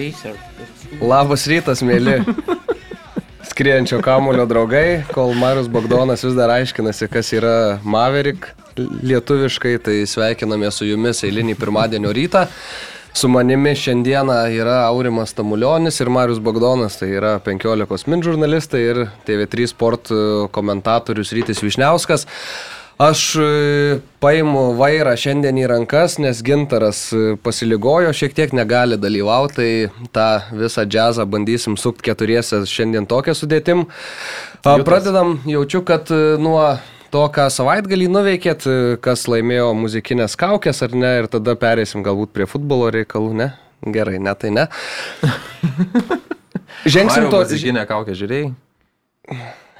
Pacer. Labas rytas, mėly. Skrienčio kamulio draugai, kol Marius Bogdonas vis dar aiškinasi, kas yra Maverick lietuviškai, tai sveikiname su jumis eilinį pirmadienio rytą. Su manimi šiandieną yra Aurimas Tamulionis ir Marius Bogdonas, tai yra 15 min žurnalistai ir TV3 sport komentatorius Rytis Višniauskas. Aš e, paimu vairą šiandien į rankas, nes gintaras e, pasiligojo, šiek tiek negali dalyvauti, tai tą visą džiazą bandysim sukti keturiese šiandien tokią sudėtim. Jutas. Pradedam, jaučiu, kad e, nuo to, ką savaitgalį nuveikėt, kas laimėjo muzikinės kaukės ar ne, ir tada perėsim galbūt prie futbolo reikalų, ne? Gerai, ne, tai ne. Žengsim to. Muzikinę kaukę žiūrėjai?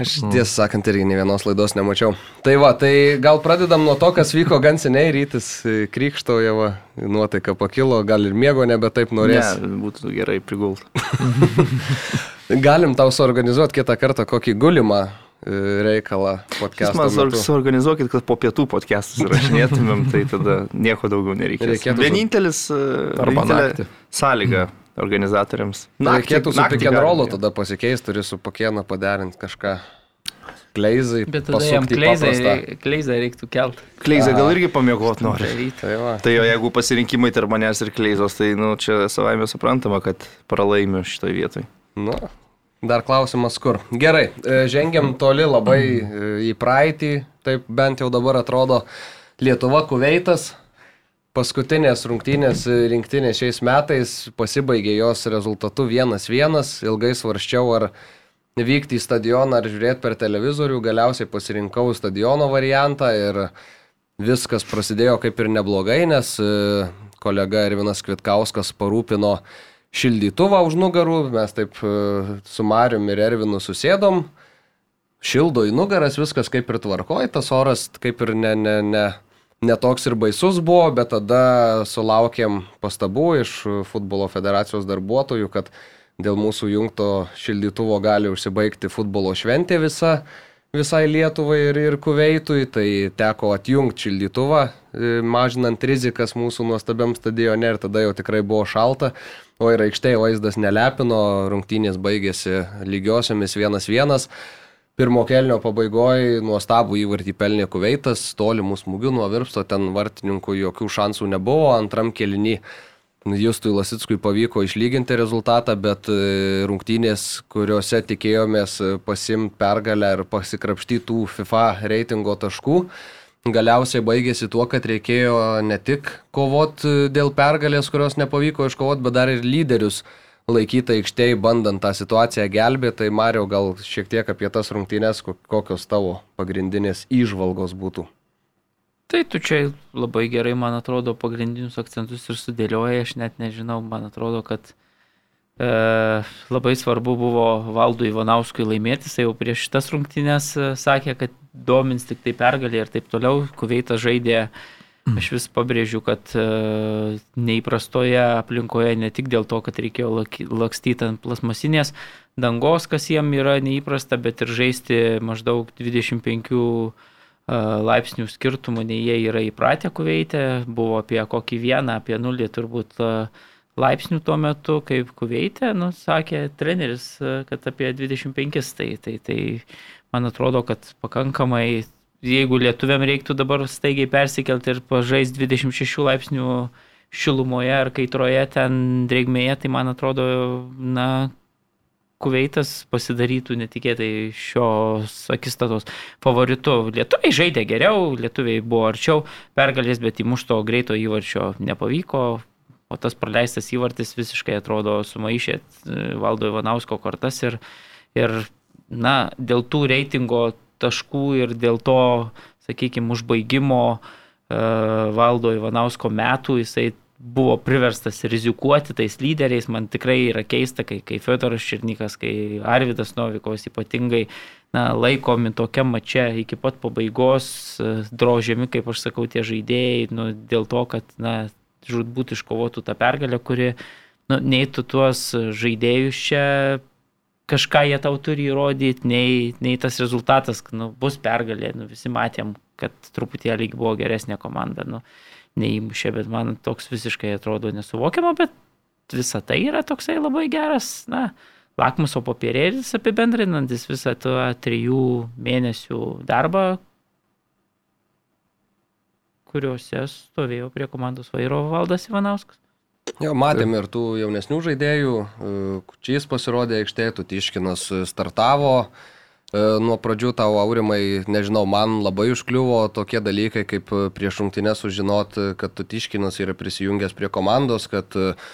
Aš mm. tiesą sakant irgi ne vienos laidos nemačiau. Tai va, tai gal pradedam nuo to, kas vyko gan seniai, rytis e, krikštauja, va, nuotaika pakilo, gal ir miego nebe taip norės. Ne, būtų gerai prigult. Galim tau suorganizuoti kitą kartą kokį gulimą e, reikalą podcast'ą. Man suorganizuokit, kad po pietų podcast'us rašinėtumėm, tai tada nieko daugiau nereikės. Reikėtų vienintelis e, arba naktį. Sąlyga. Mm organizatoriams. Na, reikėtų su pick and rollu tada pasikeisti, turi su pakieną paderinti kažką. Kleizai. Bet tada jam kleizai, kleizai reiktų kelt. Kleizai gal irgi pamiegoti nori. Tai, va. tai jo, jeigu pasirinkimai tarp manęs ir kleizos, tai nu, čia savaime suprantama, kad pralaimiu šitoje vietoje. Nu, dar klausimas kur. Gerai, e, žengiam toli labai e, į praeitį, taip bent jau dabar atrodo Lietuva Kuveitas, Paskutinės rungtynės rinktinės šiais metais pasibaigė jos rezultatu 1-1. Ilgai svarščiau, ar vykti į stadioną ar žiūrėti per televizorių. Galiausiai pasirinkau stadiono variantą ir viskas prasidėjo kaip ir neblogai, nes e, kolega Ervinas Kvitkauskas parūpino šildytuvą už nugarų. Mes taip e, su Marium ir Ervinu susėdom. Šildo į nugaras, viskas kaip ir tvarkoj, tas oras kaip ir ne, ne, ne, netoks ir baisus buvo, bet tada sulaukėm pastabų iš futbolo federacijos darbuotojų, kad dėl mūsų jungto šildytuvo gali užsibaigti futbolo šventė visa, visai Lietuvai ir, ir Kuveitui, tai teko atjungti šildytuvą, e, mažinant rizikas mūsų nuostabiam stadione ir tada jau tikrai buvo šalta, o ir aikštėje vaizdas nelepino, rungtynės baigėsi lygiosiomis 1-1. Pirmo kelnio pabaigoje nuostabų įvartį pelnė Kuveitas, tolimų smūgių nuo virpsto, ten vartininkų jokių šansų nebuvo, antram kelnį Justui Lasickui pavyko išlyginti rezultatą, bet e, rungtynės, kuriuose tikėjomės pasimti pergalę ir pasikrapštyti tų FIFA reitingo taškų, galiausiai baigėsi tuo, kad reikėjo ne tik kovoti dėl pergalės, kurios nepavyko iškovoti, bet dar ir lyderius laikyti aikštėje, bandant tą situaciją gelbėti. Tai Mario, gal šiek tiek apie tas rungtynės, kokios tavo pagrindinės įžvalgos būtų. Tai tu čia labai gerai, man atrodo, pagrindinius akcentus ir sudėlioja, aš net nežinau, man atrodo, kad e, labai svarbu buvo Valdui Ivanauskui laimėti, jis jau prieš šitas rungtynės e, sakė, kad domins tik tai pergalė ir taip toliau, Kuveitas žaidė e, Aš vis pabrėžiu, kad e, neįprastoje aplinkoje ne tik dėl to, kad reikėjo lakstyti ant plasmasinės dangos, kas jiem yra neįprasta, bet ir žaisti maždaug 25 e, laipsnių skirtumų, nei jie yra įpratę kuveitę. Buvo apie kokį vieną, apie nulį turbūt e, laipsnių tuo metu, kaip kuveitė, nu, sakė treneris, kad apie 25, tai, tai, tai man atrodo, kad pakankamai jeigu lietuviam reiktų dabar staigiai persikelti ir pažais 26 laipsnių šilumoje ar kaitroje ten drėgmėje, tai man atrodo, na, Kuveitas pasidarytų netikėtai šios akistatos favoritu. Lietuviai žaidė geriau, lietuviai buvo arčiau pergalės, bet įmušto greito įvarčio nepavyko, o tas praleistas įvartis visiškai atrodo sumaišė e, valdo Ivanausko kortas ir, ir na, dėl tų reitingo taškų ir dėl to, sakykime, užbaigimo e, valdo Ivanausko metų jisai buvo priverstas rizikuoti tais lyderiais. Man tikrai yra keista, kai, kai Fiodoras Čirnikas, kai Arvidas Novikovas ypatingai na, laikomi tokia mačia iki pat pabaigos, e, drožiami, kaip aš sakau, tie žaidėjai, nu, dėl to, kad na, žudbūt iškovotų tą pergalę, kuri nu, neįtų tuos žaidėjus čia kažką jie tau turi įrodyti, nei, nei tas rezultatas, nu, bus pergalė, nu, visi matėm, kad truputėlį buvo geresnė komanda, nu, neįmušė, bet man toks visiškai atrodo nesuvokiama, bet visa tai yra toksai labai geras, na, lakmuso papirėlis apibendrinantis visą tą trijų mėnesių darbą, kuriuose stovėjo prie komandos vairo valdas Ivanauskas. Jo, matėm ir tų jaunesnių žaidėjų, Kučys pasirodė aikštėje, Tutiškinas startavo, e, Nuo pradžių tau, Aurimai, nežinau, man labai užkliuvo tokie dalykai, kaip prieš rungtynę sužinot, kad Tutiškinas yra prisijungęs prie komandos, kad uh,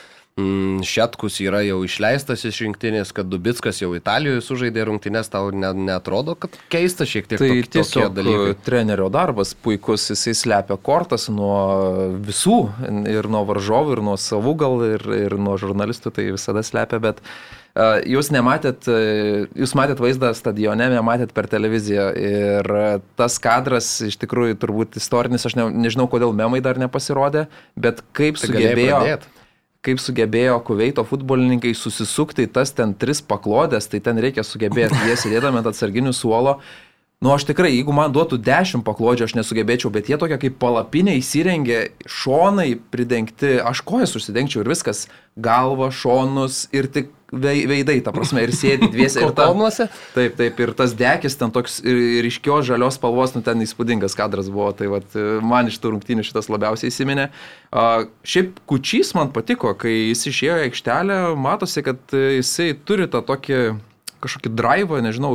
Šetkus yra jau išleistas iš rinktinės, kad Dubitskas jau Italijoje sužaidė rungtynės, tau ne, netrodo, kad keista šiek tiek. Tai tok, tiesiog dalykai. trenerio darbas puikus, jisai slepia kortas nuo visų, ir nuo varžovų, ir nuo savų gal, ir, ir nuo žurnalistų, tai visada slepia, bet uh, jūs nematėt, uh, jūs matėt vaizdą stadione, nematėt per televiziją ir tas kadras iš tikrųjų turbūt istorinis, aš ne, nežinau, kodėl memai dar nepasirodė, bet kaip tai sugebėjo kaip sugebėjo Kuveito futbolininkai susisukti tas ten tris paklodės, tai ten reikia sugebėti, jie sėdėdami ant atsarginių suolo. Nu, aš tikrai, jeigu man duotų dešimt paklodžių, aš nesugebėčiau, bet jie tokia kaip palapinė įsirengė, šonai pridengti, aš kojas užsidengčiau ir viskas, galva, šonus ir tik veidai, ta prasme, ir sėdi dviesi. ir kalnuose? Taip, taip, ir tas dekis ten toks ryškios žalios spalvos, nu ten įspūdingas kadras buvo, tai vat, man iš tų rungtynių šitas labiausiai įsiminė. A, šiaip kučys man patiko, kai jis išėjo į aikštelę, matosi, kad jisai turi tą tokį kažkokį drivą, nežinau,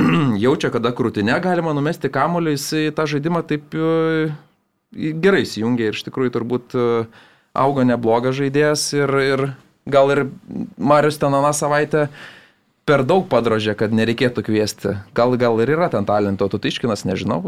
jaučia, kada krūtinė galima numesti kamuolį, jisai tą žaidimą taip gerai įsijungia ir iš tikrųjų turbūt auga neblogas žaidėjas ir, ir gal ir Marius ten aną savaitę per daug padrožė, kad nereikėtų kviesti. Gal, gal ir yra ten talento, tu tiškinas, nežinau.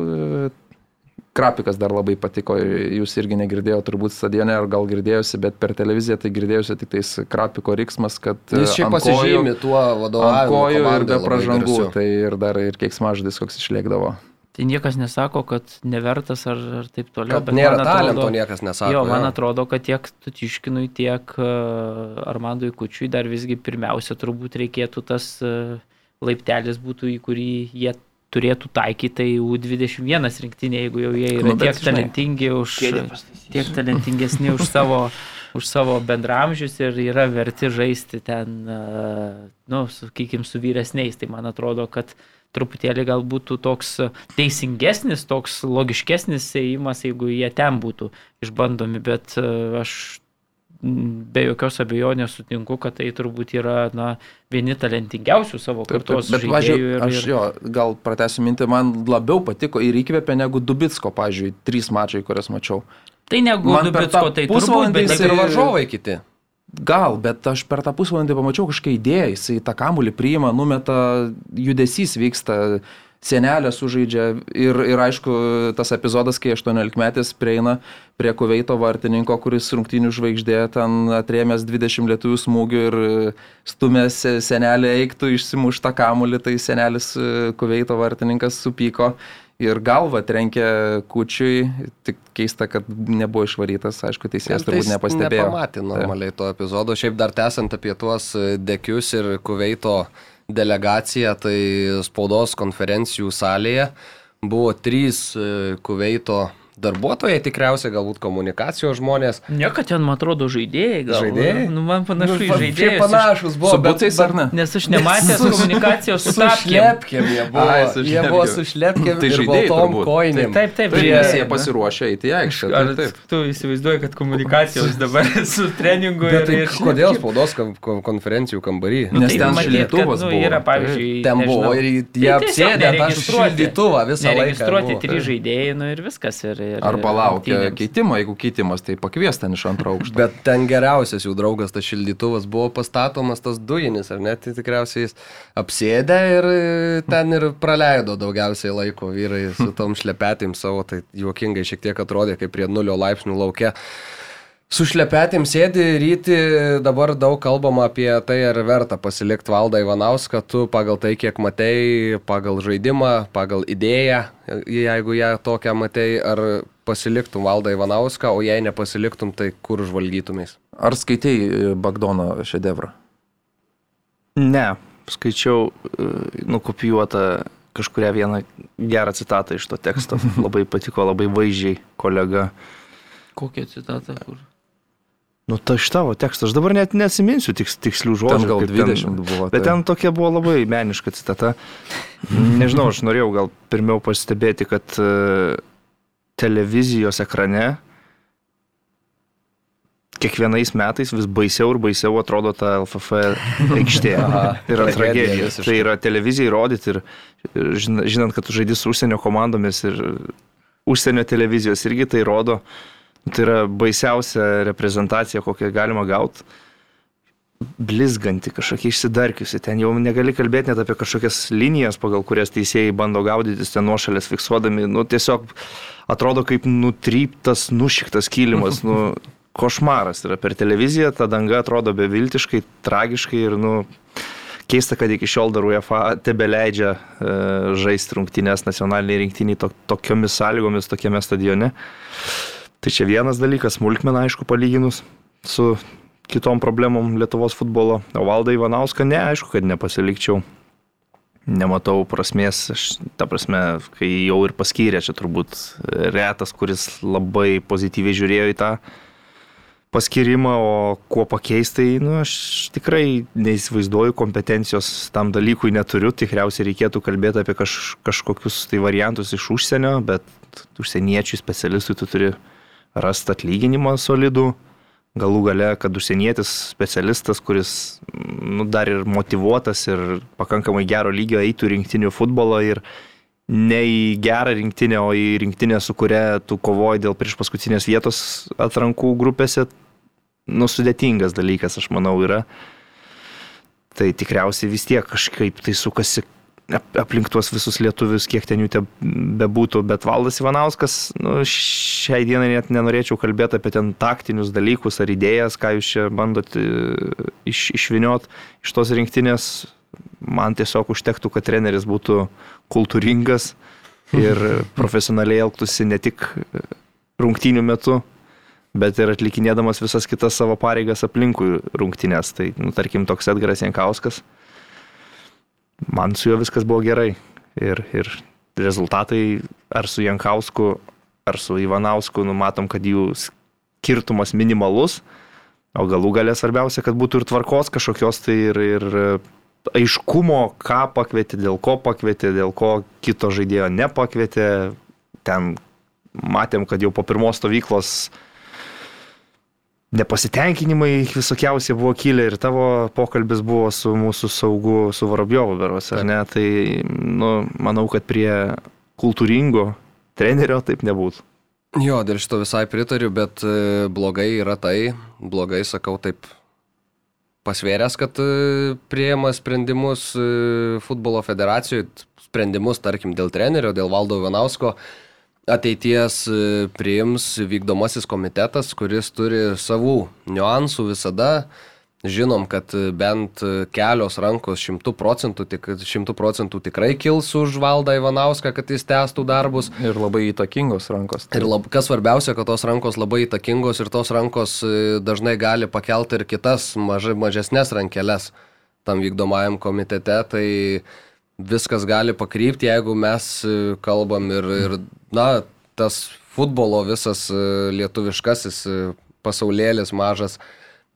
Krapikas dar labai patiko, jūs irgi negirdėjote turbūt stadione, ar gal girdėjosi, bet per televiziją tai girdėjosi tik tais Krapiko riksmas, kad... Jis šiaip pasižymi tuo vadovavimu. Kojų ir be pražangų, tai ir dar ir kiek smaždis koks išlėkdavo. Tai niekas nesako, kad nevertas ar, ar taip toliau. Kad nėra atrodo, talento, niekas nesako. Jo, man jo. atrodo, kad tiek Tutiškinui, tiek uh, Armandui Kučiui dar visgi pirmiausia turbūt reikėtų tas uh, laiptelis būtų, į kurį jie turėtų taikyti, tai U21 rinktinė, jeigu jau jie yra nu, tiek talentingi už, tiek talentingesni už savo, už savo bendramžius ir yra verti žaisti ten, uh, nu, sakykime, su vyresniais. Tai man atrodo, kad truputėlį gal būtų toks teisingesnis, toks logiškesnis ėjimas, jeigu jie ten būtų išbandomi, bet e, aš be jokios abejonės sutinku, kad tai turbūt yra na, vieni talentingiausių savo kartos taip, taip, bet, žaidėjų. Ir, aš jo, gal pratęsiu mintį, man labiau patiko ir įkvėpė negu Dubitsko, pavyzdžiui, trys mačiai, kurias mačiau. Tai negu man Dubitsko, tai turbūt, bet ir varžovai kiti. Gal, bet aš per tą pusvalandį pamačiau kažkokią idėją, jisai tą kamulį priima, numeta, judesys vyksta, senelė sužaidžia ir, ir aišku, tas epizodas, kai 18 metais prieina prie Kuveito vartininko, kuris rungtinių žvaigždė ten atrėmęs 20 lietuvių smūgių ir stumęs senelį eiktų išsimuštą kamulį, tai senelis Kuveito vartininkas supyko ir galvą trenkė kučiui, tik keista, kad nebuvo išvarytas, aišku, teisėjas turbūt nepastebėjo. Nepamatė normaliai to epizodo, šiaip dar tęsant apie tuos dekius ir kuveito delegaciją, tai spaudos konferencijų salėje buvo trys kuveito darbuotojai tikriausiai, galbūt komunikacijos žmonės. Ne, kad ten, man atrodo, žaidėjai. Gal, žaidėjai? Nu, man panašu nu, į žaidėjus. panašus buvo. Su bucais ar ne? Nes aš nematęs komunikacijos su šlepkėm. Jie buvo, Ai, su jie buvo su šlepkėm tai ir baltom kojinėm. Taip, taip, taip. Nes jie pasiruošę įti į aikštę. Ar taip. tu įsivaizduoji, kad komunikacijos dabar su treningu ir... Tai kodėl spaudos konferencijų kambarį? Nes nu, ten šildytuvas nu, buvo. Yra, pavyzdžiui, ten buvo ir jie tai apsėdė tą šildytuvą visą laiką. Registruoti trys žaidėjai, nu ir viskas. Ir, ir, Arba laukia keitimo, jeigu keitimas, tai pakvies ten iš antro aukšto. Bet ten geriausias jų draugas, tas šildytuvas, buvo pastatomas tas dujinis, ar ne? Tai tikriausiai jis apsėdė ir ten ir praleido daugiausiai laiko vyrai su tom šlepetėm savo, tai juokingai šiek tiek atrodė, kaip prie nulio laipsnių laukia su šlepetėm sėdi ryti, dabar daug kalbama apie tai, ar verta pasilikti valdą Ivanauską, tu pagal tai, kiek matei, pagal žaidimą, pagal idėją, jeigu ją tokią matei, ar pasiliktum valdą Ivanauską, o jei nepasiliktum, tai kur žvalgytumės? Ar skaitėjai e, Bagdono šedevrą? Ne, skaičiau e, nukopijuotą kažkuria vieną gerą citatą iš to teksto. Labai patiko, labai vaizdžiai kolega. Kokią citatą? Kur? Nu, ta iš tavo teksto, aš dabar net neatsiminsiu tiks, tikslių žodžių. Ten gal 20 ten, buvo. Tai. Bet ten tokia buvo labai meniška citata. Nežinau, aš norėjau gal pirmiau pastebėti, kad uh, televizijos ekrane kiekvienais metais vis baisiau ir baisiau atrodo ta LFF aikštė. tai yra tragedija. Tai yra televizijai rodyti ir, ir žinant, kad tu žaidži su užsienio komandomis ir užsienio televizijos irgi tai rodo. Tai yra baisiausia reprezentacija, kokią galima gauti. Blizganti, kažkokia išsidarkiusi. Ten jau negali kalbėti net apie kažkokias linijas, pagal kurias teisėjai bando gaudytis, ten nuošalės fiksuodami. Nu, tiesiog atrodo kaip nutryptas, nušiktas kilimas. Nu, košmaras yra per televiziją, ta danga atrodo beviltiškai, tragiškai ir, nu, keista, kad iki šiol dar UEFA tebe leidžia e, žaisti rungtynės nacionaliniai rinktiniai to, tokiomis sąlygomis, tokiame stadione. Tai čia vienas dalykas, smulkmena, aišku, palyginus su kitom problemom Lietuvos futbolo. O valdą Ivanauską, ne, aišku, kad nepasilikčiau. Nematau prasmės, aš, ta prasme, kai jau ir paskyrė, čia turbūt retas, kuris labai pozityviai žiūrėjo į tą paskirimą, o kuo pakeisti, nu, aš tikrai neįsivaizduoju, kompetencijos tam dalykui neturiu, tikriausiai reikėtų kalbėti apie kaž, kažkokius tai variantus iš užsienio, bet užsieniečių specialistų tu turi rasti atlyginimą solidų, galų gale, kad užsienietis specialistas, kuris nu, dar ir motivuotas ir pakankamai gero lygio eitų rinktinių futbolo ir ne į gerą rinktinę, o į rinktinę, su kuria tu kovoji dėl prieš paskutinės vietos atrankų grupėse, nu, sudėtingas dalykas, aš manau, yra. Tai tikriausiai vis tiek kažkaip tai sukasi aplink tuos visus lietuvius, kiek ten jų te bebūtų, bet Valdas Ivanauskas, nu, šiai dienai net nenorėčiau kalbėti apie ten taktinius dalykus ar idėjas, ką jūs čia bandot e, iš, išviniot iš tos rinktinės. Man tiesiog užtektų, kad treneris būtų kultūringas ir profesionaliai elgtųsi ne tik rungtynių metu, bet ir atlikinėdamas visas kitas savo pareigas aplinkui rungtynės. Tai, nu, tarkim, toks Edgaras Jankauskas man su juo viskas buvo gerai. Ir, ir rezultatai ar su Jankausku, ar su Ivanausku, numatom, kad jų skirtumas minimalus, o galų galę svarbiausia, kad būtų ir tvarkos kažkokios tai ir, ir aiškumo, ką pakvietė, dėl ko pakvietė, dėl ko kito žaidėjo nepakvietė. Ten matėm, kad jau po pirmos stovyklos nepasitenkinimai visokiausi buvo kilę ir tavo pokalbis buvo su mūsų saugu, su Varabjovu beros, ar ne? Tai, nu, manau, kad prie kultūringo trenerio taip nebūtų. Jo, dėl šito visai pritariu, bet e, blogai yra tai, blogai sakau taip pasvėręs, kad e, prieima sprendimus e, futbolo federacijoje, sprendimus, tarkim, dėl trenerio, dėl Valdo Vanausko, ateities e, priims vykdomasis komitetas, kuris turi savų niuansų visada. Žinom, kad bent kelios rankos šimtų procentų, tik, šimtų procentų tikrai kils už valdą Ivanauską, kad jis tęstų darbus. Ir labai įtakingos rankos. Tai. Ir lab, kas svarbiausia, kad tos rankos labai įtakingos ir tos rankos e, dažnai gali pakelti ir kitas maž, mažesnės rankeles tam vykdomajam komitete. Tai viskas gali pakrypti, jeigu mes e, kalbam ir, ir na, tas futbolo visas e, lietuviškasis e, pasaulėlis mažas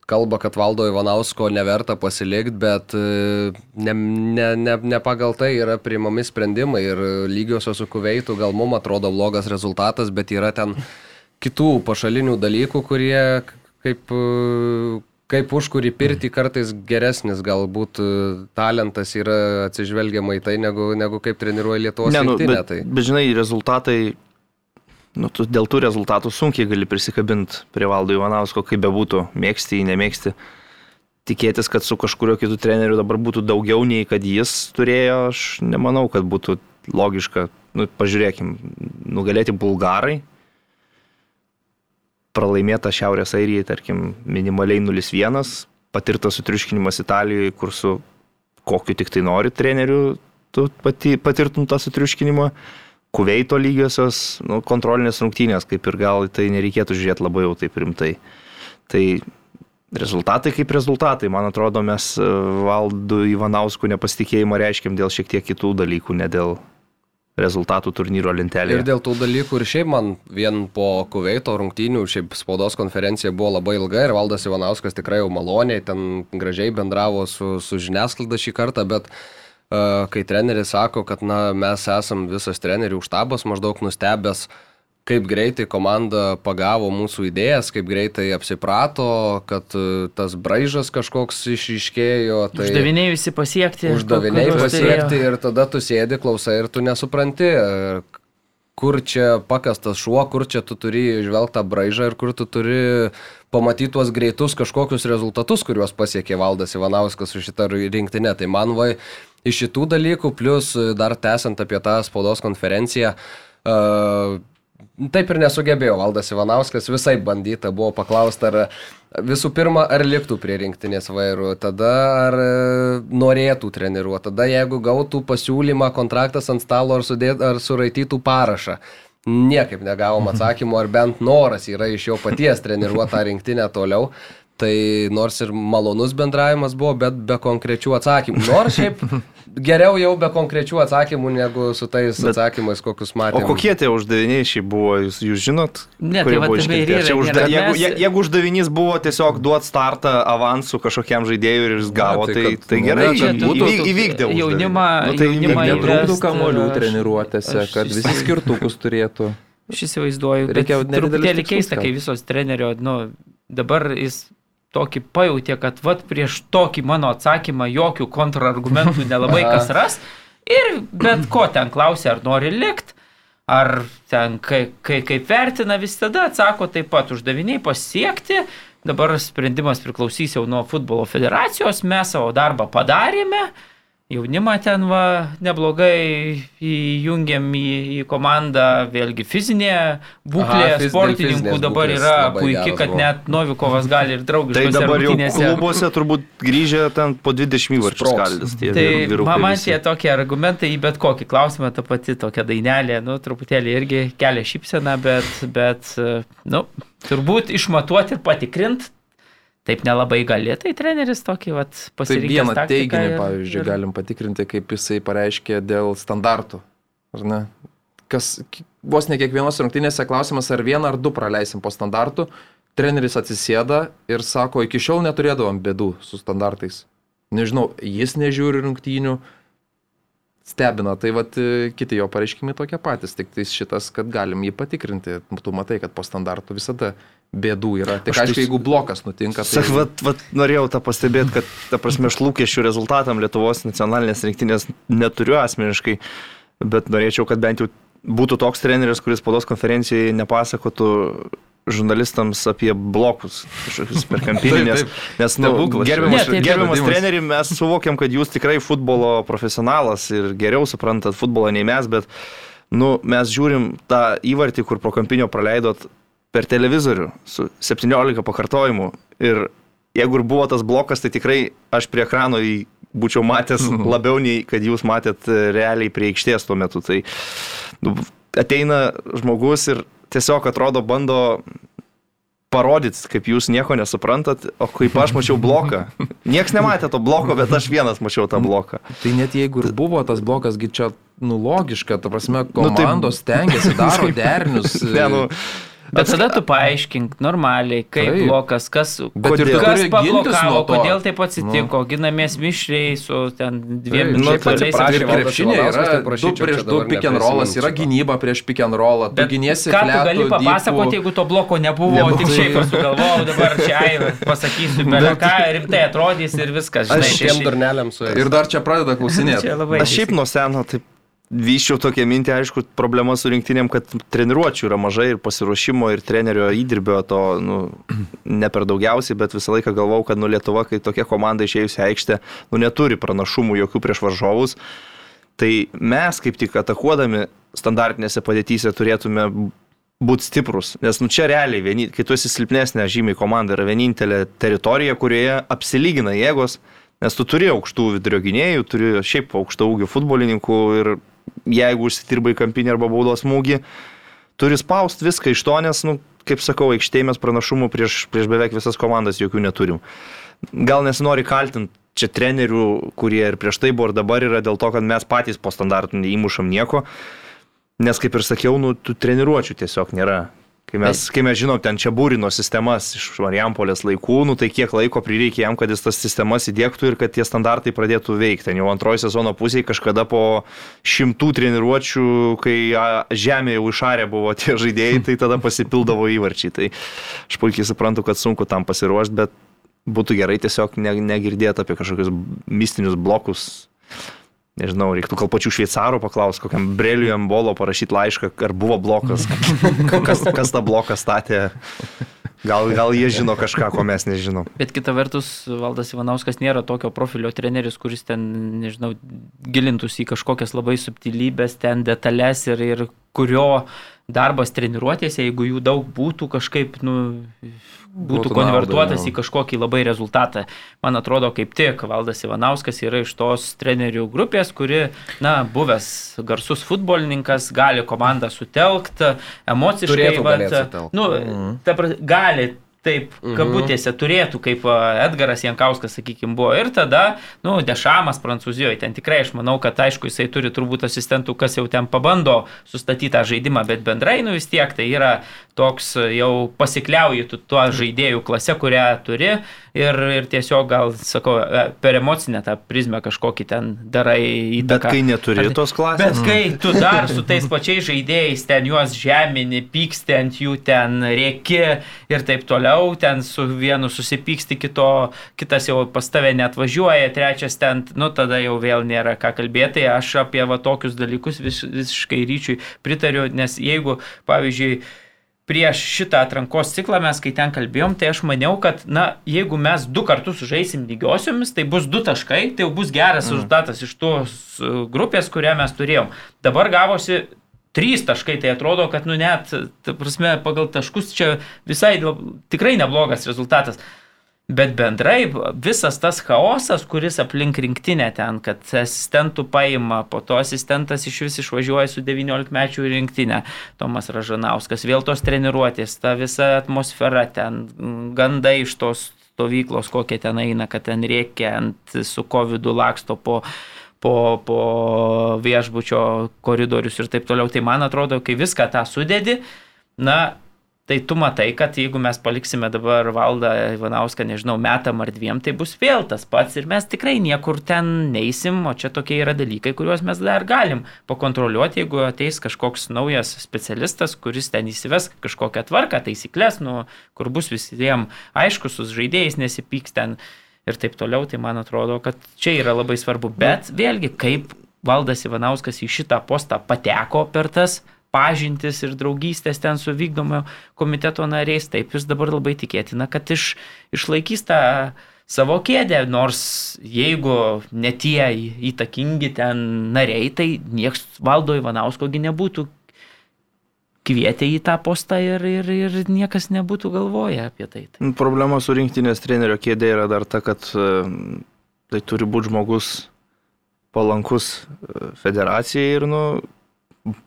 kalba, kad valdo Ivanausko neverta pasilikti, bet ne, ne, ne, ne pagal tai yra priimami sprendimai ir lygiosios su kuveitu gal mums atrodo blogas rezultatas, bet yra ten kitų pašalinių dalykų, kurie kaip kaip už kurį pirti kartais geresnis galbūt e, talentas yra atsižvelgiama į tai, negu, negu kaip treniruoja Lietuvos ne, nu, rinktinė. Bet, tai. bet žinai, rezultatai, nu, tu, dėl tų rezultatų sunkiai gali prisikabinti prie valdo Ivanausko, kaip bebūtų, mėgsti jį, nemėgsti. Tikėtis, kad su kažkurio kitų treneriu dabar būtų daugiau nei kad jis turėjo, aš nemanau, kad būtų logiška. Nu, pažiūrėkim, nugalėti bulgarai, pralaimėta Šiaurės Airijai, tarkim, minimaliai 0-1, patirtas sutriuškinimas Italijoje, kur su kokiu tik tai nori treneriu tu pati, patirtum tą sutriuškinimą. Kuveito lygiosios nu, kontrolinės rungtynės, kaip ir gal tai nereikėtų žiūrėti labai jau taip rimtai. Tai rezultatai kaip rezultatai, man atrodo, mes e, valdų Ivanauskų nepasitikėjimą reiškiam dėl šiek tiek kitų dalykų, ne dėl rezultatų turnyro lentelėje. Ir dėl tų dalykų ir šiaip man vien po Kuveito rungtynių, šiaip spaudos konferencija buvo labai ilga ir Valdas Ivanauskas tikrai jau maloniai ten gražiai bendravo su, su žiniasklaida šį kartą, bet uh, kai treneris sako, kad na, mes esam visas trenerių štabas maždaug nustebęs, kaip greitai komanda pagavo mūsų idėjas, kaip greitai apsiprato, kad uh, tas braižas kažkoks išiškėjo. Tai uždaviniai visi pasiekti. Uždaviniai pasiekti ir tada tu sėdi, klausai ir tu nesupranti, kur čia pakastas šuo, kur čia tu turi žvelgtą braižą ir kur tu turi pamatyti tuos greitus kažkokius rezultatus, kuriuos pasiekė Valdas Ivanauskas su šitą rinktinę. Tai man vai iš šitų dalykų, plus dar tęsiant apie tą spaudos konferenciją, uh, Taip ir nesugebėjo Valdas Ivanauskas, visai bandyta buvo paklausta, ar visų pirma, ar liktų prie rinktinės vairų, tada ar e, norėtų treniruoti, tada jeigu gautų pasiūlymą, kontraktas ant stalo ar, sudėt, ar suraitytų parašą. Niekaip negavom atsakymų, ar bent noras yra iš jo paties treniruoti tą rinktinę toliau. Tai nors ir malonus bendravimas buvo, bet be konkrečių atsakymų. Nors šiaip geriau jau be konkrečių atsakymų, negu su tais bet, atsakymais, kokius matėme. O kokie tie uždaviniai šiaip buvo, jūs, jūs žinot? Ne, tai va, tai ir yra. Užda, jeigu, mes... jeigu uždavinys buvo tiesiog duoti startą avansų kažkokiam žaidėjui ir jis gavo, Na, tai, tai, tai gerai, kad būtų įvykdė. Jaunimą, nu, tai jaunimą įtrūktų kamolių treniruotėse, kad visi skirtukus turėtų. Aš įsivaizduoju, reikia truputėlį keista, kai visos trenerio, nu, dabar jis tokį pajutė, kad vat prieš tokį mano atsakymą jokių kontrargumentų nelabai kas ras. Ir bet ko ten klausia, ar nori likti, ar ten kaip, kaip, kaip vertina, vis tada atsako taip pat uždaviniai pasiekti. Dabar sprendimas priklausys jau nuo futbolo federacijos, mes savo darbą padarėme jaunimą ten va neblogai įjungiam į, į komandą, vėlgi fizinė būklė Aha, fizinė, sportininkų dabar yra puikia, kad buvo. net Novikovas gali ir draugiškai. Tai dabar jau klubuose turbūt grįžę ten po 20 varčių skaldys. Tai man tie tokie argumentai į bet kokį klausimą, ta pati tokia dainelė, nu, truputėlį irgi kelia šypseną, bet, bet, nu, turbūt išmatuoti ir patikrinti taip nelabai gali, tai treneris tokį vat, pasirinkęs. Tai vieną teiginį, ir, pavyzdžiui, ir... galim patikrinti, kaip jisai pareiškė dėl standartų. Ar ne? Kas vos ne kiekvienos rungtynėse klausimas, ar vieną ar du praleisim po standartų, treneris atsisėda ir sako, iki šiol neturėdavom bėdų su standartais. Nežinau, jis nežiūri rungtynių, stebina. Tai vat kiti jo pareiškimai tokie patys, tik tai šitas, kad galim jį patikrinti. Tu matai, kad po standartų visada bėdų yra. Tik aišku, jeigu blokas nutinka. Tai... Sak, vat, vat, norėjau tą pastebėti, kad, ta prasme, aš lūkesčių rezultatam Lietuvos nacionalinės rinktinės neturiu asmeniškai, bet norėčiau, kad bent jau būtų toks treneris, kuris spaudos konferencijoje nepasakotų žurnalistams apie blokus kažkokius per kampinį, nes, nes nu, gerbiamas, ne, gerbiamas treneri, mes suvokiam, kad jūs tikrai futbolo profesionalas ir geriau suprantat futbolą nei mes, bet nu, mes žiūrim tą įvartį, kur pro kampinio praleidot per televizorių su 17 pakartojimu. Ir jeigu ir buvo tas blokas, tai tikrai aš prie ekrano jį būčiau matęs mhm. labiau nei kad jūs matėt e, realiai prie aikštės tuo metu. Tai nu, ateina žmogus ir tiesiog atrodo bando parodyti, kaip jūs nieko nesuprantat, o kaip aš mačiau bloką. Niekas nematė to bloko, bet aš vienas mačiau tą bloką. Tai net jeigu ir buvo tas blokas, gi čia, nu, logiška, ta prasme, komandos nu, tai... tengiasi, daro derinius. ne, nu, Bet tada tu paaiškink normaliai, kaip taip. blokas, kas, kodėl, kas pablokavo, kodėl taip atsitiko, nu. ginamės mišriai su ten dviem minutėmis. Nu, krepšinė yra du prieš du pick and rollas, yra gynyba prieš pick and rollą, tu giniesi. Ką tu gali papasakoti, jeigu to bloko nebuvo, nebuvo. tik šiaip sugalvojau, dabar čia ai, pasakysiu, bet ką rimtai atrodys ir viskas. Žinai, aš šiem durneliam su jais. Ir dar čia pradeda klausinėti. Aš šiaip nuo seno taip Vyščiau tokią mintį, aišku, problema su rinktinėm, kad treniruočių yra mažai ir pasiruošimo ir trenerio įdirbio to nu, ne per daugiausiai, bet visą laiką galvau, kad nu, Lietuva, kai tokia komanda išėjusi aikštė, nu, neturi pranašumų jokių prieš varžovus. Tai mes kaip tik atakuodami standartinėse padėtyse turėtume būti stiprus, nes nu, čia realiai, vieni, kai tu esi silpnesnė žymiai komanda, yra vienintelė teritorija, kurioje apsilygina jėgos, nes tu turi aukštų vidurio gynėjų, turi šiaip aukšto ūgio futbolininkų ir jeigu užsitirbai kampinį arba baudos smūgį, turi spaust viską iš to, nes, nu, kaip sakau, aikštėje mes pranašumų prieš, prieš beveik visas komandas jokių neturim. Gal nesinori kaltinti čia trenerių, kurie ir prieš tai buvo ir dabar yra dėl to, kad mes patys po standartų neįmušam nieko. Nes kaip ir sakiau, nu, tų treniruočių tiesiog nėra. Kai mes, kai mes žinom, ten čia būrino sistemas iš Marijampolės laikų, nu tai kiek laiko prireikė jam, kad jis tas sistemas įdėktų ir kad tie standartai pradėtų veikti. Ten jau antrojo sezono pusėje kažkada po šimtų treniruočių, kai žemė jau išarė buvo tie žaidėjai, tai tada pasipildavo įvarčiai. Tai aš puikiai suprantu, kad sunku tam pasiruošti, bet būtų gerai tiesiog negirdėti apie kažkokius mistinius blokus nežinau, reiktų gal pačių šveicarų paklausti, kokiam Breliui Ambolo parašyti laišką, ar buvo blokas, kas, kas tą bloką statė. Gal, gal jie žino kažką, ko mes nežinom. Bet kita vertus, Valdas Ivanauskas nėra tokio profilio treneris, kuris ten, nežinau, gilintųsi į kažkokias labai subtilybės, ten detalės ir, ir kurio darbas treniruotėse, jeigu jų daug būtų, kažkaip, nu, būtų, konvertuotas nauda, į kažkokį labai rezultatą. Man atrodo, kaip tik Valdas Ivanauskas yra iš tos trenerių grupės, kuri, na, buvęs garsus futbolininkas, gali komandą sutelkti, emociškai, vat, nu, mm. ta, gali taip, mhm. kabutėse turėtų, kaip Edgaras Jankauskas, sakykime, buvo. Ir tada, nu, Dešamas Prancūzijoje, ten tikrai aš manau, kad aišku, jisai turi turbūt asistentų, kas jau ten pabando sustatyti tą žaidimą, bet bendrai, nu vis tiek tai yra toks jau pasikliauji tu tuo žaidėjų klase, kurią turi ir, ir tiesiog gal, sakau, e, per emocinę tą prizmę kažkokį ten darai įtaką. Bet kai neturi tos klasės. Bet kai tu dar su tais pačiais žaidėjais ten juos žemini, pyksti ant jų ten rėki ir taip toliau, ten su vienu susipyksti, kito, kitas jau pas tave net važiuoja, trečias ten, nu tada jau vėl nėra ką kalbėti. Aš apie va tokius dalykus vis, visiškai ryčiui pritariu, nes jeigu, pavyzdžiui, prieš šitą atrankos ciklą mes, kai ten kalbėjom, tai aš maniau, kad, na, jeigu mes du kartus žaisim lygiosiomis, tai bus du taškai, tai jau bus geras mm. rezultatas iš tos grupės, kurią mes turėjom. Dabar gavosi trys taškai, tai atrodo, kad, nu, net, ta prasme, pagal taškus čia visai tikrai neblogas rezultatas. Bet bendrai visas tas chaosas, kuris aplink rinktinę ten, kad asistentų paima, po to asistentas iš vis išvažiuoja su 19 mečių rinktinę, Tomas Ražanauskas, vėl tos treniruotės, ta visa atmosfera ten, gandai iš tos stovyklos, kokie ten eina, kad ten reikia ant su COVID laksto po po, po viešbučio koridorius ir taip toliau. Tai man atrodo, kai viską tą sudedi, na, Tai tu matai, kad jeigu mes paliksime dabar valdą Ivanauską, nežinau, metam ar dviem, tai bus vėl tas pats ir mes tikrai niekur ten neisim, o čia tokie yra dalykai, kuriuos mes dar galim pakontroliuoti, jeigu ateis kažkoks naujas specialistas, kuris ten įsives kažkokią tvarką, taisyklės, nu, kur bus visiems aiškus, su žaidėjais nesipyks ten ir taip toliau, tai man atrodo, kad čia yra labai svarbu. Bet vėlgi, kaip valdas Ivanauskas į šitą postą pateko per tas pažintis ir draugystės ten su vykdomo komiteto nariais, taip jis dabar labai tikėtina, kad iš, išlaikys tą savo kėdę, nors jeigu ne tie įtakingi ten nariai, tai nieks valdo Ivanauskogi nebūtų kvietė į tą postą ir, ir, ir niekas nebūtų galvoję apie tai. tai. Problema su rinktinės trenerio kėdė yra dar ta, kad e, tai turi būti žmogus palankus e, federacijai ir, nu,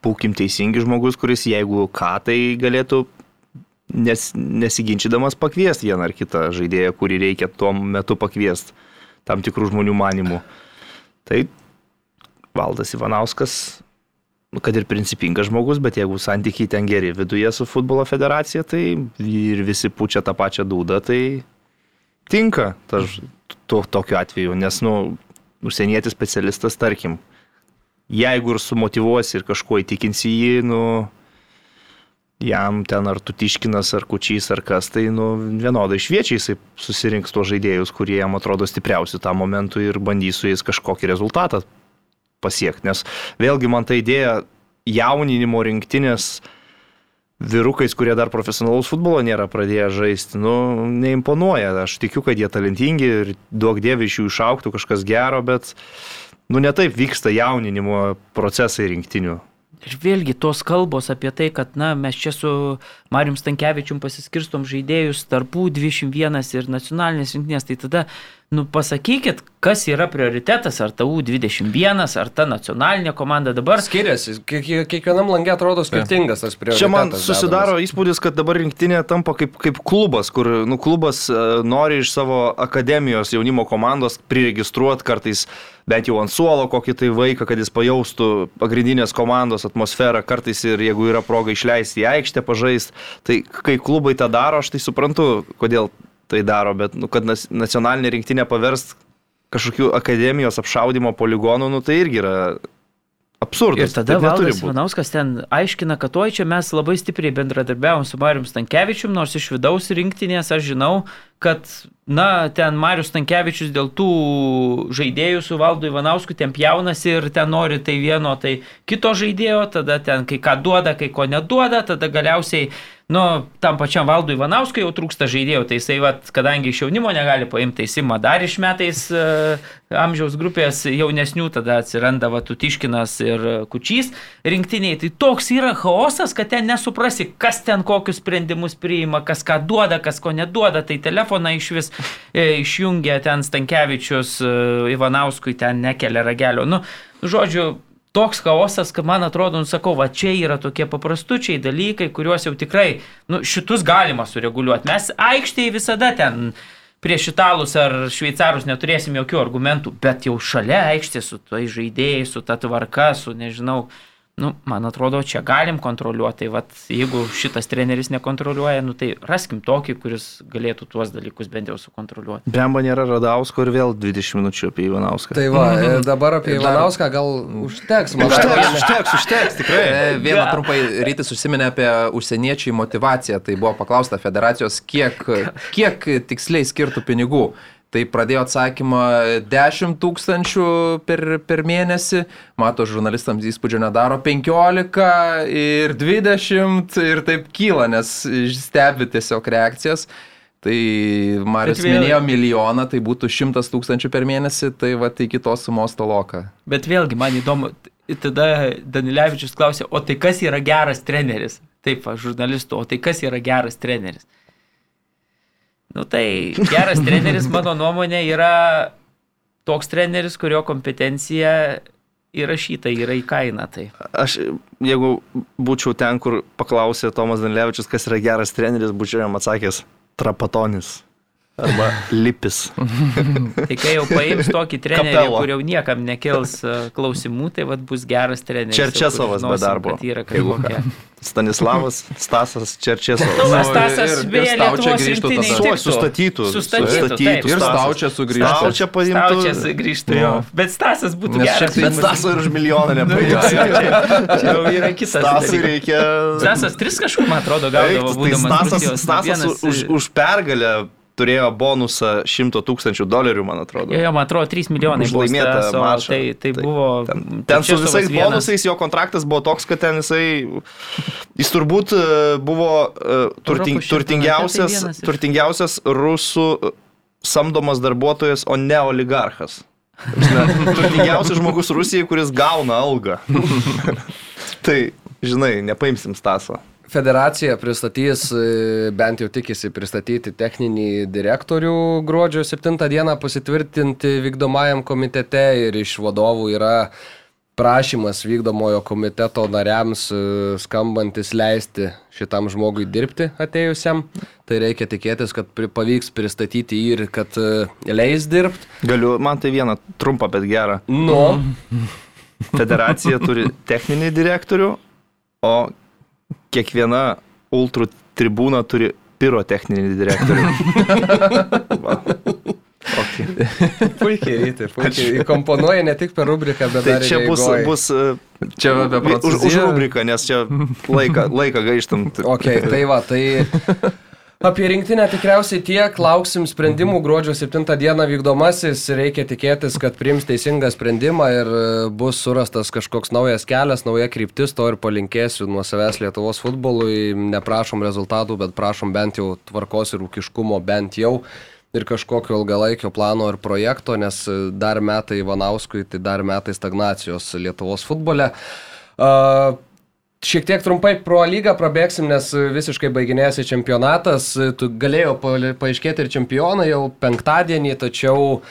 būkim teisingi žmogus, kuris jeigu ką, tai galėtų nes, nesiginčydamas pakviesti vieną ar kitą žaidėją, kurį reikia tuo metu pakviesti tam tikrų žmonių manimų. Tai Valdas Ivanauskas, nu, kad ir principingas žmogus, bet jeigu santykiai ten geri viduje su futbolo federacija, tai ir visi pučia tą pačią dūdą, tai tinka tas, to, tokiu atveju, nes, nu, užsienietis specialistas, tarkim, jeigu ir sumotivuosi ir kažkuo įtikinsi jį, nu, jam ten ar tutiškinas, ar kučys, ar kas, tai nu, vienodai šviečiai jisai susirinks tuos žaidėjus, kurie jam atrodo stipriausi tą momentu ir bandys su jais kažkokį rezultatą pasiekti. Nes vėlgi man ta idėja jauninimo rinktinės vyrukais, kurie dar profesionalaus futbolo nėra pradėję žaisti, nu, neimponuoja. Aš tikiu, kad jie talentingi ir duok dievi iš jų išauktų kažkas gero, bet nu netaip vyksta jauninimo procesai rinktinių. Ir vėlgi tos kalbos apie tai, kad na, mes čia su Marium Stankievičium pasiskirstom žaidėjus tarpų 21 ir nacionalinės rinktinės, tai tada Nu pasakykit, kas yra prioritetas, ar ta U21, ar ta nacionalinė komanda dabar. Skiriasi, Kiek- kiekvienam langė atrodo skirtingas tas prioritetas. Čia man dedamas. susidaro įspūdis, kad dabar rinktinė tampa kaip, kaip klubas, kur nu, klubas e, nori iš savo akademijos jaunimo komandos priregistruoti kartais bent jau ant suolo kokį tai vaiką, kad jis pajaustų pagrindinės komandos atmosferą, kartais ir jeigu yra proga išleisti į aikštę, pažaisti. Tai kai klubai tą daro, aš tai suprantu, kodėl tai daro, bet nu, kad nacionalinė rinktinė paverst kažkokiu akademijos apšaudimo poligonu, nu, tai irgi yra absurdas. Ir tada Valdas būt. Vanauskas ten aiškina, kad oi čia mes labai stipriai bendradarbiavom su Marium Stankievičium, nors iš vidaus rinktinės aš žinau, kad, na, ten Marius Stankievičius dėl tų žaidėjų su Valdu Ivanausku ten pjaunasi ir ten nori tai vieno, tai kito žaidėjo, tada ten kai ką duoda, kai ko neduoda, tada galiausiai, nu, tam pačiam Valdui Ivanauskui jau trūksta žaidėjų, tai jisai, vat, kadangi iš jaunimo negali paimti, tai Sima dar iš metais uh, amžiaus grupės jaunesnių, tada atsiranda Vatutiškinas ir Kučys rinktiniai. Tai toks yra chaosas, kad ten nesuprasi, kas ten kokius sprendimus priima, kas ką duoda, kas ko neduoda. Tai telefoną iš vis e, išjungia ten Stankievičius, e, Ivanauskui ten nekelia ragelio. Nu, žodžiu, toks chaosas, kad man atrodo, nu sakau, va čia yra tokie paprastučiai dalykai, kuriuos jau tikrai, nu šitus galima sureguliuoti. Mes aikštėje visada ten prieš italus ar šveicarus neturėsim jokių argumentų, bet jau šalia aikštės su tai žaidėjai, su ta tvarka, su nežinau, nu, man atrodo, čia galim kontroliuoti. Tai vat, jeigu šitas treneris nekontroliuoja, nu, tai raskim tokį, kuris galėtų tuos dalykus bent jau sukontroliuoti. Bemba nėra Radausko ir vėl 20 minučių apie Ivanauską. Tai va, ir dabar apie dar- Ivanauską gal užteks, man Užteks, užteks, užteks, tikrai. E, Vieną trumpai rytis užsiminė apie užsieniečių motivaciją. Tai buvo paklausta federacijos, kiek, kiek tiksliai skirtų pinigų. Tai pradėjo atsakymą 10 tūkstančių per, per mėnesį, mato žurnalistams įspūdžio nedaro 15 ir 20 ir taip kyla, nes stebi tiesiog reakcijas. Tai Marius vėl- minėjo milijoną, tai būtų 100 tūkstančių per mėnesį, tai va tai kitos sumos toloka. Bet vėlgi, man įdomu, tada Danilevičius klausė, o tai kas yra geras treneris? Taip, žurnalistų, o tai kas yra geras treneris? Nu tai geras treneris, mano nuomonė, yra toks treneris, kurio kompetencija įrašyta yra į kainą. Tai. Aš, jeigu būčiau ten, kur paklausė Tomas Danlevičius, kas yra geras treneris, būčiau jam atsakęs Trapatonis arba Lipis. tai kai jau paims tokį trenerį, kur jau niekam nekils e, klausimų, tai vad bus geras treneris. Čerčesovas be darbo. Stanislavas Stasas Čerčesovas. Nu, Nu, Stasas beje Staučia Lietuvos tada. tiktų. Sustatytų. Sustatytų, taip. Ir. Staučia sugrįžtų. Staučia paimtų. Staučias grįžtų jo. Bet Stasas būtų Nes geras. tai- Bet Staso ir už milijoną Jo, nepaimtų. jo, čia, čia jau yra kitas. Stasui reikia. Stasas tris kažkur, man atrodo, gaudavo Tai būdamas Stasas, Rusijos. Stasas už, už pergalę turėjo bonusą 100 tūkstančių dolerių, man atrodo. Jo, jo, man atrodo, 3 milijonai buvo laimėtą Staso, mačą. Tai, tai Tai buvo... Ten, ten su Česlovas visais vienas. bonusais jo kontraktas buvo toks, kad ten jisai, jis turbūt e, buvo e, turting, turtingiausias, tai turtingiausias rusų e, samdomas darbuotojas, o ne oligarchas. Turtingiausias žmogus Rusijai, kuris gauna algą. tai, žinai, nepaimsim Staso. Federacija pristatys, e, bent jau tikisi pristatyti techninį direktorių gruodžio 7 dieną pasitvirtinti vykdomajam komitete ir iš vadovų yra prašymas vykdomojo komiteto nariams e, skambantis leisti šitam žmogui dirbti atėjusiam. Tai reikia tikėtis, kad pri, pavyks pristatyti jį ir kad e, leis dirbti. Galiu, man tai vieną trumpą, bet gerą. Nu, Federacija turi techninį direktorių, o kiekviena ultrų tribūna turi pirotechninį direktorių. Okay. puikiai, ryti, puikiai. Įkomponuoja ne tik per rubriką, bet Tai dar ir čia bus, eigoj. bus e, Čia apie už, už Prancūziją. rubriką, nes čia laiką, laiką gaištam. Ok, tai va, tai apie rinktinę tikriausiai tiek, lauksim sprendimų gruodžio 7 dieną vykdomasis, reikia tikėtis, kad priims teisingą sprendimą ir e, bus surastas kažkoks naujas kelias, nauja kryptis, to ir palinkėsiu nuo savęs Lietuvos futbolui, neprašom rezultatų, bet prašom bent jau tvarkos ir ūkiškumo bent jau. Ir kažkokio ilgalaikio plano ir projekto, nes e, dar metai Ivanauskui, tai dar metai stagnacijos Lietuvos futbole. Uh, Šiek tiek trumpai pro lygą prabėgsim, nes visiškai baiginėjasi čempionatas. Tu galėjo paaiškėti ir čempionai jau penktadienį, tačiau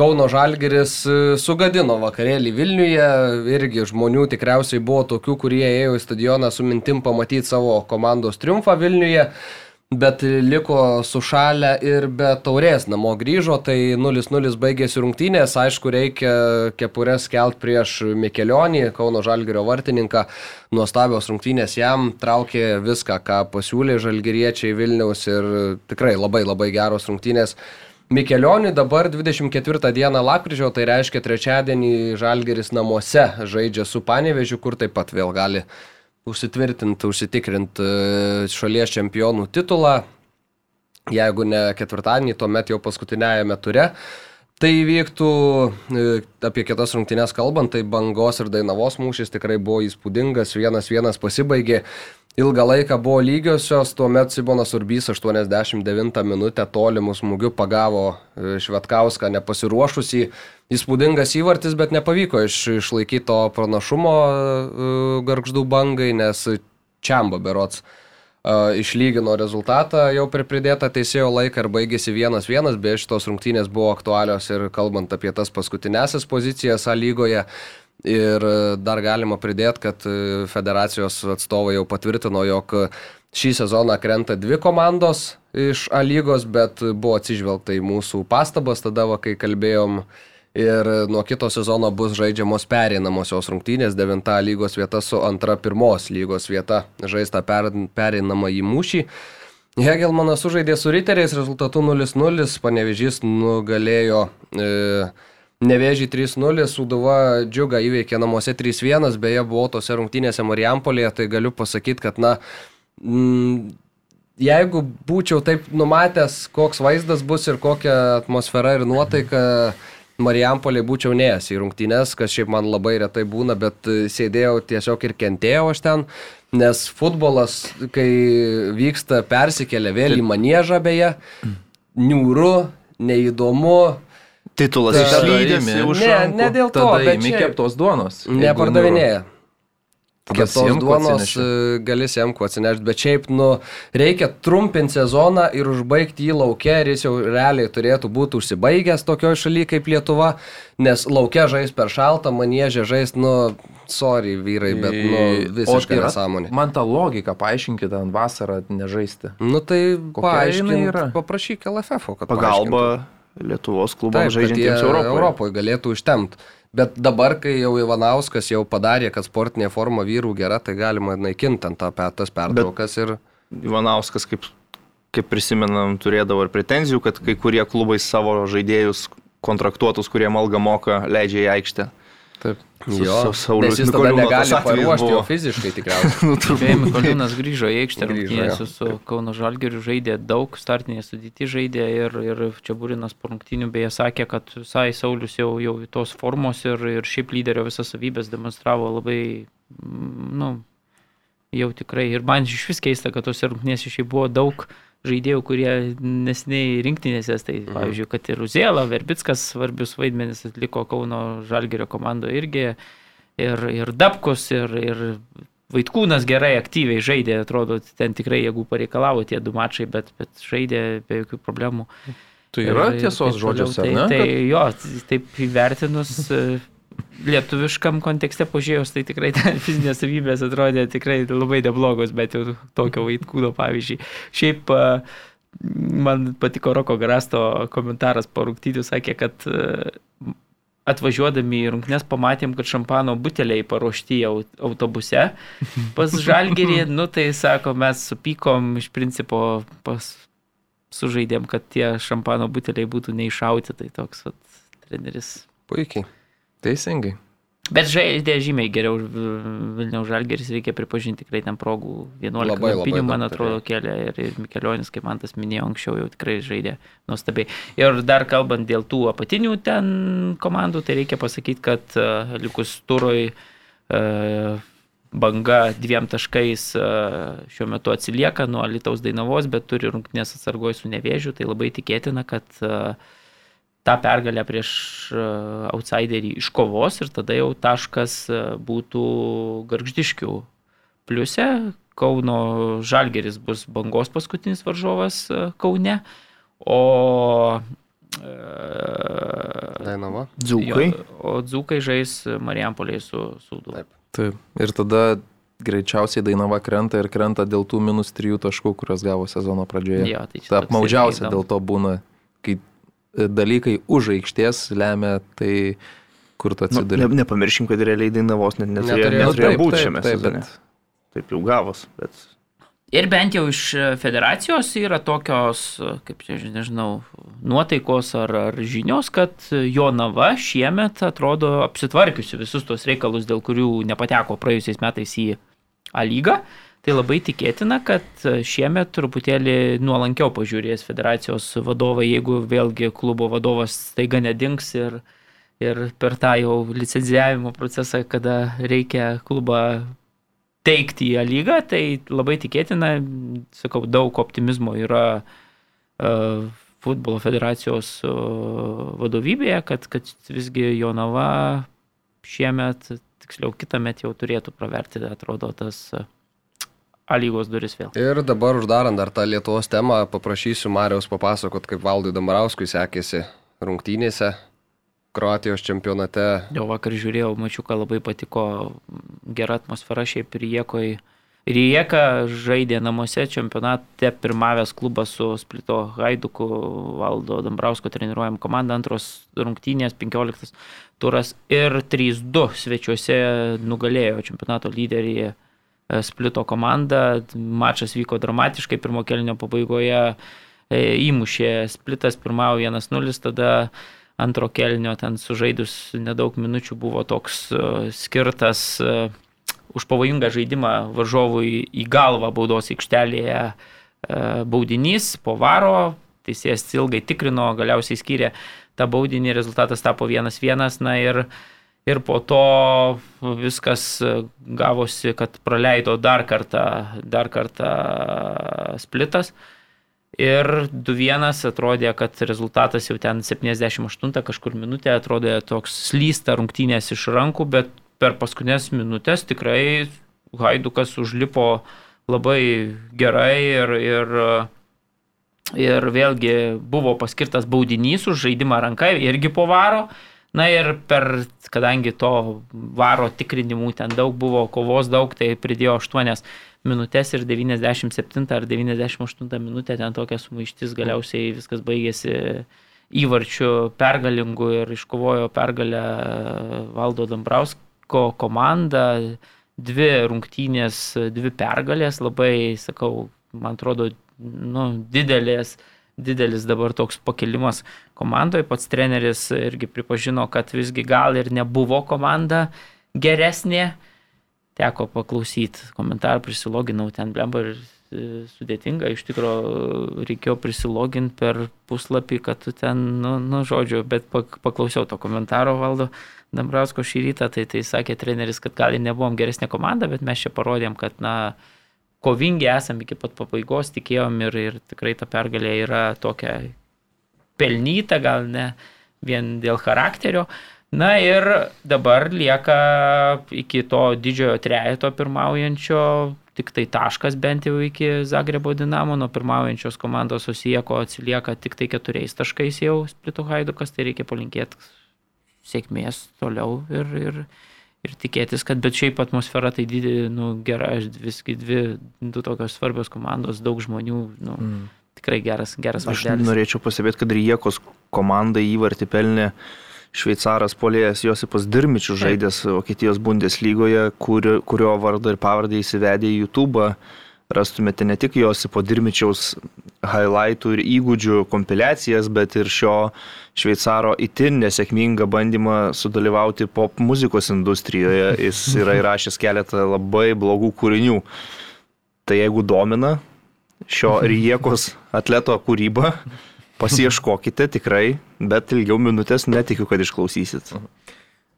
Kauno Žalgeris sugadino vakarėlį Vilniuje. Irgi žmonių tikriausiai buvo tokių, kurie ėjo į stadioną su mintim pamatyti savo komandos triumfą Vilniuje bet liko sušalę ir be taurės namo grįžo, tai 0-0 baigėsi rungtynės, aišku, reikia kepurės kelt prieš Mikelionį, Kauno Žalgirio vartininką, nuostabios rungtynės jam, traukė viską, ką pasiūlė Žalgiriečiai Vilniaus ir tikrai labai labai geros rungtynės. Mikelionį dabar 24 dieną lapkričio, tai reiškia trečiadienį Žalgeris namuose žaidžia su Panevežiu, kur taip pat vėl gali užsitvirtinti, užsitikrinti e, šalies čempionų titulą. Jeigu ne ketvirtadienį, tuomet jau paskutinėjame ture. Tai vyktų, e, apie kitas rungtynės kalbant, tai bangos ir dainavos mūšis tikrai buvo įspūdingas, vienas vienas pasibaigė ilgą laiką buvo lygiosios, tuomet Sibonas Urbys 89 minutę tolimų smūgių pagavo e, Švetkauską nepasiruošusį. Įspūdingas įvartis, bet nepavyko iš, išlaikyti to pranašumo uh, garždų bangai, nes Čiamba berots uh, išlygino rezultatą jau per pridėtą teisėjo laiką ir baigėsi 1-1, beje šitos rungtynės buvo aktualios ir kalbant apie tas paskutinėsias pozicijas A lygoje. Ir e, dar galima pridėti, kad e, federacijos atstovai jau patvirtino, jog šį sezoną krenta dvi komandos iš A lygos, bet buvo atsižvelgta į mūsų pastabas tada, va, kai kalbėjom. Ir nuo kito sezono bus žaidžiamos pereinamosios rungtynės, devinta lygos vieta su antra pirmos lygos vieta žaista per, pereinama į mūšį. Hegelmanas sužaidė su Riteriais rezultatu 0-0, panevežys nugalėjo e, Nevėžį 3-0, Sūduva džiuga įveikė namuose 3-1, beje, buvo tose rungtynėse Marijampolėje, tai galiu pasakyti, kad, na, mm, jeigu būčiau taip numatęs, koks vaizdas bus ir kokia atmosfera ir nuotaika, Marijampolė būčiau neėjęs į rungtynės, kas šiaip man labai retai būna, bet sėdėjau tiesiog ir kentėjau aš ten, nes futbolas, kai vyksta, persikelia vėl į manėžą beje, niūru, neįdomu, Titulas išlydėmi. Ne, ne dėl to, bet čia keptos duonos. Nepardavinėja. Keptos duonos e, gali semku atsinešti, bet šiaip, nu, reikia trumpinti sezoną ir užbaigti jį laukia ir jis jau realiai turėtų būti užsibaigęs tokioje šalyje kaip Lietuva, nes laukia žais per šaltą, manėžė žais, nu, sorry vyrai, bet, nu, visiškai nesąmonė. Man tą logiką paaiškinkite ant vasarą nežaisti. Nu, tai paaiškinkite, paprašyk LFF, kad pagalba. Paaiškintų. Lietuvos klubams žaidžiantiems Europoje. Europoje galėtų užtemti. Bet dabar, kai jau Ivanauskas jau padarė, kad sportinė forma vyrų gera, tai galima naikinti ant tą tas pertraukas. Ir... Ivanauskas, kaip, kaip prisimenam, turėdavo ir pretenzijų, kad kai kurie klubai savo žaidėjus kontraktuotus, kurie malgą moka, leidžia į aikštę. Taip. Jo, Saulius jis tada negali paruošti jo fiziškai tikriausiai. nu, Beje, Mikoliūnas grįžo į aikštę, rungtynėse su Kauno Žalgeriu žaidė daug, startinėje sudėti žaidė ir, ir čia Būrinas po rungtynių beje sakė, kad visai Saulius jau, jau tos formos ir, ir šiaip lyderio visas savybės demonstravo labai, mm, nu, jau tikrai. Ir man iš vis keista, kad tose rungtynėse šiaip buvo daug žaidėjų, kurie nesiniai rinktinėse, tai mhm. pavyzdžiui, kad ir Uzėla, Verbickas svarbius vaidmenis atliko Kauno Žalgerio komandoje irgi, ir, ir Dabkus, ir, ir Vaitkūnas gerai aktyviai žaidė, atrodo, ten tikrai jėgų pareikalavo tie du mačai, bet, bet žaidė be jokių problemų. Tai yra ir, tiesos žodžiuose, tai, ne? Tai, tai jo, taip įvertinus lietuviškam kontekste pažiūrėjus, tai tikrai fizinės savybės atrodė tikrai labai neblogos, bet jau tokio vaikūno pavyzdžiui. Šiaip man patiko Roko Garasto komentaras po rungtynių, sakė, kad atvažiuodami į rungtynes pamatėm, kad šampano buteliai paruošti autobuse pas žalgerį, nu tai sako, mes supykom iš principo pas sužaidėm, kad tie šampano buteliai būtų neišauti, tai toks vat, treneris. Puikiai. Teisingai. Bet žaidė žymiai geriau Vilniaus Žalgeris, reikia pripažinti, tikrai ten progų 11 labai, labai man atrodo, kėlė ir, ir Mikelionis, kaip man tas minėjo anksčiau, jau tikrai žaidė nuostabiai. Ir dar kalbant dėl tų apatinių ten komandų, tai reikia pasakyti, kad uh, likus turoj uh, banga dviem taškais uh, šiuo metu atsilieka nuo Lietuvos Dainavos, bet turi rungtinės atsargoj su nevėžiu, tai labai tikėtina, kad uh, tą pergalę prieš e, outsiderį iškovos ir tada jau taškas e, būtų garždiškių pliuse. Kauno Žalgeris bus bangos paskutinis varžovas Kaune. O Dainava. Dzūkai. Jo, o dzūkai žais Marijampolėje su Sūdu. Taip. Taip. Ir tada greičiausiai Dainava krenta ir krenta dėl tų minus trijų taškų, kuriuos gavo sezono pradžioje. Jo, tai Ta apmaudžiausia dėl to būna, kai e, dalykai už aikštės lemia tai, kur tu Nu, atsiduri. ne, nepamirškim, kad realiai Dainavos net neturėjo, Neturėjo. neturėjo Taip, būti taip, šiame taip, sezone. bet- Taip jau gavos, bet Ir bent jau iš federacijos yra tokios, kaip čia nežinau, nuotaikos ar, ar žinios, kad Jonava šiemet atrodo apsitvarkiusi visus tos reikalus, dėl kurių nepateko praėjusiais metais į A lygą. Tai labai tikėtina, kad šiemet truputėlį nuolankiau pažiūrės federacijos vadovai, jeigu vėlgi klubo vadovas staiga nedings ir, ir per tą jau licenzijavimo procesą, kada reikia klubą teikti į lygą, tai labai tikėtina, sakau, daug optimizmo yra uh, futbolo federacijos uh, vadovybėje, kad, kad visgi Jonava šiemet, tiksliau kitą metą jau turėtų praverti, atrodo, tas uh, A lygos duris vėl. Ir dabar uždarant dar tą Lietuvos temą, paprašysiu Marijos papasakot, kaip Valdui Damarauskui sekėsi rungtynėse Kroatijos čempionate. Jau vakar žiūrėjau, mačiau, kad labai patiko gera atmosfera šiaip Riekoj. Rieka žaidė namuose čempionate pirmavęs klubas su Splito Haiduku, Valdo Dambrausko treniruojam komanda, antros rungtynės, 15 turas ir 3-2 svečiuose nugalėjo čempionato lyderį Splito komanda. Mačas vyko dramatiškai, pirmo kelnio pabaigoje. E, įmušė Splitas, pirmavo 1-0, tada antro kelnio ten sužaidus nedaug minučių buvo toks uh, skirtas už pavojingą žaidimą varžovui į galvą baudos aikštelėje baudinys po varo, teisėjas ilgai tikrino, galiausiai skyrė tą baudinį, rezultatas tapo 1-1, na ir Ir po to viskas gavosi, kad praleido dar kartą, dar kartą splitas. Ir 2-1 atrodė, kad rezultatas jau ten 78 kažkur minutė atrodė toks slysta rungtynės iš rankų, bet per paskutinės minutės tikrai Haidukas užlipo labai gerai ir, ir, ir vėlgi buvo paskirtas baudinys už žaidimą ranką irgi po varo. Na ir per, kadangi to varo tikrinimų ten daug buvo, kovos daug, tai pridėjo 8 minutės ir 97 ar 98 minutę ten tokia sumaištis, galiausiai viskas baigėsi įvarčių pergalingų ir iškovojo pergalę Valdo Dambrausko komanda. Dvi rungtynės, dvi pergalės, labai, sakau, man atrodo, nu, didelės, didelis dabar toks pakilimas komandoje. Pats treneris irgi pripažino, kad visgi gal ir nebuvo komanda geresnė teko paklausyti komentarą, prisiloginau ten blemba ir sudėtinga, iš tikrųjų reikėjo prisiloginti per puslapį, kad tu ten, nu, nu žodžiu, bet paklausiau to komentaro valdo Dambrausko šį rytą, tai tai sakė treneris, kad gal ir nebuvom geresnė komanda, bet mes čia parodėm, kad, na, kovingi esam iki pat pabaigos, tikėjom ir, ir tikrai ta pergalė yra tokia pelnyta, gal ne vien dėl charakterio. Na ir dabar lieka iki to didžiojo trejeto pirmaujančio tik tai taškas bent jau iki Zagrebo Dinamo, nuo pirmaujančios komandos Osijeko atsilieka tik tai keturiais taškais jau Splito Haidukas, tai reikia palinkėti sėkmės toliau ir, ir, ir tikėtis, kad bet šiaip atmosfera tai didelė, nu, gera, visgi dvi, du tokios svarbios komandos, daug žmonių, nu, mm. tikrai geras, geras Aš vaizdelis. norėčiau pasibėti, kad Riekos komandai įvartį pelnė šveicaras polėjas Josipas Dirmičius žaidęs Vokietijos Bundeslygoje, kur, kurio vardą ir pavardę įsivedė į YouTube. Rastumėte ne tik Josipo Dirmičiaus highlightų ir įgūdžių kompiliacijas, bet ir šio šveicaro itin nesėkmingą bandymą sudalyvauti pop muzikos industrijoje. Jis yra įrašęs keletą labai blogų kūrinių. Tai jeigu domina šio Riekos atleto kūryba, pasieškokite tikrai, bet ilgiau minutės netikiu, kad išklausysit.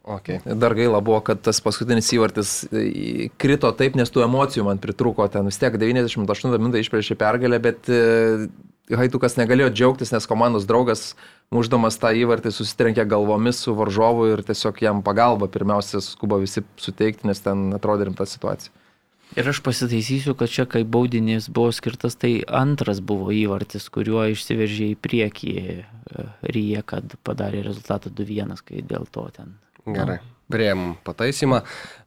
Okay. Dar gaila buvo, kad tas paskutinis įvartis e, krito taip, nes tų emocijų man pritruko. Ten vis tiek 98 minutę išplėšė pergalę, bet e, Haitukas negalėjo džiaugtis, nes komandos draugas, muždamas tą įvartį, susitrenkė galvomis su varžovu ir tiesiog jam pagalba pirmiausia skuba visi suteikti, nes ten atrodė rimta situacija. Ir aš pasitaisysiu, kad čia, kai baudinys buvo skirtas, tai antras buvo įvartis, kuriuo išsiveržė į priekį e, Ryje, kad padarė rezultatą 2-1, kai dėl to ten. Gerai. Prieim pataisymą.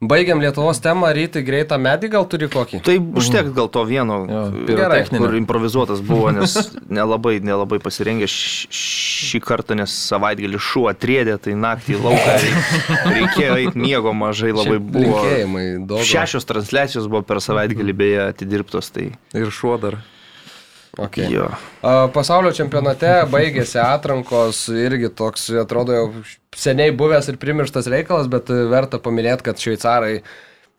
Baigiam Lietuvos temą, ryti greitą medį gal turi kokį? Tai užteks gal to vieno, Jo, Gerai, kur improvizuotas buvo, nes nelabai, nelabai pasirengė š- šį kartą, nes savaitgalį šuo atrėdė, tai naktį lauką reik- reikėjo eiti miego mažai, labai buvo. Šešios transliacijos buvo per savaitgalį beje atidirbtos, tai Ir šuo dar. Okay. jo. Pasaulio čempionate baigėsi atrankos, irgi toks, atrodo, jau seniai buvęs ir primirštas reikalas, bet verta paminėti, kad šveicarai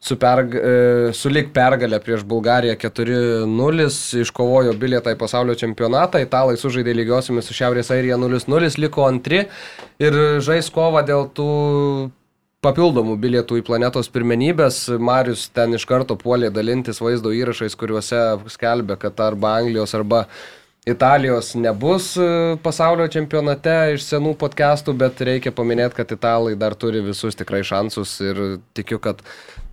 su perg, e, sulik pergalę prieš Bulgariją 4-0 iškovojo bilietą į pasaulio čempionatą, italai sužaidė lygiosiomis su Šiaurės Airija 0-0, liko antri ir žais kova dėl tų papildomų bilietų į planetos pirmenybės. Marius ten iš karto puolė dalintis vaizdo įrašais, kuriuose skelbė, kad arba Anglijos, arba Italijos nebus e, pasaulio čempionate iš senų podcastų, bet reikia paminėti, kad italai dar turi visus tikrai šansus ir tikiu, kad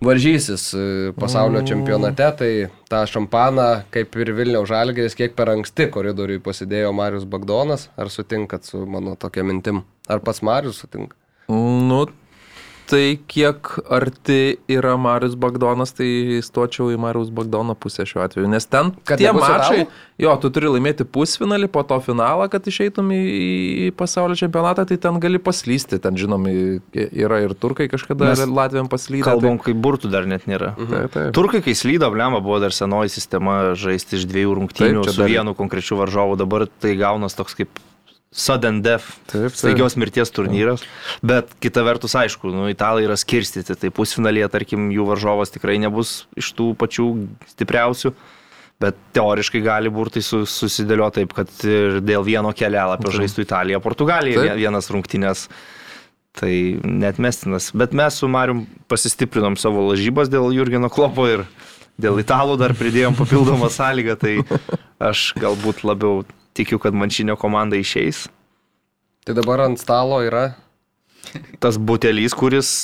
varžysis e, pasaulio čempionate. Tai tą šampaną, kaip ir Vilniaus žalgeris, kiek per anksti koridoriui pasidėjo Marius Bagdonas. Ar sutinkat su mano tokia mintim? Ar pats Marius sutinka? Nu, tai kiek arti yra Marius Bagdonas, tai stočiau į Marius Bagdono pusę šiuo atveju. Nes ten Kad tie mačai, italų? jo, tu turi laimėti pusfinalį, po to finalą, kad išeitum į, į pasaulio čempionatą, tai ten gali paslysti. Ten, žinom, yra ir turkai kažkada Mes Latvijam paslydę. Kalbam, kai burtų dar net nėra. Tai, taip, taip. Turkai, kai slydo, blemba, buvo dar senoji sistema žaisti iš dviejų rungtynių Taip, su dar- vienu konkrečiu varžovu, dabar tai gaunas toks kaip sudden death, Taip, taip. staigios mirties turnyras, bet kita vertus, aišku, nu, italai yra skirstyti, tai pusfinalėje, tarkim, jų varžovas tikrai nebus iš tų pačių stipriausių. Bet teoriškai gali burtai su, susidėlioti taip, kad ir dėl vieno kelelapio žaistų Italija, Portugalija Taip. vie- vienas rungtynės. Tai net mestinas. Bet mes su Marium pasistiprinom savo lažybas dėl Jurgeno Klopo ir dėl italų dar pridėjom papildomą sąlygą. Tai aš galbūt labiau tikiu, kad mančinio komanda išeis. Tai dabar ant stalo yra. Tas butelys, kuris,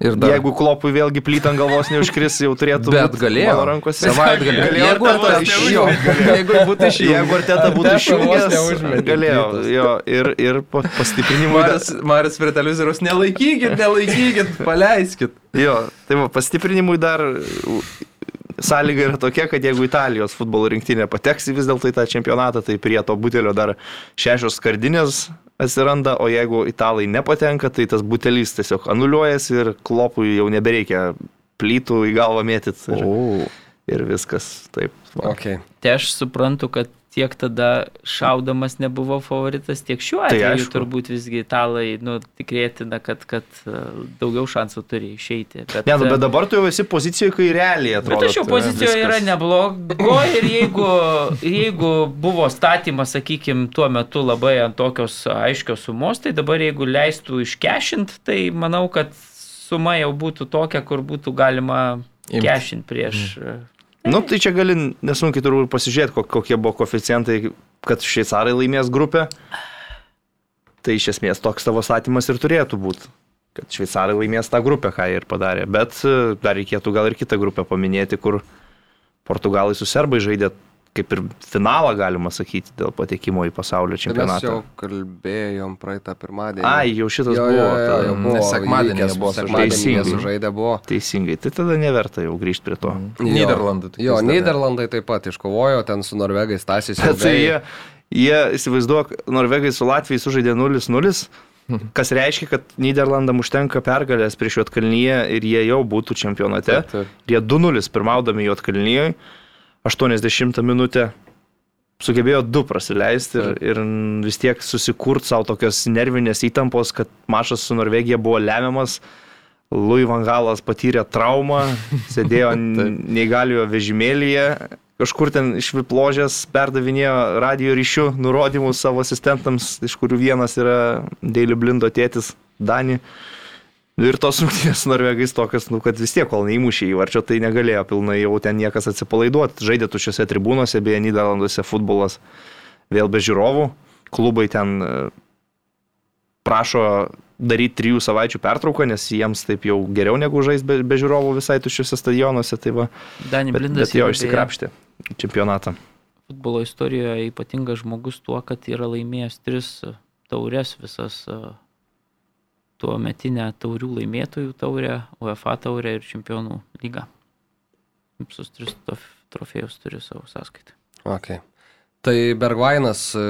Ir dar... jeigu Klopui vėlgi plyt ant galvos neužkris, jau turėtų Bet būt galėjo. mano rankose. Savaitgalį. Galėjo Jeigu Arteta išjungt. Jeigu būtų išjungęs. Jeigu Arteta būtų išjungęs, galėjo. Jo, ir, ir pa- pastiprinimui. Maris, Maris prie televizoriaus, nelaikykit, nelaikykit, paleiskit. Jo, tai va, pastiprinimui dar sąlyga yra tokia, kad jeigu Italijos futbolo rinktinė pateks vis dėlto į tą čempionatą, tai prie to butelio dar šešios skardinės atsiranda, o jeigu italai nepatenka, tai tas butelis tiesiog anuliuojasi ir klopui jau nebereikia plytų į galvą mėtyti ir, O. ir viskas taip. Va. Okay. Tai aš suprantu, kad tiek tada šaudamas nebuvo favoritas, tiek šiuo Tai atveju aišku. turbūt visgi italai, nu, tikėtina, kad, kad e, daugiau šansų turi išeiti. Bet, Ne, nu, e, bet dabar tu jau esi pozicijoje, kai realiai atrodo. Bet aš jau pozicijoje yra neblogo ir jeigu, jeigu buvo statymas, sakykime, tuo metu labai ant tokios aiškios sumos, tai dabar jeigu leistų iškešint, tai manau, kad suma jau būtų tokia, kur būtų galima Imt. kešint prieš... Mm. Nu, tai čia gali nesunkiai turbūt pasižiūrėti, kok- kokie buvo koficijantai, kad šveicarai laimės grupę. Tai iš esmės toks tavo statymas ir turėtų būti. Kad šveicarai laimės tą grupę, ką jie ir padarė. Bet e, dar reikėtų gal ir kitą grupę paminėti, kur portugalai su serbai žaidė kaip ir finalą, galima sakyti, dėl patekimo į pasaulio Tai mes jau čempionatą. kalbėjom praeitą pirmadienį. Ai, jau šitas jo, buvo. jo, jo, tai- jau buvo. Nes sekmadienį jie buvo sekmadienį sužaidę. buvo. Teisingai, tai tada neverta jau grįžti prie to. Jo. Nyderlandai tokiais Jo. Niderlandai taip pat iškovojo, ten su Norvegais Tasis. Bet tai jie, jie įsivaizduok, Norvegai su Latvijai sužaidė 0-0, kas reiškia, kad Niderlandam užtenka pergalės prieš Jotkalnyje ir jie jau būtų čempionate. Taip, taip. Jie 2-0 pirmaudami Jotkalnyje, 80 minutę sugebėjo du prasileisti ir, ir vis tiek susikurt savo tokios nervinės įtampos, kad mašas su Norvegija buvo lemiamas. Louis Van Galas patyrė traumą, sėdėjo neįgaliojo vežimėlyje, kažkur ten iš vipložės perdavinėjo radio ryšių nurodymus savo asistentams, iš kurių vienas yra Daily Blindo tėtis Dani. Nu Ir tos rungtynės su norvegais tokios, nu, kad vis tiek, kol neįmušė įvarčio, tai negalėjo pilnai jau ten niekas atsipalaiduoti. Žaidė tušiuose tribūnose, beje, Niderlanduose futbolas vėl be žiūrovų. Klubai ten e, prašo daryti trijų savaičių pertrauką, nes jiems taip jau geriau negu žais be, be žiūrovų visai tuščiuose stadionuose. Tai va, Dani bet, Blindas bet jo yra beje išsikrapštė čempionatą. futbolo istorijoje ypatingas žmogus tuo, kad yra laimėjęs tris taures visas e, tuo metinę taurių laimėtojų taurę, UEFA taurę ir čempionų lygą. Visus tris trofėjus turi savo sąskaitą. Okay. Tai Bergvainas e,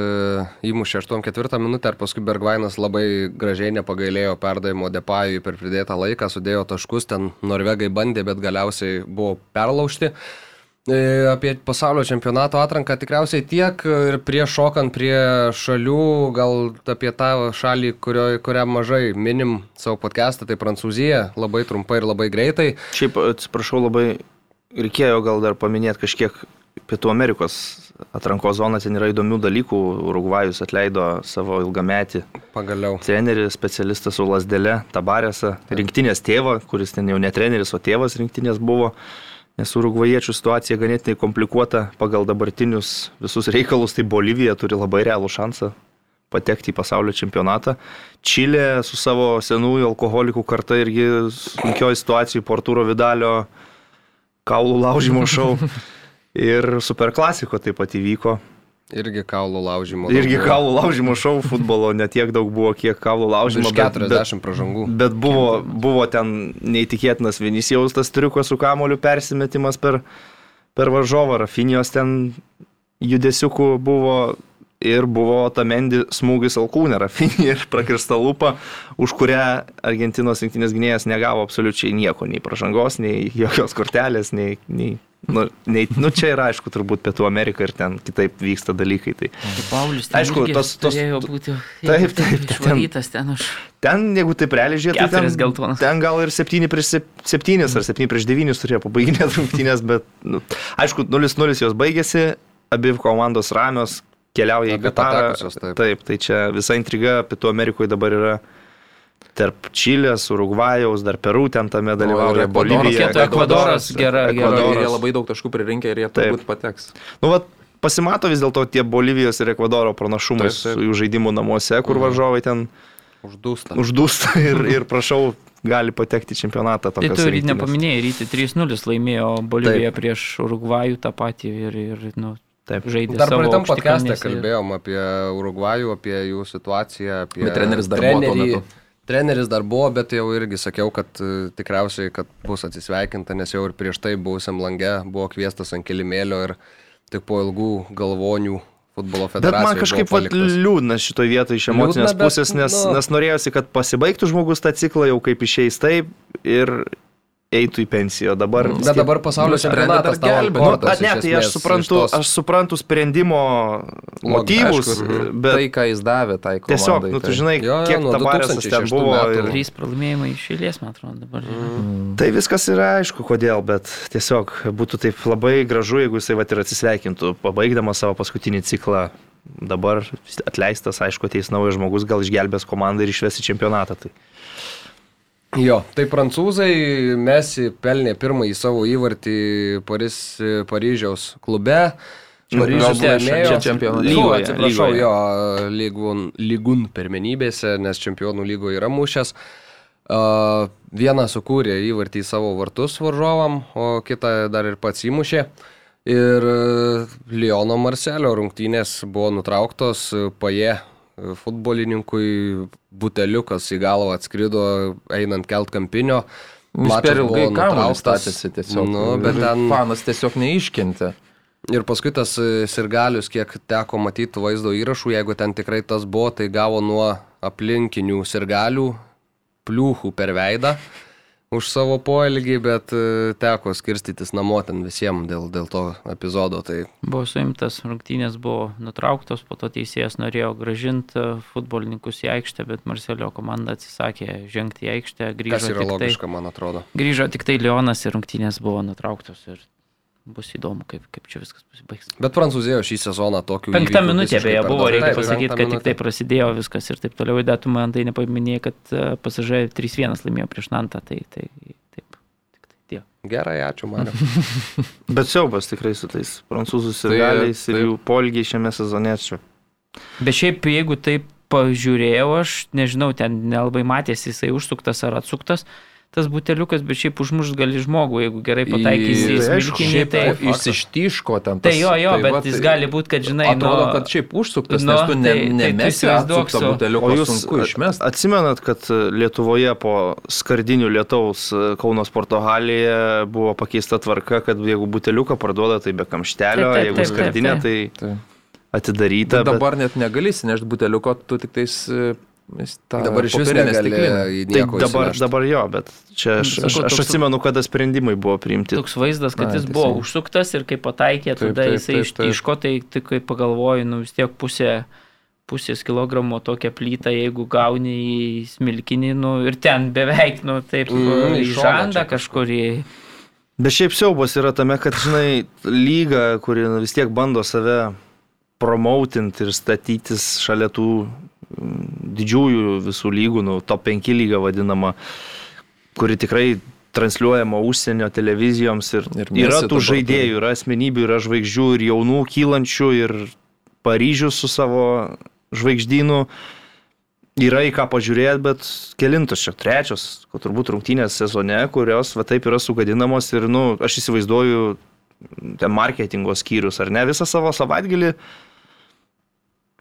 įmušė 8-4 minutę ir paskui Bergvainas labai gražiai nepagailėjo perdavimo Depajui per pridėtą laiką, sudėjo taškus, ten norvegai bandė, bet galiausiai buvo perlaužti. E, Apie pasaulio čempionato atranką tikriausiai tiek ir prieš šokant prie šalių, gal apie tą šalį, kurio, kurią mažai minim savo podcastą, tai Prancūzija, labai trumpai ir labai greitai. Šiaip, atsiprašau, labai reikėjo gal dar paminėti kažkiek Pietų Amerikos atrankos zoną, ten yra įdomių dalykų. Urugvajus atleido savo ilgametį Pagaliau. trenerį, specialistą su Lasdėle, Tabarėse, rinktinės tėvą, kuris ten jau ne treneris, o tėvas rinktinės buvo. Nes urugvajiečių situacija ganėtinai komplikuota pagal dabartinius visus reikalus, tai Bolivija turi labai realų šansą patekti į pasaulio čempionatą. Čilė su savo senųjų alkoholikų karta irgi sunkioje situacijoje po Arturo Vidalio kaulų laužimo šau. Ir superklasiko taip pat įvyko. Irgi kaulų laužimo. Irgi buvo. kaulų laužimo šau futbolo netiek daug buvo, kiek kaulų laužimo. Virš bet- bet- 40 pražangų. Bet buvo, buvo ten neįtikėtinas Vinicijaus tas triukas su kamoliu persimetimas per, per varžovą, Rafinijos ten judesiukų buvo ir buvo Tamendi smūgis alkūnė, Rafinija ir prakirsta lūpa, už kurią Argentinos rinktinės gynėjas negavo absoliučiai nieko, nei pažangos, nei jokios kortelės, nei... nei Nu, nei, nu, čia yra aišku, turbūt Pietų Amerika ir ten kitaip vyksta dalykai. Tai Tai Paulius ten Aišku, tos- tos- būti Taip, taip, ten- išvarytas ten už... Ten, jeigu taip realiai žiūrėtų, tai ten, geltonas. ten gal ir 7 prieš 7 ar 7 prieš 9 turėjo pabaiginės rungtynės, bet, nu, aišku, 0-0 jos baigėsi, abi komandos ramios, keliauja į Katarą. taip. taip, tai čia visa intriga Pietų Amerikoje dabar yra tarp Čilės, Urugvajaus, dar Peru ten tame dalyvauja, Ekvadoras. Bolivija. Ekvadoras, gera- gera-. Jie labai daug taškų pririnkę ir jie Taip. turbūt pateks. Nu, vat, pasimato vis dėlto tie Bolivijos ir Ekvadoro pranašumas Taip, taip. jų žaidimų namuose, kur varžovai ten Uždūsta. uždūsta ir, ir prašau, gali patekti į čempionatą. Tai tu ir nepaminėjai, ryti 3-0 laimėjo Bolivija prieš Urugvajų tą patį ir, ir nu, Taip. žaidė. Dar savo praeitam podcast'e kalbėjom apie Urugvajų, apie jų situaciją, apie... Treneris dar metu. Treneris dar buvo, bet jau irgi sakiau, kad e, tikriausiai, kad bus atsisveikinta, nes jau ir prieš tai buvusiam lange buvo kviestas ant kilimėlio ir tik po ilgų galvonių futbolo Bet federacijos. man kažkaip vat, liūdna šitoje vietoje iš emocinės Liūdna, bet, pusės, nes, nu- nes norėjosi, kad pasibaigtų žmogus tą ciklą jau kaip išeis taip ir eitų į pensiją. Dabar, vis Bet tiek- dabar pasaulio čempionatas gelbėti. Nu, ne, tai aš suprantu, tos- aš suprantu sprendimo motyvus, aišku, bet Tai, ką jis davė, tai komandai. tiesiog, nu, tu tai- žinai, Jo, jo, kiek nuo tabaresas ten 2006 buvo. Ir, Trys pralaimėjimai iš eilės, man atrodo, dabar. Mm. Tai viskas yra aišku, kodėl, bet tiesiog būtų taip labai gražu, jeigu jisai vat ir atsisveikintų, pabaigdamas savo paskutinį ciklą. Dabar atleistas, aišku, ateis naujas žmogus, gal išgelbės komandą ir išves į čempionatą. Tai. Jo, tai prancūzai Mesi pelnė pirmąjį savo įvartį Paris, Paryžiaus klube. Paryžius laimėjo. čempionų lygoje, atsiprašau, lygoje. jo, lygun, lygun pirmenybėse, nes čempionų lygoje yra mušęs. Uh, vieną sukūrė įvartį į savo vartus varžovam, o kitą dar ir pats įmušė. Ir Liono Marcelio rungtynės buvo nutrauktos, paje futbolininkui buteliukas į galvą atskrido einant kelt kampinio. Mačas per ilgai kamuolį statėsi tiesiog. Nu, bet ten... Fanas tiesiog neiškentė. Ir paskui tas e, sirgalius, kiek teko matyti vaizdo įrašų, jeigu ten tikrai tas buvo, tai gavo nuo aplinkinių sirgalių pliūchų per veidą už savo poelgį, bet e, teko skirstytis namo ten visiems dėl, dėl to epizodo. Tai Buvo suimtas, rungtynės buvo nutrauktos, po to teisėjas norėjo gražinti futbolininkus į aikštę, bet Marcelio komanda atsisakė žengti į aikštę, grįžo kas yra tai, logiška, man atrodo. grįžo tik tai Leonas ir rungtynės buvo nutrauktos ir bus įdomu, kaip, kaip čia viskas pasibaigs. Bet Prancūzijoje šį sezoną tokių... Minutė visiškai beje buvo, reikia pasakyti, kad tik tai prasidėjo viskas ir taip toliau. Bet tu man tai nepaminėjai, kad e, pasažai 3-1 laimėjo prieš Nantą, tai, tai taip. Tai tiek. Gerai, ačiū, Mariu. Bet siaubas tikrai su tais prancūzų Tai, sirgaliais ir taip. jų polgiai šiame sezone čia. Bet šiaip, jeigu taip pažiūrėjau, aš nežinau, ten nelabai matėsi jisai užsuktas ar atsuktas tas buteliukas, bet šiaip užmušt gali žmogų, jeigu gerai pataikysi į smilkinį. Tai išsištiško ten. Tas, tai jo, jo, tai bet va, jis tai, gali būti, kad žinai, atrodo, nu, kad šiaip užsuktas, nu, nes tu ne, tai, nemesi tai atsukto buteliuko, jūs sunku išmesti. Atsimenat, kad Lietuvoje po skardinių lietaus Kauno sporto halėje buvo pakeista tvarka, kad jeigu buteliuką parduoda, tai be kamštelio, taip, taip, jeigu skardinė, tai... Taip atidaryta. Bet dabar bet... net negali sinešti buteliuko, tu tik tais Dabar iš vis negali tai dabar, dabar jo, bet čia aš, aš, aš atsimenu, kada sprendimai buvo priimti. Toks vaizdas, kad Na, jis buvo tiesiog. užsuktas ir kai pataikė, tada taip, taip, jisai ištiško, tai tik kai pagalvoju, nu vis tiek pusė, pusės kilogramo tokią plytą, jeigu gauni į smilkinį, nu ir ten beveik, nu taip, mm, į žandą kažkurį. Bet šiaip siaubas yra tame, kad, žinai, lyga, kuri nu, vis tiek bando save promautinti ir statytis šalia tų didžiųjų visų lygų, nu, top 5 lyga vadinama, kuri tikrai transliuojama užsienio televizijoms ir, ir yra tų žaidėjų, yra asmenybių, yra žvaigždžių ir jaunų kylančių ir Paryžius su savo žvaigždynu. Yra į ką pažiūrėti, bet kelintos čia trečios, turbūt rungtynės sezone, kurios va taip yra sugadinamos ir, nu, aš įsivaizduoju, ten marketingo skyrius ar ne visą savo savaitgalį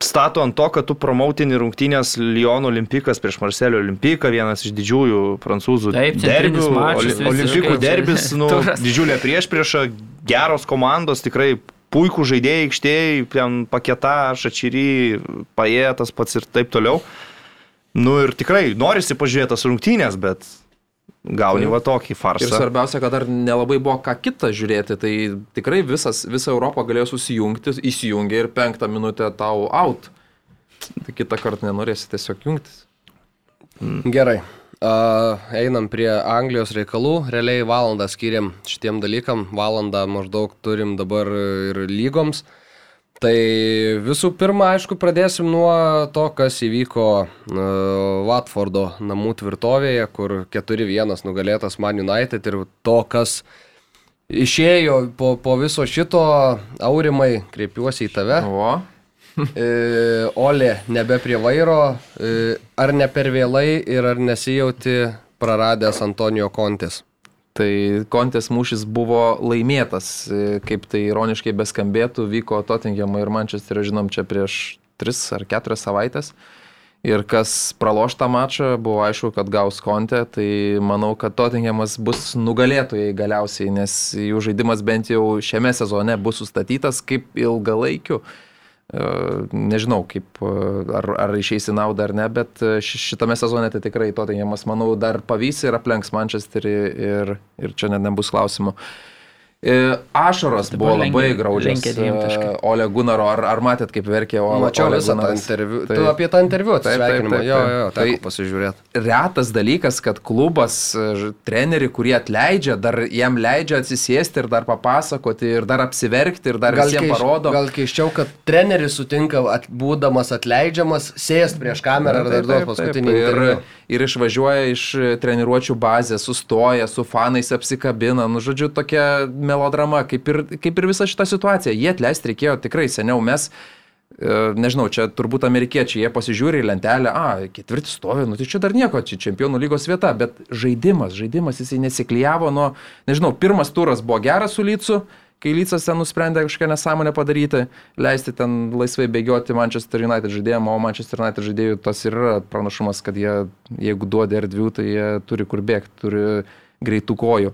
stato ant to, kad tu promautini rungtynės Lyon Olimpikas prieš Marselio Olimpiką, vienas iš didžiųjų prancūzų Taip, derbių. Mačas, Olimpikų derbis, nu, didžiulė prieš priešą, geros komandos, tikrai puikų žaidėjai aikštėjai, ten paketa, šačyry, paėtas pats ir taip toliau. Nu ir tikrai norisi pažiūrėti tas rungtynės, bet gauni tai. va tokį farsą. Ir svarbiausia, kad dar nelabai buvo ką kitą žiūrėti, tai tikrai visas, visa Europa galėjo susijungti, įsijungia ir penktą minutę tau out. Tai kitą kartą nenorėsi tiesiog jungtis. Mm. Gerai. Uh, einam prie Anglijos reikalų. Realiai valandą skiriam šitiem dalykam. Valandą maždaug turim dabar ir lygoms. Uh, Tai visų pirma, aišku, pradėsim nuo to, kas įvyko uh, Watfordo namų tvirtovėje, kur 4-1 nugalėtas Man United ir to, kas išėjo po, po viso šito, aurimai, kreipiuosi į tave. O. e, Olė, nebe prie vairo, e, ar ne per vėlai ir ar nesijauti praradęs Antonijo Kontis? Tai kontės mūšis buvo laimėtas, kaip tai ironiškai beskambėtų, vyko Tottenhamo ir Manchesterio, žinom, čia prieš 3 ar 4 savaitės. Ir kas praloš tą mačą, buvo aišku, kad gaus kontę, tai manau, kad Tottenhamas bus nugalėtojai galiausiai, nes jų žaidimas bent jau šiame sezone bus sustatytas kaip ilgalaikiu Nežinau, kaip, ar, ar išeis į naudą ar ne, bet šitame sezone tai tikrai Tottenhamas, manau, dar pavys ir aplenks Manchesterį ir, ir čia net nebus klausimų. E, ašaros buvo labai graudžios. E, Ole Gunaro, ar, ar matėt, kaip verkė Ole? Mačiau Ole visą Gunaras. tą interviu. Tai, tu apie tą interviu atsisveikinimą. Jo, jo, tai pasižiūrėti. Retas dalykas, kad klubas e, treneri, kurie atleidžia, dar jam leidžia atsisėsti ir dar papasakoti, ir dar apsiverkti, ir dar gal visiems keiš, parodo. Gal keiščiau, kad treneris sutinka, at, būdamas atleidžiamas, sėst prieš kamerą ir dar duos paskutinį interviu. Ir, ir išvažiuoja iš treniruočių bazės, sustoja, su fanais apsikabina, nu žodžiu, tokia melodrama, kaip ir, kaip ir visa šita situacija. Jie atleisti reikėjo tikrai seniau, mes e, nežinau, čia turbūt amerikiečiai, jie pasižiūri į lentelę, a, ketvirtis stovi, nu tai čia dar nieko, čia čempionų lygos vieta, bet žaidimas, žaidimas jisai nesiklyjavo nuo, nežinau, pirmas turas buvo geras su Lycu, kai Lycas ten nusprendė kažkokią nesąmonę padaryti, leisti ten laisvai bėgioti Manchester United žaidėjim, o Manchester United žaidėjų tas ir yra pranašumas, kad jie, jeigu duoda erdvių, tai jie turi kur bėgti, turi greitų kojų.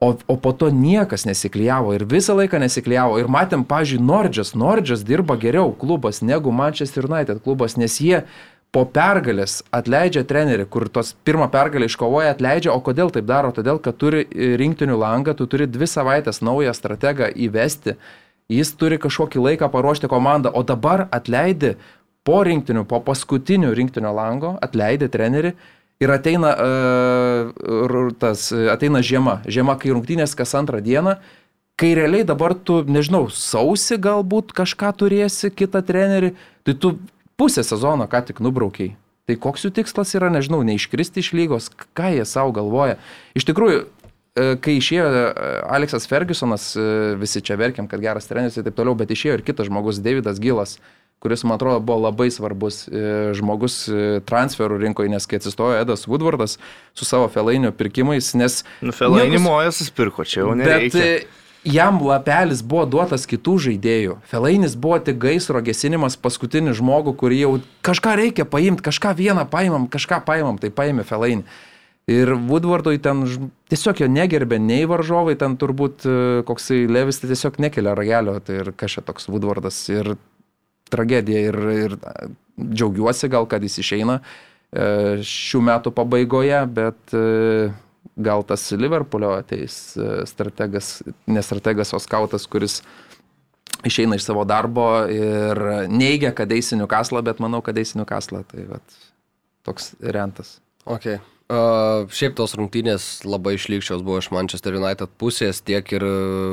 O, o po to niekas nesiklyjavo ir visą laiką nesiklyjavo. Ir matėm, pažiūrėjau, Nordžas, Nordžas dirba geriau klubas negu Manchester United klubas, nes jie po pergalės atleidžia trenerį, kur tos pirmą pergalę iškovoja, atleidžia, o kodėl taip daro? Todėl, kad turi rinktinių langą, tu turi dvi savaitės naują strategą įvesti, jis turi kažkokį laiką paruošti komandą, o dabar atleidi po rinktinių, po paskutinių rinktinio lango, atleidi trenerį ir ateina, uh, tas, ateina žiema. Žiema, kai rungtynės kas antrą dieną, kai realiai dabar tu, nežinau, sausi galbūt kažką turėsi, kitą trenerį, tai tu pusę sezono ką tik nubraukiai. Tai koks jų tikslas yra, nežinau, neiškristi iš lygos, ką jie savo galvoja. Iš tikrųjų, e, kai išėjo e, Aleksas Fergusonas, visi čia verkiam, kad geras treneris ir taip toliau, bet išėjo ir kitas žmogus, Davidas Gilas, kuris, man atrodo, buvo labai svarbus e, žmogus e, transferų rinkoje, nes kai atsistojo Edas Woodwardas su savo Felainio pirkimais, nes... Nu, Felainį mojas įspirko, čia jau ne. Bet e, jam lapelis buvo duotas kitų žaidėjų. Felainis buvo tik gaisro gesinimas paskutinį žmogų, kurį jau kažką reikia paimti, kažką vieną paimam, kažką paimam, tai paėmė Felainį. Ir Woodwardui ten tiesiog jo negerbė nei varžovai, ten turbūt koksai Levis tai tiesiog nekelia ragelio, tai ir kažkaip toks Woodwardas. Ir tragedija ir, ir džiaugiuosi gal, kad jis išeina e, šių metų pabaigoje, bet e, gal tas Liverpoolio ateis e, strategas, ne strategas, o skautas, kuris išeina iš savo darbo ir neigia, kad eisinių kaslą, bet manau, kad eisinių kaslą. Tai vat, toks rentas. Okay. Uh, šiaip tos rungtynės labai išlikščios buvo iš Manchester United pusės, tiek ir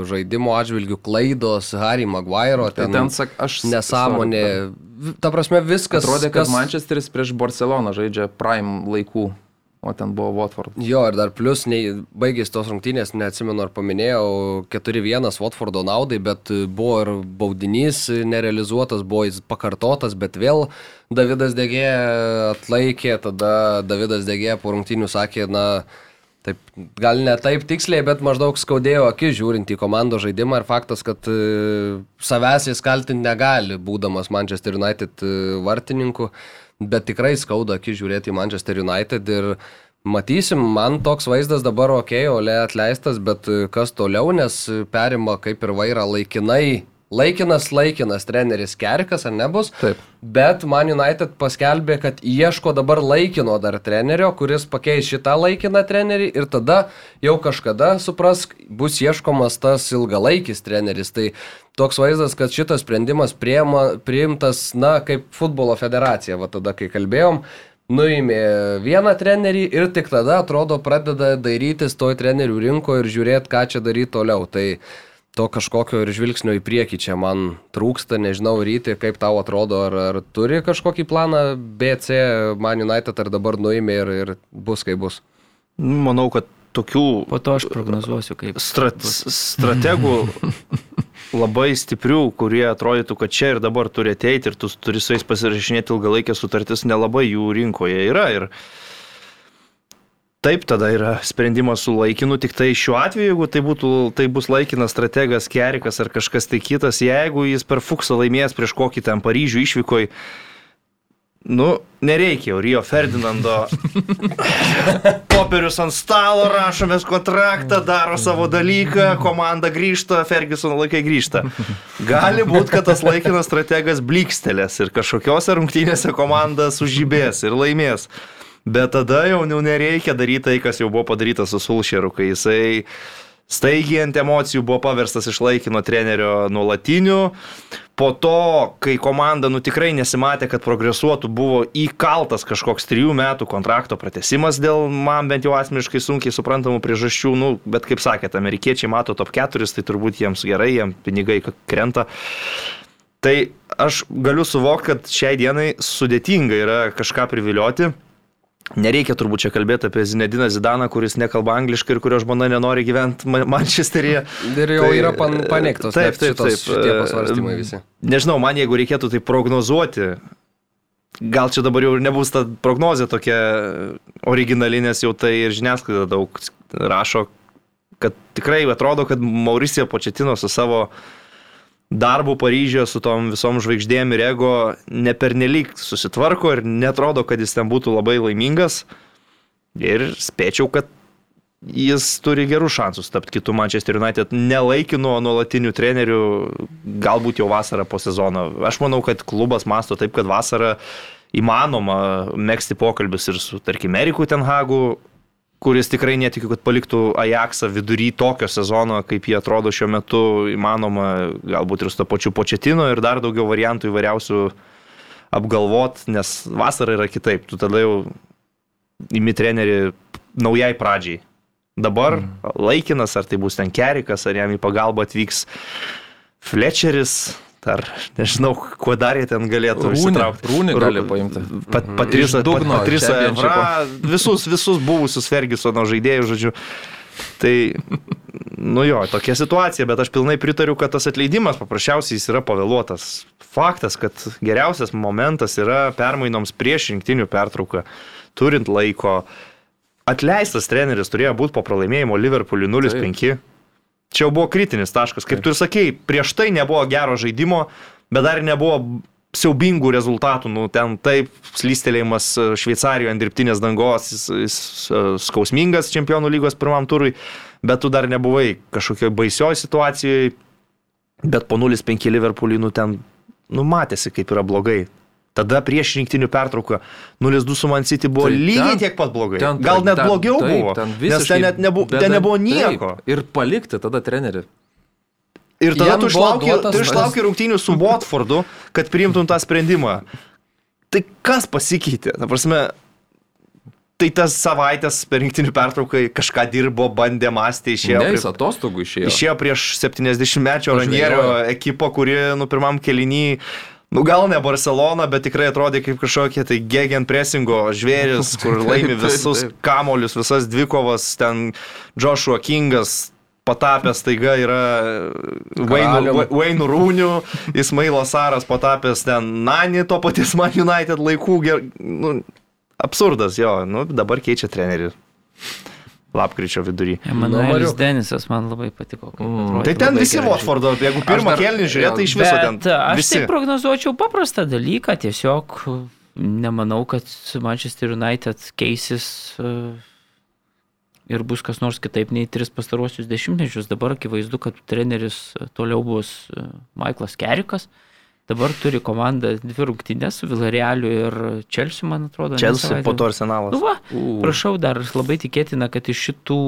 žaidimo atžvilgių klaidos, Harry Maguire, ten, ten sak, aš nesąmonė. Ta prasme, viskas. Atrodė, kad kas... Manchesteris prieš Barceloną žaidžia prime laikų o ten buvo Watford. Jo, ir dar plus, nei, baigės tos rungtynės, neatsimenu ar paminėjau, 4-1 Watfordo naudai, bet buvo ir baudinys nerealizuotas, buvo jis pakartotas, bet vėl Davidas Degė atlaikė, tada Davidas Degė po rungtynių sakė, na, Taip, gal ne taip tiksliai, bet maždaug skaudėjo akis žiūrint į komandos žaidimą ir faktas, kad e, savęs jis kaltinti negali, būdamas Manchester United e, vartininku. Uh, bet tikrai skauda akis žiūrėti į Manchester United ir matysim, man toks vaizdas dabar ok, Ole atleistas, bet kas toliau, nes perima kaip ir vairą laikinai Laikinas, laikinas treneris Kerikas, ar nebus? Taip. Bet Man United paskelbė, kad ieško dabar laikino dar trenerio, kuris pakeis šitą laikiną trenerį ir tada jau kažkada, suprask, bus ieškomas tas ilgalaikis treneris. Tai toks vaizdas, kad šitas sprendimas priima, priimtas, na, kaip futbolo federacija, va tada, kai kalbėjom, nuėmė vieną trenerį ir tik tada, atrodo, pradeda dairytis toj trenerių rinko ir žiūrėti, ką čia daryti toliau. Tai to kažkokio ir žvilgsnio į priekį čia man trūksta, nežinau, ryti, kaip tau atrodo, ar, ar turi kažkokį planą BC, Man United, ar dabar nuėmė ir, ir bus kaip bus. Manau, kad tokių... Po to aš prognozuosiu, kaip. Strat, strategų labai stiprių, kurie atrodytų, kad čia ir dabar turi ateiti ir tu turi su jais pasirašinėti ilgalaikės sutartis, nelabai jų rinkoje yra. Ir, Taip, tada yra sprendimas su laikinu, tik tai šiuo atveju, jeigu tai, būtų, tai bus laikinas strategas, kerikas ar kažkas tai kitas, jeigu jis per fuksą laimės prieš kokį ten Paryžių išvykoj, nu, nereikia jau Rio Ferdinando. Popierius ant stalo, rašomės kontraktą, daro savo dalyką, komanda grįžta, Ferguson laikai grįžta. Gali būti, kad tas laikinas strategas blikstelės ir kažkokiose rungtynėse komanda sužibės ir laimės. Bet tada jau nu, nereikia daryti tai, kas jau buvo padaryta su Sulšeru, kai jisai staigiai ant emocijų buvo paverstas iš laikino trenerio nuolatiniu. Po to, kai komanda nu tikrai nesimatė, kad progresuotų, buvo įkaltas kažkoks trijų metų kontrakto pratesimas dėl man bent jau asmeniškai sunkiai suprantamų priežasčių. Nu, bet kaip sakėte, amerikiečiai mato top 4, tai turbūt jiems gerai, jiems pinigai krenta. Tai aš galiu suvokti, kad šiai dienai sudėtinga yra kažką privilioti Nereikia turbūt čia kalbėti apie Zinediną Zidaną, kuris nekalba angliškai ir kurio žmona nenori gyventi Mančesteryje. Ir jau tai, yra pan, paneigtos taip, taip, taip, šitie pasvarstymai visi. Nežinau, man jeigu reikėtų tai prognozuoti, gal čia dabar jau nebus ta prognozija tokia originali, nes jau tai ir žiniasklaida daug rašo, kad tikrai atrodo, kad Mauricija Početino su savo uh, darbu Paryžioje su tom visom žvaigždėm ir ego nepernelyg susitvarko ir netrodo, kad jis ten būtų labai laimingas. Ir spėčiau, kad jis turi gerų šansus tapti kitų Manchester United nelaikinu nuolatinių trenerių, galbūt jau vasarą po sezono. Aš manau, kad klubas masto taip, kad vasarą įmanoma mėgsti pokalbius ir su, tarkim, Eriku Tenhagu, kuris tikrai netikiu, kad paliktų Ajaxą vidury tokio sezono, kaip jie atrodo šiuo metu įmanoma, galbūt ir su to pačiu početino ir dar daugiau variantų įvairiausių apgalvot, nes vasara yra kitaip. Tu tada jau imi trenerį naujai pradžiai. Dabar mm. laikinas, ar tai bus ten Kerikas, ar jam į pagalbą atvyks Fletcheris, Ar nežinau, kuo dar jie ten galėtų įsitraukti. Rūnį gali paimti. Pat, Patrisa, dugno, Patrisa Evra, visus, visus buvusius Fergusono žaidėjus, žodžiu. Tai Nu jo, tokia situacija, bet aš pilnai pritariu, kad tas atleidimas paprasčiausiai jis yra pavėluotas. Faktas, kad geriausias momentas yra permainoms prieš rinktinių pertrauką, turint laiko. Atleistas treneris turėjo būti po pralaimėjimo Liverpoolį 0-5. Čia jau buvo kritinis taškas. Kaip tu ir sakei, prieš tai nebuvo gero žaidimo, bet dar nebuvo siaubingų rezultatų, nu, ten taip, slystelėjimas e, Šveicarijoje ant dirbtinės dangos, jis, jis e, skausmingas čempionų lygos pirmam turui, bet tu dar nebuvai kažkokioje baisioje situacijoje, bet po 0-5 Liverpoolį, nu, ten, nu, matėsi, kaip yra blogai. Tada prieš rinktinių pertrauką 0-2 su Man City buvo tai lygiai ten, tiek pat blogai. Ten, Gal net ten, blogiau taip, buvo, ten nes ten, net nebu, ten nebuvo nieko. Taip, ir palikti tada trenerių. Ir tada tu išlauki, tu išlauki rungtynių su Watfordu, kad priimtum tą sprendimą. Tai kas pasikeitė? Ta prasme, tai tas savaitės per rinktinių pertraukai kažką dirbo, bandė mąstyti, išėjo. Ne, jis atostogų išėjo. Išėjo prieš 70-mečio Ranierio ekipą, kuri, nu, pirmam kelinį Nu gal ne Barcelona, bet tikrai atrodė kaip kažkokie tai gegen pressingo žvėris, kur laimi visus kamolius, visas dvikovas, ten Joshua Kingas, patapęs taiga yra Wayne Rūnių, Ismailo Saras patapęs ten Nani to paties Man United laikų. Nu, absurdas jo, nu, dabar keičia trenerių. Lapkričio vidury. Emanuelis nu, Denisas man labai patiko. Mm. Tai ten visi Watfordo, jeigu pirmą dar... kelnį žiūrėtų, tai iš viso ten. Aš visi. tai prognozuočiau paprastą dalyką, tiesiog nemanau, kad Manchester United keisis. Uh, ir bus kas nors kitaip nei tris pastaruosius dešimtmečius. Dabar akivaizdu, kad treneris toliau bus e, Michaelas Kerikas. Dabar turi komanda dvi rungtynės su Villarealiu ir Čelsiu, man atrodo. Čelsiu po to arsenalas. Nu va, uh. prašau, dar labai tikėtina, kad iš šitų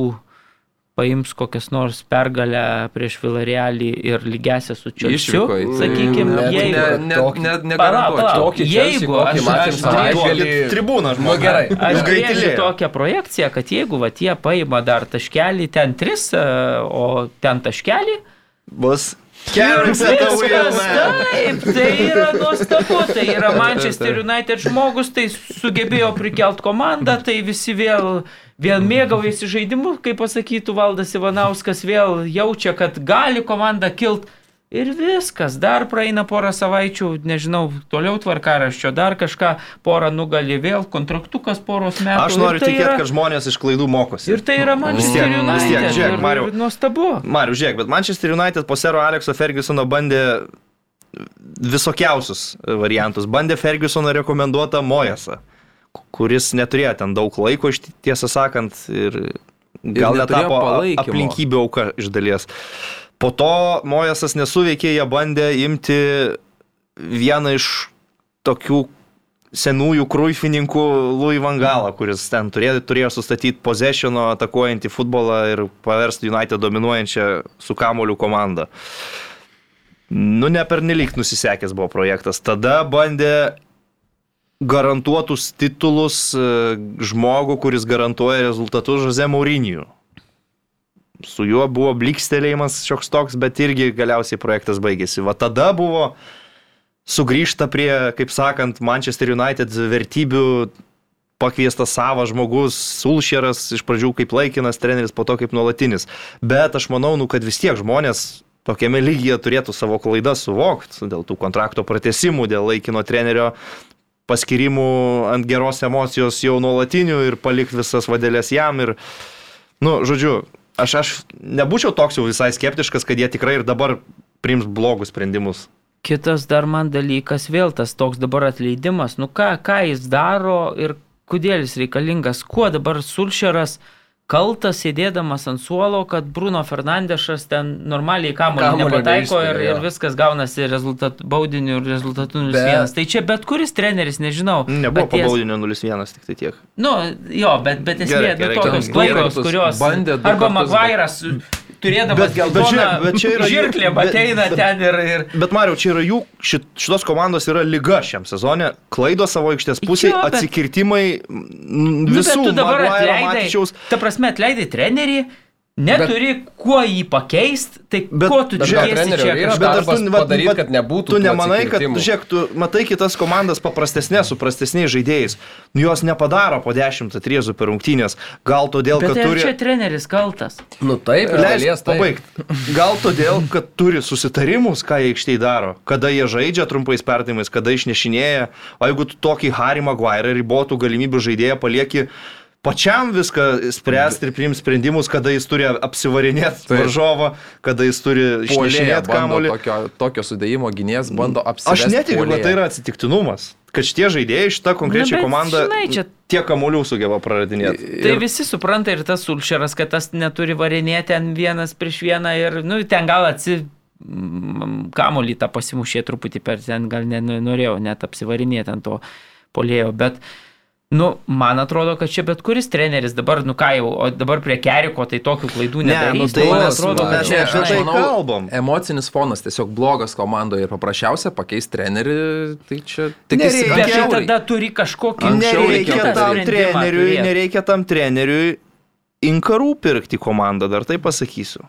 paims kokias nors pergalę prieš Villarealį ir lygęsią su Čelsiu. Sakykime, jeigu... Ne, ne, ne, negarantuočiau. Jeigu aš, aš, aš tribūną žmogų. Nu, gerai, aš brėžiu tokią projekciją, kad jeigu va, tie paima dar taškelį ten tris, e, o ten taškelį, bus Keras Taip, tai yra nuostabu, tai yra Manchester United žmogus, tai sugebėjo prikelt komandą, tai visi vėl, vėl mėgaujasi žaidimu, kaip pasakytų Valdas Ivanauskas, vėl jaučia, kad gali komanda kilt. Ir viskas, dar praeina porą savaičių, nežinau, toliau tvarkaraščio, dar kažką, porą nugali vėl, kontraktukas poros metų. Aš noriu tai tikėti, yra... kad žmonės iš klaidų mokosi. Ir tai yra Manchester United. Vis tiek, žiūrėk, Mariu. Nuostabu. Mariu, žiūrėk, bet Manchester United po sero Alekso Fergusono bandė visokiausius variantus. Bandė Fergusono rekomenduotą Mojesą, kuris neturėjo ten daug laiko, tiesą sakant, ir gal net tapo aplinkybių auka iš dalies. Po to Mojesas nesuveikė, jie bandė imti vieną iš tokių senųjų krūifininkų Louis Vangalą, kuris ten turėjo, turėjo sustatyti possessiono atakuojantį futbolą ir paversti United dominuojančią su kamoliu komandą. Nu, ne per nelik nusisekęs buvo projektas. Tada bandė garantuotus titulus e, žmogų, kuris garantuoja rezultatus Jose Maurinijų su juo buvo blikstelėjimas šioks toks, bet irgi galiausiai projektas baigėsi. Va tada buvo sugrįžta prie, kaip sakant, Manchester United vertybių pakviestas savas žmogus, Sulšeras, iš pradžių kaip laikinas treneris, po to kaip nuolatinis. Bet aš manau, nu, kad vis tiek žmonės tokiame lygyje turėtų savo klaidas suvokti dėl tų kontrakto pratesimų, dėl laikino trenerio paskirimų ant geros emocijos jau nuolatinių ir palikti visas vadėlės jam. Ir, nu, žodžiu, aš, aš nebūčiau toks jau visai skeptiškas, kad jie tikrai ir dabar priims blogus sprendimus. Kitas dar man dalykas, vėl tas toks dabar atleidimas, nu ką, ką jis daro ir kodėl jis reikalingas, kuo dabar Sulšeras uh, kaltas sėdėdamas ant suolo, kad Bruno Fernandešas ten normaliai kamuolį nepataiko ir, ir viskas gaunasi rezultat, baudinių rezultatų 0-1. Bet... Tai čia bet kuris treneris, nežinau. Nebuvo po baudinio 0-1, tik tai tiek. Nu, jo, bet, bet esmė, nu, tokios klaidos, kurios... Bandė arba Magvairas turėdamas bet, geltoną bet, ateina bet, ten ir... ir... Bet Mariau, čia yra jų, šit, šitos komandos yra lyga šiam sezonė, klaido savo aikštės pusėje, jo, bet... atsikirtimai visų. Nu, bet tu dabar atleidai, ta prasme, atleidai trenerį, neturi bet, kuo jį pakeisti, tai Bet- ko tu čia kažką? Padaryt, kad nebūtų Tu nemanai, kad, žiūrėk, tu matai kitas komandas paprastesnės, su prastesniais žaidėjais. Nu, jos nepadaro po 10 atriezų per rungtynės. Gal todėl, Bet kad ar turi... čia treneris kaltas? Nu taip, taip. pabaigti. Gal todėl, kad turi susitarimus, ką jie aikštėje daro. Kada jie žaidžia trumpais perdavimais, kada išnešinėja. O jeigu tu tokį Harry Maguire ribotų galimybių žaidėją palieki pačiam viską spręsti ir priimti sprendimus, kada jis turi apsivarinėti varžovą, kada jis turi bando kamuolį. tokio, tokio sudėjimo gynėjas, bando apsispręsti. Aš netikiu, kad tai yra atsitiktinumas. Kad šitie žaidėjai, šita konkrečia Na, komanda žinai, čia- tiek kamuolių sugeba praradinėti. Tai visi supranta ir tas Sulšeras, kad tas neturi varinėti ant vienas prieš vieną ir, nu, ten gal atsi... mm, Kamolį tą pasimušė truputį per ten, gal nenorėjau net apsivarinėti ant to polėjo, bet, nu, man atrodo, kad čia bet kuris treneris dabar, nu ką jau, o dabar prie Keriko tai tokių klaidų Ne, nedarys. nu, tai man atrodo, kad čia, žinai, tai manau, kalbam. Emocinis fonas tiesiog blogas komandoje ir paprasčiausia pakeisti trenerį, tai čia tik Nereikia. Bet tai tada turi kažkokį Nereikia tam treneriui, nereikia tam treneriui inkarų pirkti komandą, dar tai pasakysiu.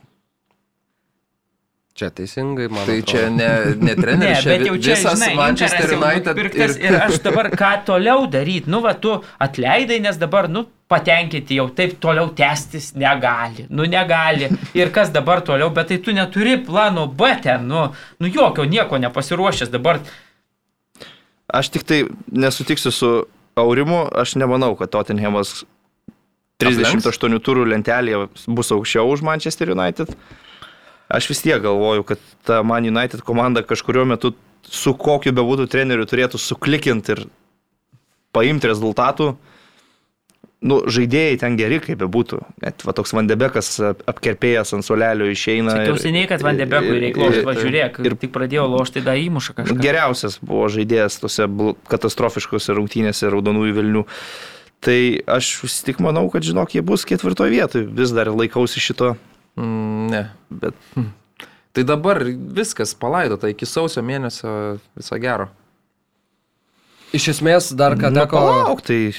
Čia teisingai, man. Tai atrodo. čia ne, ne Ne, treneris, čia bet jau čia, visas žinai, Manchester United ir... ir aš dabar ką toliau daryti, nu va, tu atleidai, nes dabar, nu, patenkinti jau taip toliau tęstis negali, nu negali. Ir kas dabar toliau, bet tai tu neturi plano B ten, nu, nu jokio nieko nepasiruošęs dabar. Aš tik tai nesutiksiu su Aurimu, aš nemanau, kad Tottenhamas 38 turų lentelėje bus aukščiau už Manchester United. Aš vis tiek galvoju, kad ta Man United komanda kažkurio metu su kokiu bebūtų treneriu turėtų suklikinti ir paimti rezultatų. Nu, žaidėjai ten geri, kaip bebūtų. Net va, toks Vandebekas ap- apkerpėjęs ant solelio išeina. Ir- seniai, kad Vandebekui reikia lošti, važiuok. ir- tik pradėjo lošti, da įmuša kažką. Geriausias buvo žaidėjas tose katastrofiškose rungtynėse raudonųjų Vilnių. Tai aš tik manau, kad žinok, jie bus ketvirtoje vietoje. Vis dar laikausi šito. Mm, ne. Bet Tai dabar viskas palaidota iki sausio mėnesio viso gero. Iš esmės, dar ką nu, teko... palauk, tai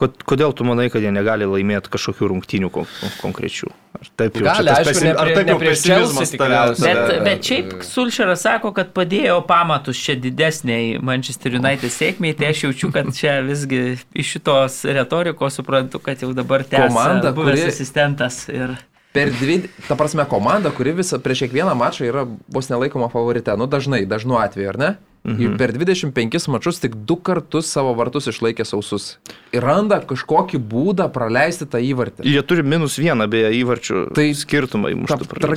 ko- kodėl tu manai, kad jie negali laimėti kažkokių rungtynių kon kon konkrečių? Ar taip jau Gali, aišku, pesim- ne ar taip ne jau prieš pesimizmas tikriausiai. Bet, Bet- šiaip Sulšeras sako, kad padėjo pamatus čia didesniai Manchester United sėkmiai, tai aš jaučiu, kad čia visgi iš šitos retorikos suprantu, kad jau dabar tęsia Komanda, buvęs kuri- asistentas. Ir... Per dvi, ta prasme, komanda, kuri visą, prieš kiekvieną mačą yra vos nelaikoma favorite, nu dažnai, dažnu atveju, ar ne? Mhm. Per 25 mačius tik du kartus savo vartus išlaikė sausus. Ir randa kažkokį būdą praleisti tą įvartį. Jie turi minus vieną beje įvarčių Tai skirtumą Ta įmuštų praleistų.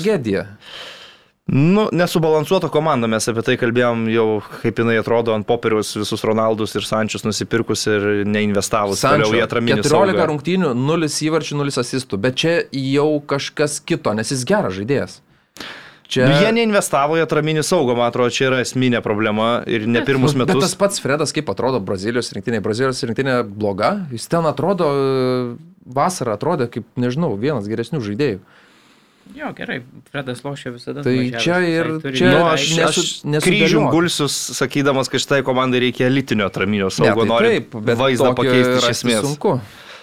Nu, nesubalansuota komanda, mes apie tai kalbėjom jau, kaip jinai atrodo ant popieriaus visus Ronaldus ir Sančius nusipirkus ir neinvestavus Sančio, toliau į atraminį 14 saugą. rungtynių, 0 įvarčių, 0 asistų, bet čia jau kažkas kito, nes jis geras žaidėjas. Čia... Nu, jie neinvestavo į atraminį saugą, man atrodo, čia yra esminė problema ir ne pirmus Nu, Bet tas metus. pats Fredas, kaip atrodo Brazilijos rinktinė. Brazilijos rinktinė bloga, jis ten atrodo, vasarą atrodė kaip, nežinau, vienas geresnių žaidėjų. Jo, gerai, Fredas lošia visada. Tai čia ir- turi- čia- Nu, Ne, aš, nesu- aš kryžium gulsius, sakydamas, kad šitai komandai reikia elitinio atraminio saugo, tai nori taip, bet vaizdą pakeisti iš esmės. Sunku.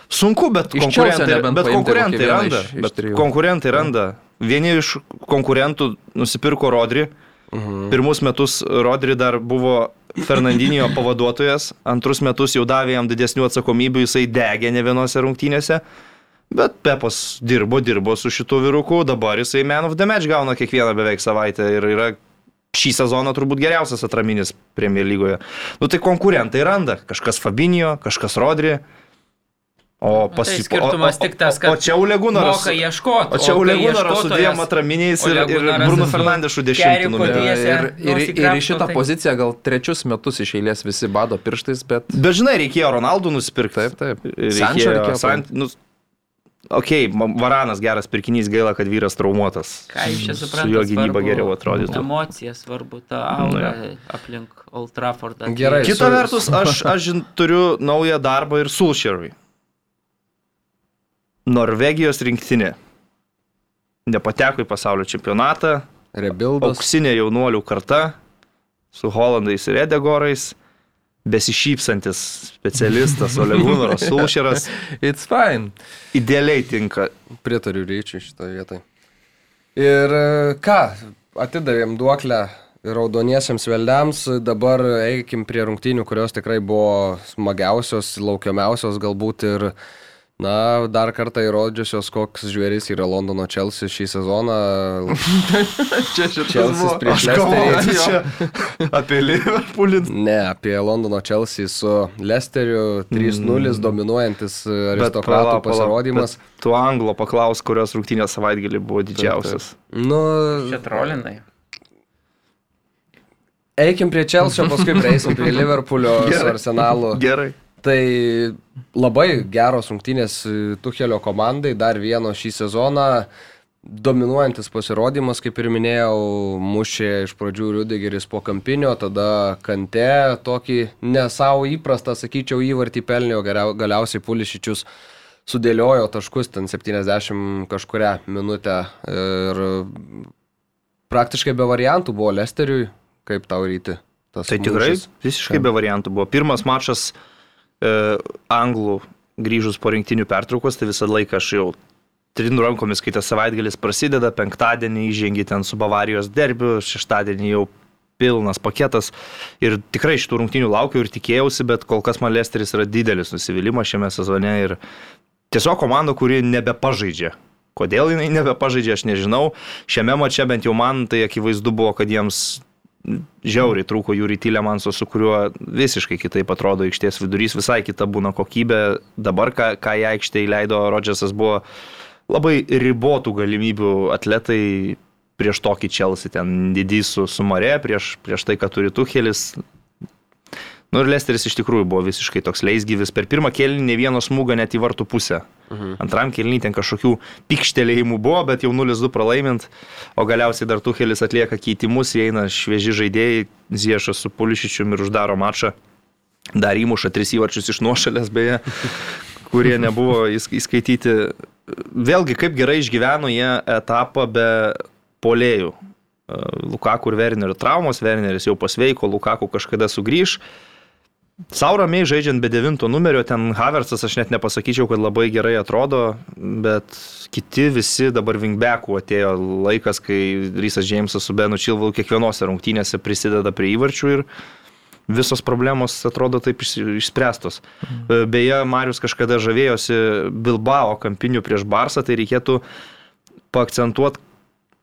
Sunku, bet Iš konkurentai, bet konkurentai randa. iš- iš bet konkurentai randa. Vieni iš konkurentų nusipirko Rodri. Mhm. Pirmus metus Rodri dar buvo Fernandinio pavaduotojas, antrus metus jau davė jam didesnių atsakomybių, jisai degė ne vienose rungtynėse. Bet Pepas dirbo, dirbo su šitu vyruku, dabar jisai Man of the Match gauna kiekvieną beveik savaitę ir yra šį sezoną turbūt geriausias atraminis Premier lygoje. Nu tai konkurentai randa, kažkas Fabinio, kažkas Rodri. O pas Tai skirtumas tik tas, kad O čia Ulegunaras. Moka ieškoti. O čia Ulegunaras su dviem atraminiais ir, ir Bruno Fernandešu numerį. dviese Ir, ir, ir į šitą tai- poziciją gal trečius metus iš eilės visi bado pirštais, bet... Bet žinai, reikėjo Ronaldų nusipirkti. Taip, taip. Reikėjo, Sančio reikėjo san, nu, ok, Varanas geras pirkinys, gaila, kad vyras traumuotas. Ką jūs čia Su suprantate? jo gynyba geriau atrodytų. Emocija svarbu, ta aura aplink Old Traffordą. Gerai. Kita su- vertus, aš, aš turiu naują darbą ir Sulšerui. Norvegijos rinktinė. Nepateko į pasaulio čempionatą, Rebuildas. auksinė jaunuolių karta su Holandais ir Edegorais. Besišypsantis specialistas Olegūnas Sulšeras. It's fine. Idealiai tinka. Pritariu ryčiui šitoje vietoje. Ir e, ką, atidavėm duoklę raudoniesiams veldiams, dabar eikim prie rungtynių, kurios tikrai buvo smagiausios, laukiamiausios galbūt ir Na, dar kartą įrodžiusios, koks žvėris yra Londono Chelsea šį sezoną. čia šitas Chelsea prieš Leicesterį. Čia apie Liverpoolį. Ne, apie Londono Chelsea su Leicesteriu 3-0 mm. dominuojantis aristokratų pasirodymas. Tu anglo paklaus, kurios rungtynės savaitgalį buvo didžiausias. Taip, taip. Nu, čia trolinai. Eikim prie Chelsea, paskui prieisim prie Liverpoolio su Arsenalu. Gerai. Tai labai geros rungtynės Tuhelio komandai, dar vieno šį sezoną. Dominuojantis pasirodymas, kaip ir minėjau, mušė iš pradžių Rudigeris po kampinio, tada Kante, tokį nesavo įprastą, sakyčiau, įvartį pelnio, galiausiai Pulišičius sudėliojo taškus ten 70 kažkuria minutę ir praktiškai be variantų buvo Lesteriui, kaip tau ryti. Tai tikrai mūšis. visiškai be variantų buvo. Pirmas mačas uh, e, anglų grįžus po rinktinių pertraukos, tai visą laiką aš jau trinų rankomis, kai tas savaitgalis prasideda, penktadienį įžengi ten su Bavarijos derbiu, šeštadienį jau pilnas paketas ir tikrai šitų rungtinių laukiau ir tikėjausi, bet kol kas man Lesteris yra didelis nusivylimas šiame sezone ir tiesiog komanda, kuri nebepažaidžia. Kodėl jinai nebepažaidžia, aš nežinau. Šiame mače bent jau man tai akivaizdu buvo, kad jiems žiauriai trūko Jūri Tilemanso, su kuriuo visiškai kitaip atrodo aikštės vidurys, visai kita būna kokybė. Dabar, ką, ką į aikštę įleido Rodžesas, buvo labai ribotų galimybių atletai prieš tokį Čelsi, ten didys su, su Mare, prieš, prieš tai, ką turi Tuhelis, Nu ir Lesteris iš tikrųjų buvo visiškai toks leisgyvis. Per pirmą kėlinį ne vieno smūgio net į vartų pusę. Mhm. Antram kėlinį ten kažkokių pikštelėjimų buvo, bet jau 0-2 pralaimint. O galiausiai dar Tuhelis atlieka keitimus, įeina švieži žaidėjai, Ziešas su Pulišičiumi ir uždaro mačą. Dar įmuša tris įvarčius iš nuošalės beje, kurie nebuvo įskaityti. Vėlgi, kaip gerai išgyveno jie etapą be polėjų. Lukaku ir Wernerio traumos, Werneris jau pasveiko, Lukaku kažkada sugrįž. Sauramiai žaidžiant be devinto numerio, ten Haversas aš net nepasakyčiau, kad labai gerai atrodo, bet kiti visi dabar vingbekų atėjo laikas, kai Rysas Džeimsas su Benu Čilvalu kiekvienose rungtynėse prisideda prie įvarčių ir visos problemos atrodo taip išspręstos. Mhm. Beje, Marius kažkada žavėjosi Bilbao kampinių prieš Barsą, tai reikėtų paakcentuoti,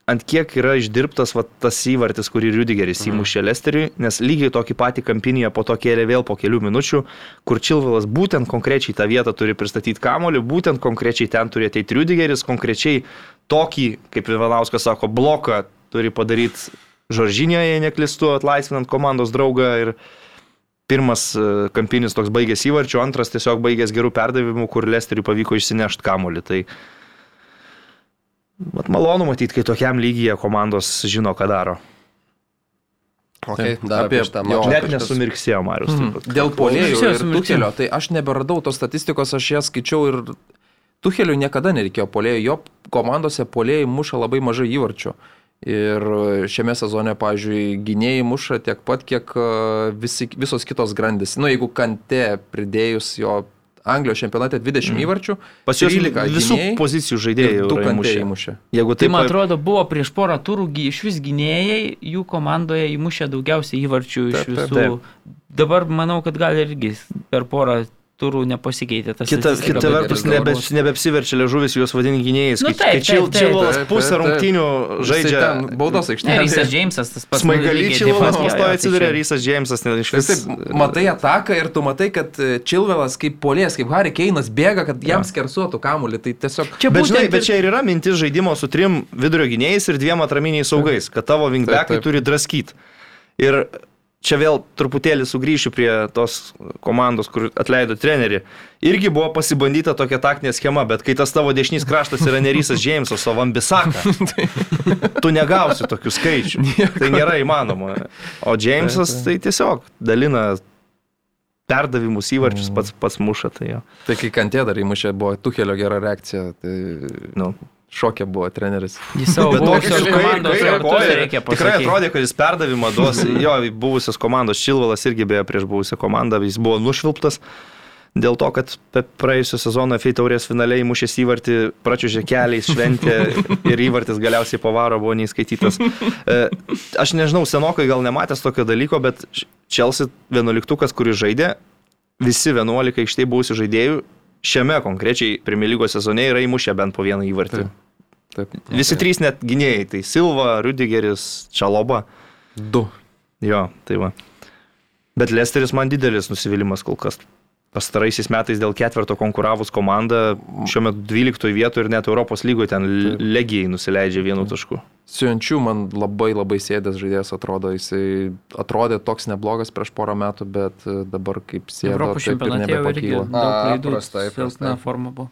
ant kiek yra išdirbtas va, tas įvartis, kurį Rudigeris mhm. įmušė Lesteriui, nes lygiai tokį patį kampinį po to kėlė vėl po kelių minučių, kur Čilvilas būtent konkrečiai tą vietą turi pristatyti kamoliu, būtent konkrečiai ten turi ateiti Rudigeris, konkrečiai tokį, kaip Ivanauskas sako, bloką turi padaryti Žoržinėje, jei neklistu, atlaisvinant komandos draugą ir pirmas e, kampinis toks baigęs įvarčiu, antras tiesiog baigęs gerų perdavimų, kur Lesteriui pavyko išsinešti kamolį. Tai Mat malonu matyti, kai tokiam lygyje komandos žino, ką daro. Okay, dar apie šitą mačą. Net nesumirksėjo Marius. Mm. Dėl polėjų ir Tuhelio, tai aš neberadau tos statistikos, aš ją skaičiau ir Tuheliui niekada nereikėjo polėjų, jo komandose polėjai muša labai mažai įvarčių. Ir šiame sezone, pavyzdžiui, gynėjai muša tiek pat, kiek e, visi, visos kitos grandis. Nu, jeigu kante pridėjus jo Anglijos čempionate 20 mm. įvarčių, pas juos visų gynėjai, pozicijų žaidėjai du kantėjai įmušė. Jeigu tai, man atrodo, buvo prieš porą turų iš vis gynėjai, jų komandoje įmušė daugiausiai įvarčių iš visų. Taip, taip. Dabar manau, kad gal irgi per porą turų nepasikeitė. Kita, kita vertus, nebe, nebeapsiverčia liežuvis juos vadinti gynėjais. Nu, taip, taip, Čilas pusę rungtynių žaidžia. Baudos aikštėje. Rysas Džeimsas, tas pats. Smaigaly Čilas pastoja atsiduria, Rysas Džeimsas. Matai ataką ir tu matai, kad e, Čilvelas kaip polės, kaip Harry Keinas bėga, kad jam skersuotų kamuolį. Tai tiesiog... Čia bet, žinai, bet čia ir yra mintis žaidimo su trim vidurio gynėjais ir dviem atraminiais saugais, kad tavo wingbekai turi draskyti. Ir čia vėl truputėlį sugrįšiu prie tos komandos, kur atleido trenerį. Irgi buvo pasibandyta tokia taktinė schema, bet kai tas tavo dešinys kraštas yra Nerysas Džeimsas, o Vambisaka, tu negausi tokių skaičių. Tai nėra įmanoma. O Džeimsas tai tiesiog dalina perdavimus įvarčius pats, pats muša. Tai, jo. tai kai kantė dar įmušė, buvo Tuhelio gera reakcija. Tai... Nu. Šokė buvo treneris. Jis savo buvusios komandos Polė, reikia Tikrai pasakyti. atrodė, kad jis perdavimą duos jo buvusios komandos. Šilvalas irgi beje prieš buvusią komandą, jis buvo nušvilptas. Dėl to, kad praėjusią sezoną FI taurės finaliai mušęs įvartį, pračiužė keliais, šventė ir įvartis galiausiai po varo buvo neįskaitytas. E, Aš nežinau, senokai gal nematęs tokio dalyko, bet Čelsi vienuoliktukas, kuris žaidė, visi 11 iš tai buvusių žaidėjų šiame konkrečiai Premier lygos sezone yra įmušę bent po vieną įvartį. Taip. Taip. Visi trys net gynėjai - tai Silva, Rudigeris, Čaloba. Du. Jo, tai va. Bet Lesteris man didelis nusivylimas kol kas. Pastaraisiais metais dėl ketvirto konkuravus komanda šiuo metu 12 vietoje ir net Europos lygoje ten Taip. legijai nusileidžia vienu tašku. Siunčiu man labai labai sėdęs žaidėjas atrodo, jisai atrodė toks neblogas prieš porą metų, bet e, dabar kaip sėdo, Europos čempionate jau irgi nebepakyla. daug klaidų. prastai, prastai. forma buvo.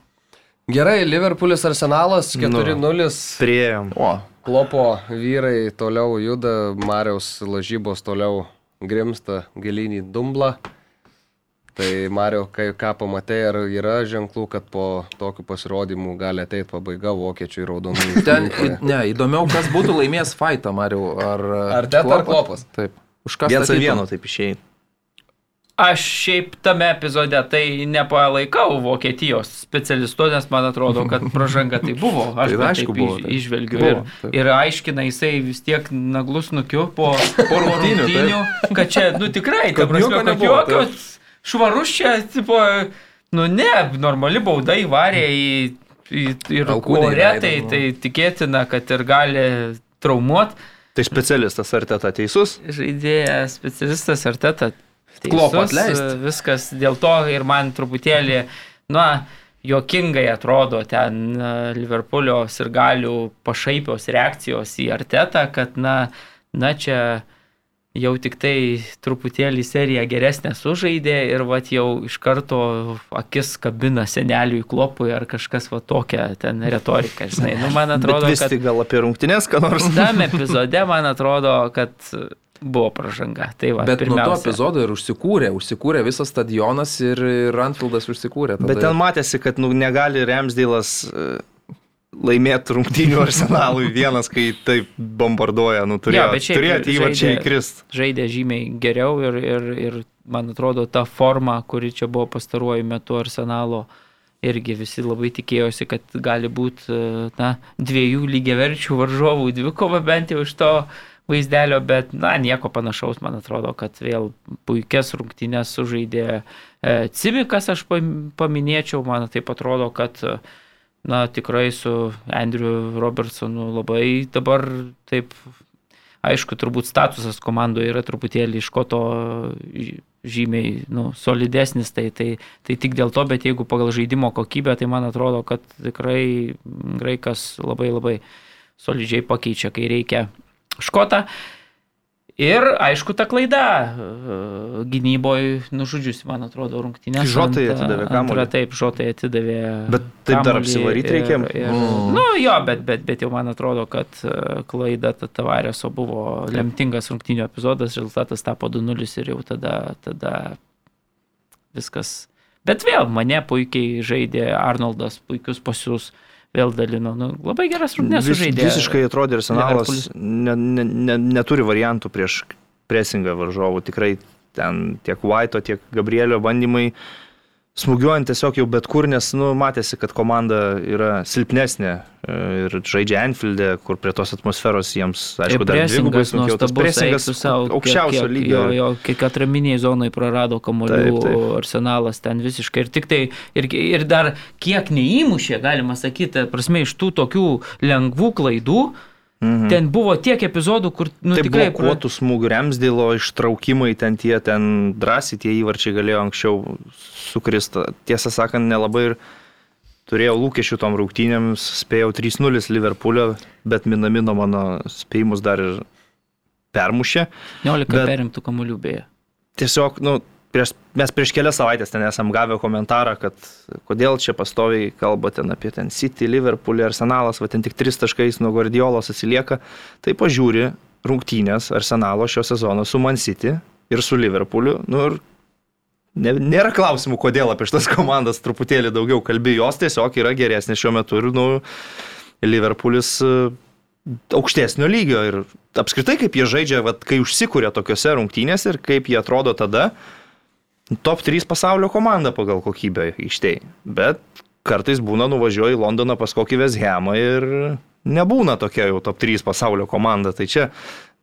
Gerai, Liverpoolis Arsenalas 4-0. Prieėm. O, Klopo vyrai toliau juda, Mariaus lažybos toliau grimsta gilinį dumblą. Tai Mario, kai ką pamatai, ar yra ženklų, kad po tokių pasirodymų gali ateiti pabaiga vokiečių ir raudonų. ten, ne, įdomiau, kas būtų laimėjęs fightą, Mariu. Ar, Ar Teta ar Klopas? Taip. Už ką Vienas vieno taip išėjai. Aš šiaip tame epizode tai nepalaikau Vokietijos specialistų, nes man atrodo, kad pražanga tai buvo. Aš Tai tai aišku taip buvo, taip. išvelgiu. Buvo, ir, taip. ir aiškina jisai vis tiek naglus nukiu po, po rungtynių, kad čia, nu tikrai, ta Kad prasme, kad jokio švarus čia, tipo, nu ne, normali bauda įvarė į, į, į įleido, tai, nu. tai tikėtina, kad ir gali traumuot. Tai specialistas ar teta teisus? žaidėjas, specialistas ar teta. Klopą teisus, atleist. Viskas dėl to ir man truputėlį, na, jokingai atrodo ten e, Liverpoolio ir galių pašaipios reakcijos į Artetą, kad, na, na čia jau tik tai truputėlį serija geresnė sužaidė ir vat jau iš karto akis kabina seneliui klopui ar kažkas va tokia ten retorika, žinai. Nu, man atrodo, Bet vis kad gal apie rungtynės, ką nors. tam epizode man atrodo, kad buvo pražanga. Tai va, Bet nuo to pirmiausia. epizodo ir užsikūrė, užsikūrė visas stadionas ir Ranfieldas užsikūrė. tada. Bet ten matėsi, kad nu, negali Remsdėlas laimėti rungtynių arsenalui vienas, kai taip bombarduoja, nu turėjo, šiaip turėjo įvarčiai žaidė- įkrist. žaidė žymiai geriau ir, ir, ir man atrodo ta forma, kuri čia buvo pastaruoju metu arsenalo, irgi visi labai tikėjosi, kad gali būti na, dviejų lygiaverčių varžovų dvikova bent jau iš to vaizdelio, bet na, nieko panašaus, man atrodo, kad vėl puikias rungtynės sužaidė e, Cimikas, aš pam- paminėčiau, man taip atrodo, kad e, na, tikrai su Andrew Robertsonu labai dabar taip aišku, turbūt statusas komandoje yra truputėlį iš ko to žymiai nu, solidesnis, tai, tai, tai tik dėl to, bet jeigu pagal žaidimo kokybę, tai man atrodo, kad tikrai graikas labai labai solidžiai pakeičia, kai reikia škotą. Ir aišku, ta klaida gynyboje nužudžiusi, man atrodo, rungtynės. Žotai Ant- atidavė kamuolį. Taip, žotai atidavė. Bet taip dar apsivaryti? Ir, Mm. Nu jo, bet, bet, bet jau man atrodo, kad e, klaida ta Tavarėso buvo lemtingas rungtynių epizodas, rezultatas tapo 2-0 ir jau tada, tada viskas. Bet vėl mane puikiai žaidė Arnoldas, puikius pasiūs vėl dalino. Nu, labai geras rungtynės Vis, sužaidė. visiškai atrodė arsenalas ne, ne, ne, neturi variantų prieš presingą varžovų. Tikrai ten tiek Vaito, tiek Gabrielio bandymai smūgiuojant tiesiog jau bet kur, nes nu, matėsi, kad komanda yra silpnesnė e, ir žaidžia Enfield'e, kur prie tos atmosferos jiems, aišku, dar dvigubai sunkiau. Tas nuostabus, presingas kiek- aukščiausio kiek- lygio. Jo, jo, kiek atraminiai zonai prarado kamuolių arsenalas ten visiškai. Ir tik tai, ir, ir dar kiek neįmušė, galima sakyti, prasme, iš tų tokių lengvų klaidų, Mhm. ten buvo tiek epizodų, kur, nu, Tai tikrai... blokuotų smūgių remsdėlo ištraukimai, ten tie ten drąsiai tie įvarčiai galėjo anksčiau sukristi. Tiesą sakant, nelabai ir turėjau lūkesčių tom rungtynėms, spėjau 3-0 Liverpoolio, bet Minamino mano spėjimus dar ir permušė. 19 bet- perimtų kamuolių beje. Tiesiog, nu, prieš, mes prieš kelias savaitės ten esam gavę komentarą, kad kodėl čia pastoviai kalba ten apie ten City, Liverpool, Arsenalas, va ten tik tris taškais nuo Guardiolos atsilieka. Tai pažiūri rungtynės Arsenalo šio sezono su Man City ir su Liverpooliu. Nu, ir nėra klausimų, kodėl apie šitas komandas truputėlį daugiau kalbė, jos tiesiog yra geresnės šiuo metu ir, nu, Liverpoolis e, aukštesnio lygio ir apskritai kaip jie žaidžia, vat, kai užsikūrė tokiuose rungtynėse ir kaip jie atrodo tada, top 3 pasaulio komanda pagal kokybę aikštėje. Bet kartais būna nuvažiuoji į Londoną pas kokį Veshamą ir nebūna tokia jau top 3 pasaulio komanda. Tai čia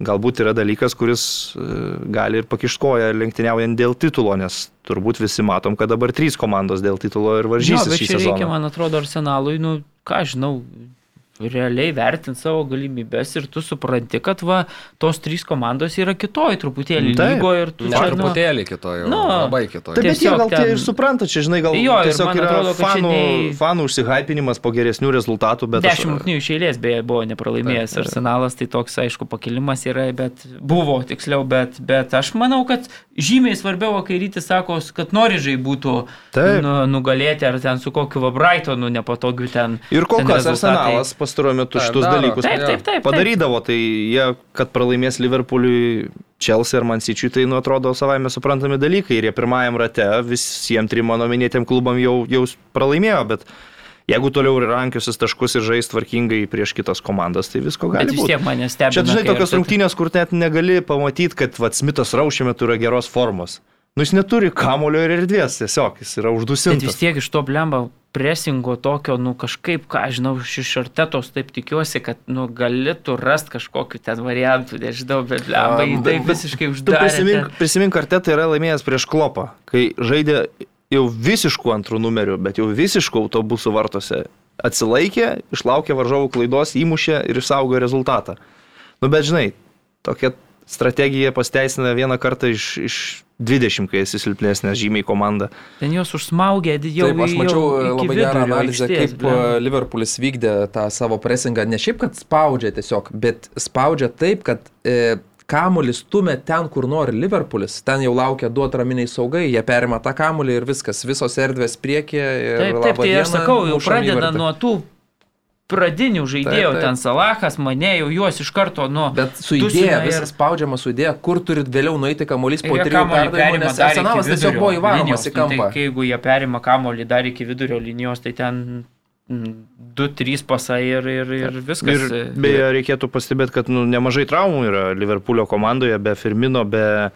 galbūt yra dalykas, kuris e, gali ir pakiškoja lenktyniaujant dėl titulo, nes turbūt visi matom, kad dabar trys komandos dėl titulo ir varžysis. Jo, bet čia reikia, man atrodo, arsenalui, nu, ką žinau, realiai vertinti savo galimybės ir tu supranti, kad va, tos trys komandos yra kitoj truputėlį Taip. lygo ir tu Ne, čia, truputėlį kitoj, nu, labai kitoj. Taip, bet jie gal ten- ir supranta, čia žinai, gal Jo, ir tiesiog yra atrodo, fanų, nei- fanų užsihypinimas po geresnių rezultatų, bet... aš- Dešimt rungtynių iš eilės beje buvo nepralaimėjęs taip. arsenalas, tai toks aišku pakilimas yra, bet buvo tiksliau, bet, bet aš manau, kad žymiai svarbiau, kai rytis sako, kad Norižai būtų nu, nugalėti ar ten su kokiu va Brightonu nepatogiu ten. Ir kol ten kas arsenalas pastaruoju metu šitus daro. dalykus Taip, taip, taip. taip. padarydavo, tai jie, kad pralaimės Liverpooliui, Chelsea ir Mansičiui, tai nu atrodo savaime suprantami dalykai. Ir jie pirmajam rate visiems trim mano minėtėm klubam jau, jau pralaimėjo, bet jeigu toliau ir rankiosis taškus ir žais tvarkingai prieš kitas komandas, tai visko Bet gali vis būti. tiek mane stebina. Čia kai tokios rungtynės, kur net negali pamatyti, kad vat, Smithas raušė metu yra geros formos. Nu jis neturi kamulio ir erdvės, tiesiog jis yra Bet vis uždusintas. tiek iš to blemba presingo tokio, nu kažkaip, ką žinau, iš artetos taip tikiuosi, kad, nu, galėtų rasti kažkokiu ten variantų, nežinau, bet blemba jį taip bet- visiškai uždarė. prisimink, prisimink kartetą yra laimėjęs prieš klopą, kai žaidė jau visiškų antrų numerių, bet jau visiškų autobusų vartose. Atsilaikė, išlaukė varžovų klaidos, įmušė ir išsaugojo rezultatą. Nu bet žinai, tokia strategija pasteisina vieną kartą iš, iš 20, kai esi silpnesnė žymiai komanda. Ten jos užsmaugė, jau Taip, aš mačiau jau e, labai gerą analizę, aikštės, kaip blemba. e, Liverpoolis vykdė tą savo presingą. Ne šiaip, kad spaudžia tiesiog, bet spaudžia taip, kad e, kamuolis stumia ten, kur nori Liverpoolis. Ten jau laukia du atraminiai saugai, jie perima tą kamuolį ir viskas, visos erdvės priekyje. ir Taip, taip, tai aš sakau, jau pradeda nuo tų pradinių žaidėjų, Taip, taip. ten Salahas, mane jau juos iš karto nuo... Bet su idėja, ir- visas spaudžiama su idėja, kur turit vėliau nueiti kamuolys po trijų perdavimų, nes arsenalas tiesiog buvo įvaromas į Nu, tai kampą. Jeigu jie perima kamuolį dar iki vidurio linijos, tai ten 2-3 pasai ir, ir, ir viskas. Ir beje, reikėtų pastebėti, kad nu, nemažai traumų yra Liverpoolio komandoje, be Firmino, be...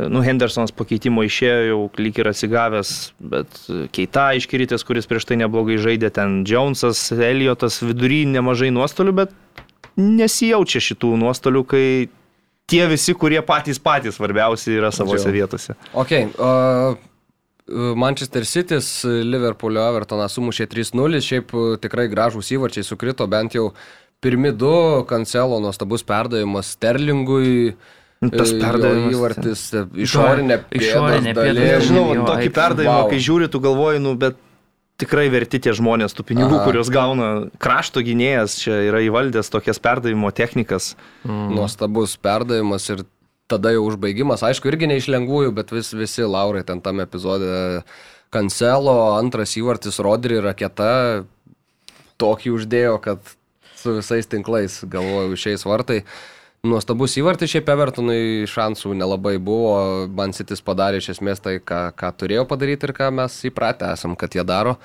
Nu, Hendersonas pakeitimo išėjo, jau lyg ir atsigavęs, bet Keita iškritęs, kuris prieš tai neblogai žaidė, ten Jonesas, Eliotas, vidury nemažai nuostolių, bet nesijaučia šitų nuostolių, kai tie visi, kurie patys patys svarbiausi yra savose vietose. Ok, uh, Manchester City, Liverpoolio Evertoną sumušė 3-0, šiaip uh, tikrai gražūs įvarčiai sukrito, bent jau pirmi du, kancelo nuostabus perdavimas Sterlingui. Tas e, perdavimas. Įvartis, e, išorinė Išorinė pėdos pėdos dalis. Nežinau, Jo, tokį perdavimą, vau. kai žiūri, tu galvoji, nu, bet tikrai verti tie žmonės tų pinigų, Aha. kuriuos gauna krašto gynėjas, čia yra įvaldęs tokias perdavimo technikas. Nuostabus perdavimas ir tada jau užbaigimas. Aišku, irgi ne iš lengvųjų, bet vis, visi laurai ten tam epizode. Kancelo, antras įvartis, Rodri raketa tokį uždėjo, kad su visais tinklais, galvoju, šiais vartai. Nuostabus įvartis šiaip Evertonui šansų nelabai buvo, Bansitis padarė iš esmės tai, ką, ką turėjo padaryti ir ką mes įpratę esam, kad jie daro.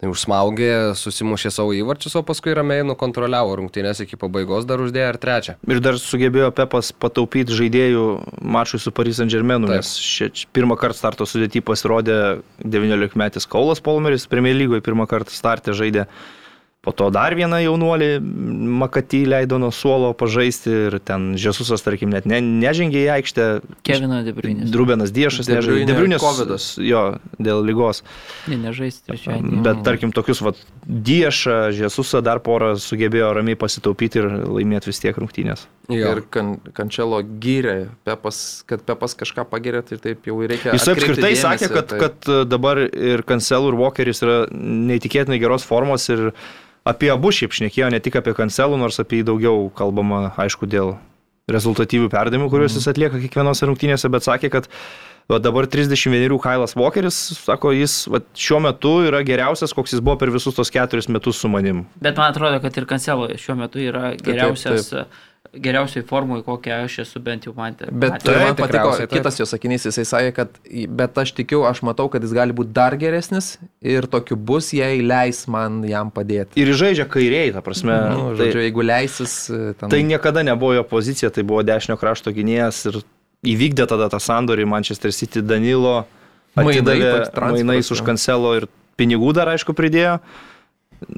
Tai užsmaugė, susimušė savo įvarčius, o paskui ramiai nukontroliavo rungtynės iki pabaigos, dar uždėjo ir trečią. Ir dar sugebėjo Pepas pataupyti žaidėjų mačui su Paris Saint Germainu, Taip. nes šia, pirmą kartą starto sudėtį pasirodė 19 metis Kaulas Polmeris, Premier lygoje pirmą kartą startė žaidė. Po to dar vieną jaunuolį Makatį leido nuo suolo pažaisti ir ten Žesusas, tarkim, net ne, nežengė į aikštę. Kevino Debrinis. Drubenas Diešas, De Bruyne Debriunis Covidas. Jo, dėl lygos. Ne, nežais trečiadienį. Bet tarkim, tokius vat, Diešą, Žesusą dar porą sugebėjo ramiai pasitaupyti ir laimėti vis tiek rungtynės. Jo. Ir kan, Kančelo gyrė, Pepas, kad Pepas kažką pagirė, tai taip jau reikia. Jis apskritai dėmesį, sakė, kad, tai- kad dabar ir Kancelų, ir Walkeris yra neįtikėtinai geros formos ir apie abu šiaip šnekėjo, ne tik apie Kancelų, nors apie jį daugiau kalbama, aišku, dėl rezultatyvių perdavimų, kuriuos jis atlieka kiekvienose rungtynėse, bet sakė, kad va, dabar 31 Kailas Walkeris, sako, jis va, šiuo metu yra geriausias, koks jis buvo per visus tos keturis metus su manim. Bet man atrodo, kad ir Kancelo šiuo metu yra geriausias. Geriausiai formui, kokią aš esu bent jau matęs. Bet Taip, man patiko taip. kitas jo sakinys, jisai sakė, kad bet aš tikiu, aš matau, kad jis gali būti dar geresnis ir tokiu bus, jei leis man jam padėti. Ir žaidžia kairiai, ta prasme. Nu, tai, žodžiu, jeigu leisis, e, ten... tai niekada nebuvo jo pozicija, tai buvo dešinio krašto gynėjas ir įvykdė tada tą sandorį Manchester City Danilo, Mainai, atidavė mainais už kancelo ir pinigų dar aišku pridėjo.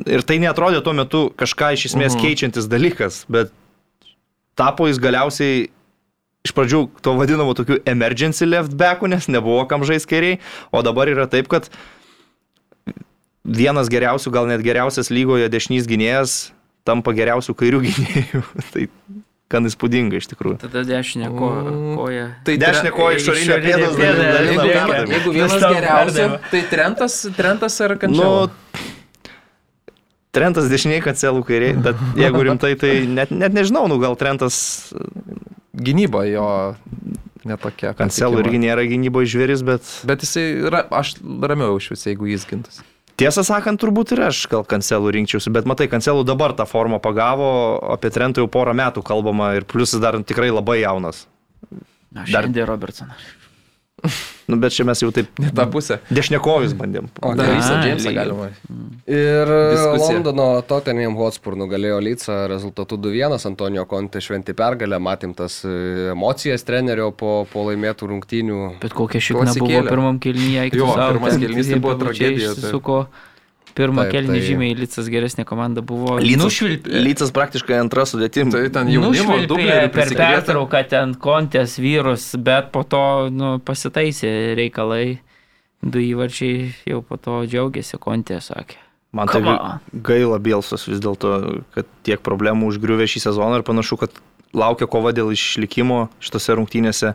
Ir tai netrodė tuo metu kažką iš esmės Mhm. keičiantis dalykas, bet tapo jis galiausiai iš pradžių to vadinamo tokiu emergency left backu, nes nebuvo kam žais kairiai, o dabar yra taip, kad vienas geriausių, gal net geriausias lygoje dešinys gynėjas tampa geriausių kairių gynėjų. tai gan įspūdinga iš tikrųjų. Tada dešinė ko, koja. Tai Dešinė koja išorinė pėdos dalis- Jeigu, vienas perdavimą. tai Trentas, Trentas ar Nu, Kančiau? Trentas dešiniai, kancelų kairiai, bet jeigu rimtai, tai net, net nežinau, nu gal Trentas gynyba jo netokia. kancelų irgi nėra gynyboje žvėris, bet Bet jisai, ra, aš ramiau iš vis, jeigu jis gintas. tiesą sakant, turbūt ir aš gal kancelų rinkčiausi, bet matai, kancelų dabar tą formą pagavo, apie Trentą jau porą metų kalbama ir plius jis dar tikrai labai jaunas. Aš Dar- Andy Robertsoną. Nu, bet čia mes jau taip Ne tą pusę. dešnekovis bandėm. O, Dar visą Džeimsą galima. Ir Diskusija. Londono Tottenham Hotspur nugalėjo Lycą rezultatu 2-1, Antonijo Konte šventi pergalę, matėm tas e, emocijas trenerio po, po laimėtų rungtynių. Bet kokia šikna buvo pirmam kelnyje. Jo, pirmas kėlinys tai buvo tragedija, tai- pirmą kelnį tai- žymiai Lycas geresnė komanda buvo. Lycas. Lycas praktiškai antra sudėtim. Tai ten jaunimo dublerių per pertrauką ten kontės vyrus, bet po to nu, pasitaisė reikalai. Du įvarčiai jau po to džiaugiasi, kontė sakė. Man tai gaila Bielsos vis dėlto, kad tiek problemų užgriuvė šį sezoną ir panašu, kad laukia kova dėl išlikimo šitose rungtynėse.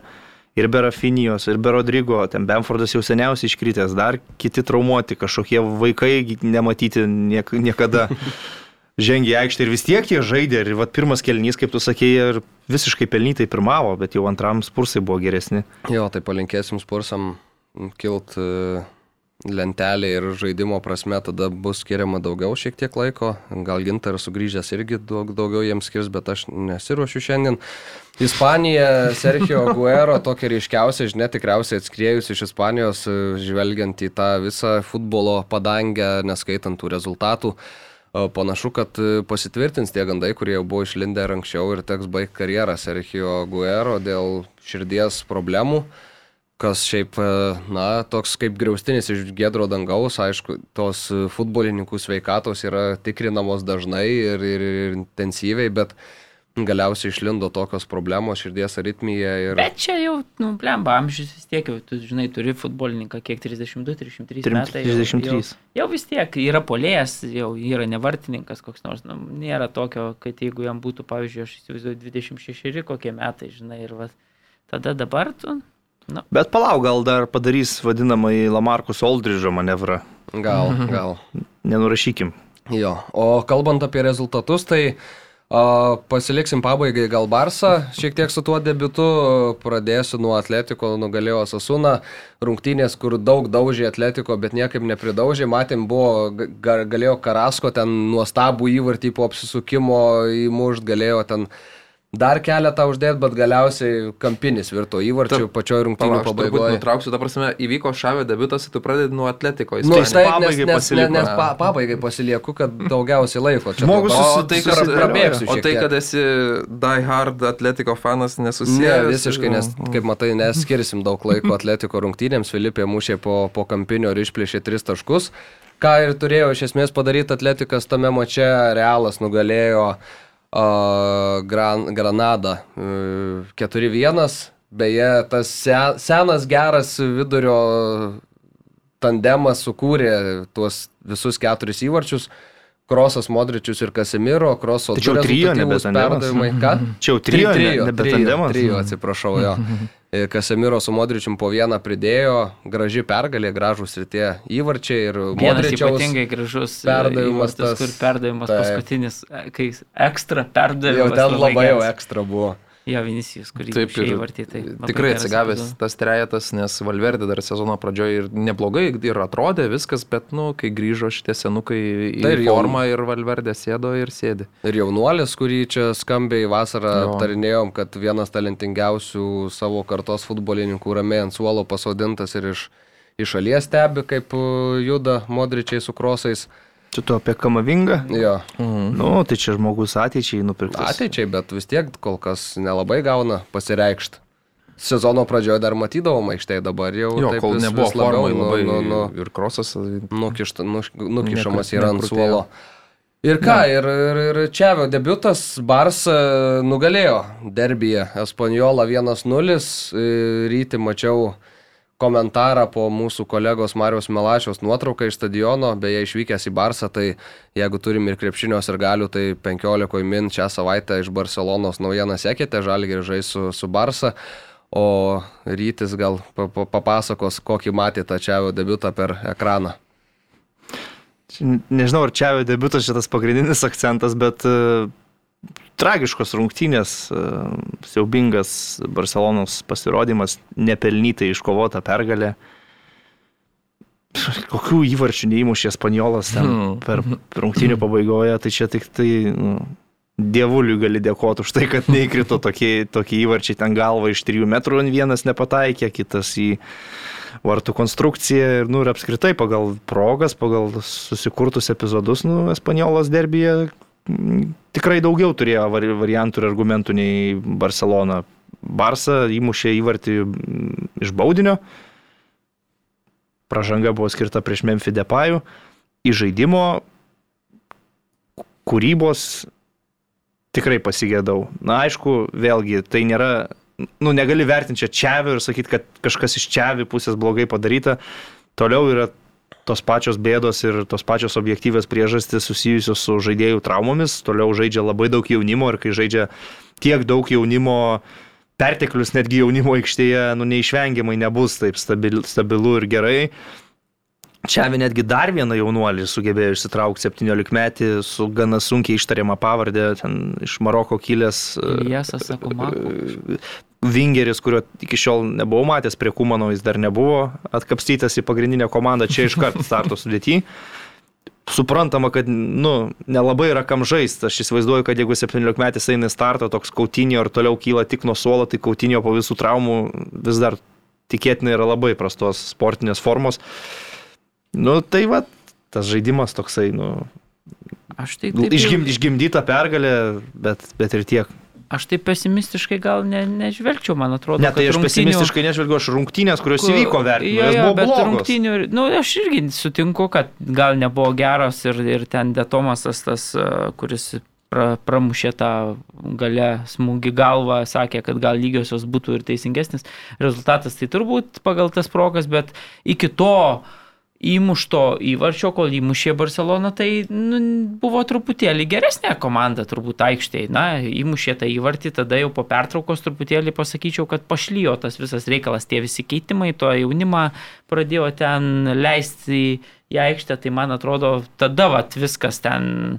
Ir be Rafinijos, ir be Rodrygo, ten Bamfordas jau seniausiai iškritęs, dar kiti traumuoti, kažkokie vaikai nematyti niek, niekada žengė į aikštę ir vis tiek jie žaidė. Ir vat, pirmas kelnys, kaip tu sakėjai, ir visiškai pelnytai pirmavo, bet jau antram spursai buvo geresni. Jo, tai palinkėsim spursam kilt e, lentelė ir žaidimo prasme tada bus skiriama daugiau šiek tiek laiko. Gal gintaras sugrįžęs irgi daug, daugiau jiems skirs, bet aš nesiruošiu šiandien. Ispanija, Sergio Guero, tokia ryškiausia žinia, tikriausiai atskriejus iš Ispanijos, e, žvelgiant į tą visą futbolo padangę, neskaitant tų rezultatų. O Panašu, kad e, pasitvirtins tie gandai, kurie jau buvo išlindę ir anksčiau ir teks baigti karjerą Sergio Guero dėl širdies problemų kas šiaip, e, na, toks kaip griaustinis iš gedro dangaus, aišku, tos e, futbolininkų sveikatos yra tikrinamos dažnai ir, ir, ir intensyviai, bet galiausiai išlindo tokios problemos, širdies aritmija ir... Bet čia jau, nu, blemba, amžius vis tiek, jau, tu žinai, turi futbolininką, kiek 32, 33 metai. jau- 33. Jau, jau vis tiek yra polėjas, jau yra nevartininkas koks nors, nu, nėra tokio, kad jeigu jam būtų, pavyzdžiui, aš įsivaizduoju 26 kokie metai, žinai, ir va, tada dabar tu, nu, Bet palauk, gal dar padarys vadinamąjį Lamarkus Oldridžo manevrą. Gal, gal. Nenurašykim. Jo, o kalbant apie rezultatus, tai a, pasiliksim pabaigai gal Barsą, šiek tiek su tuo debiutu, pradėsiu nuo Atletiko, nugalėjo Sasuna, rungtynės, kur daug daužė Atletiko, bet niekaip nepridaužė, matėm, buvo, ga- ga- galėjo Karasko ten nuostabų įvartį po apsisukimo įmušt, galėjo ten dar keletą uždėti, bet galiausiai kampinis virto įvarčių pačioj rungtynių pabaigoje. nutrauksiu, ta prasme, įvyko šavė debutas, tu pradedi nuo Atletiko. Nu, Tai taip, nes, pabaigai nes, nes, pa, pabaigai pasilieku, kad daugiausiai laiko. Čia Žmogus dabar- susi- O tai, pra- kad, prabėgsiu o tai, kad esi Die Hard Atletiko fanas, Ne, nesusijęs. visiškai, nes, kaip matai, neskirsim daug laiko atletiko rungtynėms. Filipė mušė po, po kampinio ir išplėšė tris taškus. Ką ir turėjo iš esmės padaryti atletikas tame mače, Realas nugalėjo uh, Gran, Granadą uh, 4-1. Beje, tas se, senas geras vidurio tandemas sukūrė tuos visus keturis įvarčius. Krosas, Modričius ir Kasimiro, Kroso čia du jau trio, nebe rezultatyvūs tandemas. perdavimai. Ką? Čia jau trijo, ne- nebe tandemas. Trijų, atsiprašau, jo. Ir Kasemiro su Modričium po vieną pridėjo, graži pergalė, gražus ir tie įvarčiai ir Modričiaus. ypatingai gražus e, perdavimas tas- kur perdavimas taip. paskutinis, e, kai ekstra Jau perdavimas. ten labai jau ekstra buvo. Jo, Vinisijus, kurį Taip ir įvartį. Tai tikrai atsigavęs epizodas. tas trejetas, nes Valverdė dar sezono pradžioje ir neblogai ir atrodė viskas, bet, nu, kai grįžo šitie senukai į Tai formą ir Valverdė sėdo ir sėdi. Ir jaunuolis, kurį čia skambiai vasarą Jo. aptarinėjom, kad vienas talentingiausių savo kartos futbolininkų ramiai ant suolo pasodintas ir iš, iš šalies stebi, kaip uh, juda modričiai su krosais. Čia tu apie kamavingą? Jo, Nu, tai čia žmogus ateičiai nupirktas. ateičiai, bet vis tiek kol kas nelabai gauna pasireikšti. Sezono pradžioje dar matydavom aikštėje, dabar jau Jo, taip kol vis- nebuvo vis labiau nu- labai nu- nu- ir krosas. nukišta, nuš, nukišamas yra ant suolo. Ir ką, ir, ir, ir Čiavio debutas Barsa nugalėjo derbyje Espaniola 1-0. e, Ryti mačiau komentarą po mūsų kolegos Marijos Melašiaus nuotrauką iš stadiono, beje išvykęs į Barsą, tai jeigu turim ir krepšinios ir galių, tai 15 min šią savaitę iš Barcelonos naujieną sekėte, žalgiai žais su, su Barsa. O rytis gal pa- pa- papasakos, kokį matė tą Čiavio debutą per ekraną. Čia Nežinau, ar čia debutas šitas pagrindinis akcentas, bet tragiškos rungtynės, uh, siaubingas Barcelonos pasirodymas, nepelnytai iškovota pergalė. Kokių įvarčių neįmušė Spaniolas ten Hmm. per rungtynių pabaigoje, tai čia tik tai nu, dievuliui gali dėkoti už tai, kad neįkrito tokie, tokie įvarčiai ten galva iš 3 metrų, vienas nepataikė, kitas į vartų konstrukciją ir, nu, ir apskritai pagal progas, pagal susikurtus epizodus, nu, Espaniolas derbyje mm, tikrai daugiau turėjo vari- variantų ir argumentų nei Barcelona. Barsa įmušė įvartį mm, iš baudinio, pražanga buvo skirta prieš Memphis Depayų, į žaidimo kūrybos tikrai pasigėdau. Na, aišku, vėlgi, tai nėra, nu, negali vertinti čia čiavių ir sakyti, kad kažkas iš čiavių pusės blogai padaryta. Toliau yra tos pačios bėdos ir tos pačios objektyvės priežastys susijusios su žaidėjų traumomis. Toliau žaidžia labai daug jaunimo ir kai žaidžia tiek daug jaunimo, perteklius netgi jaunimo aikštėje, nu, neišvengiamai nebus taip stabil, stabilu ir gerai. Čia netgi dar vieną jaunuolį sugebėjo išsitraukti 17 metį su gana sunkiai ištariama pavardė, ten iš Maroko kilęs. e, Jesas, sako, Mako. Vingeris, kurio iki šiol nebuvau matęs prie Kumano, jis dar nebuvo atkapstytas į pagrindinę komandą, čia iškart starto sudėti. Suprantama, kad, nu, nelabai yra kam žaisti. Aš įsivaizduoju, kad jeigu 17 metais eina į startą, toks kautinio ir toliau kyla tik nuo suolo, tai kautinio po visų traumų vis dar tikėtinai yra labai prastos sportinės formos. Nu, tai va, tas žaidimas toksai, nu, Aš tai taip, išgim, išgimdyta pergalė, bet, bet ir tiek. Aš taip pesimistiškai gal ne, nežvelgčiau, man atrodo. Ne, tai aš rungtynių- pesimistiškai nežvelgiu, aš rungtynės, kurios Ku- įvyko jos jo, buvo bet blogos. rungtynių, nu, aš irgi sutinku, kad gal nebuvo geros ir, ir ten Detomasas tas, a, kuris pra, pramušė tą galę smūgį galvą, sakė, kad gal lygiosios būtų ir teisingesnis rezultatas. Tai turbūt pagal tas progas, bet iki to įmušto įvarčio, kol įmušė Barcelona, tai nu, buvo truputėlį geresnė komanda turbūt aikštėje. Na, įmušė tą įvartį, tada jau po pertraukos truputėlį pasakyčiau, kad pašlyjo tas visas reikalas, tie visi keitimai, to jaunimą pradėjo ten leisti į, aikštę, tai man atrodo, tada vat, viskas ten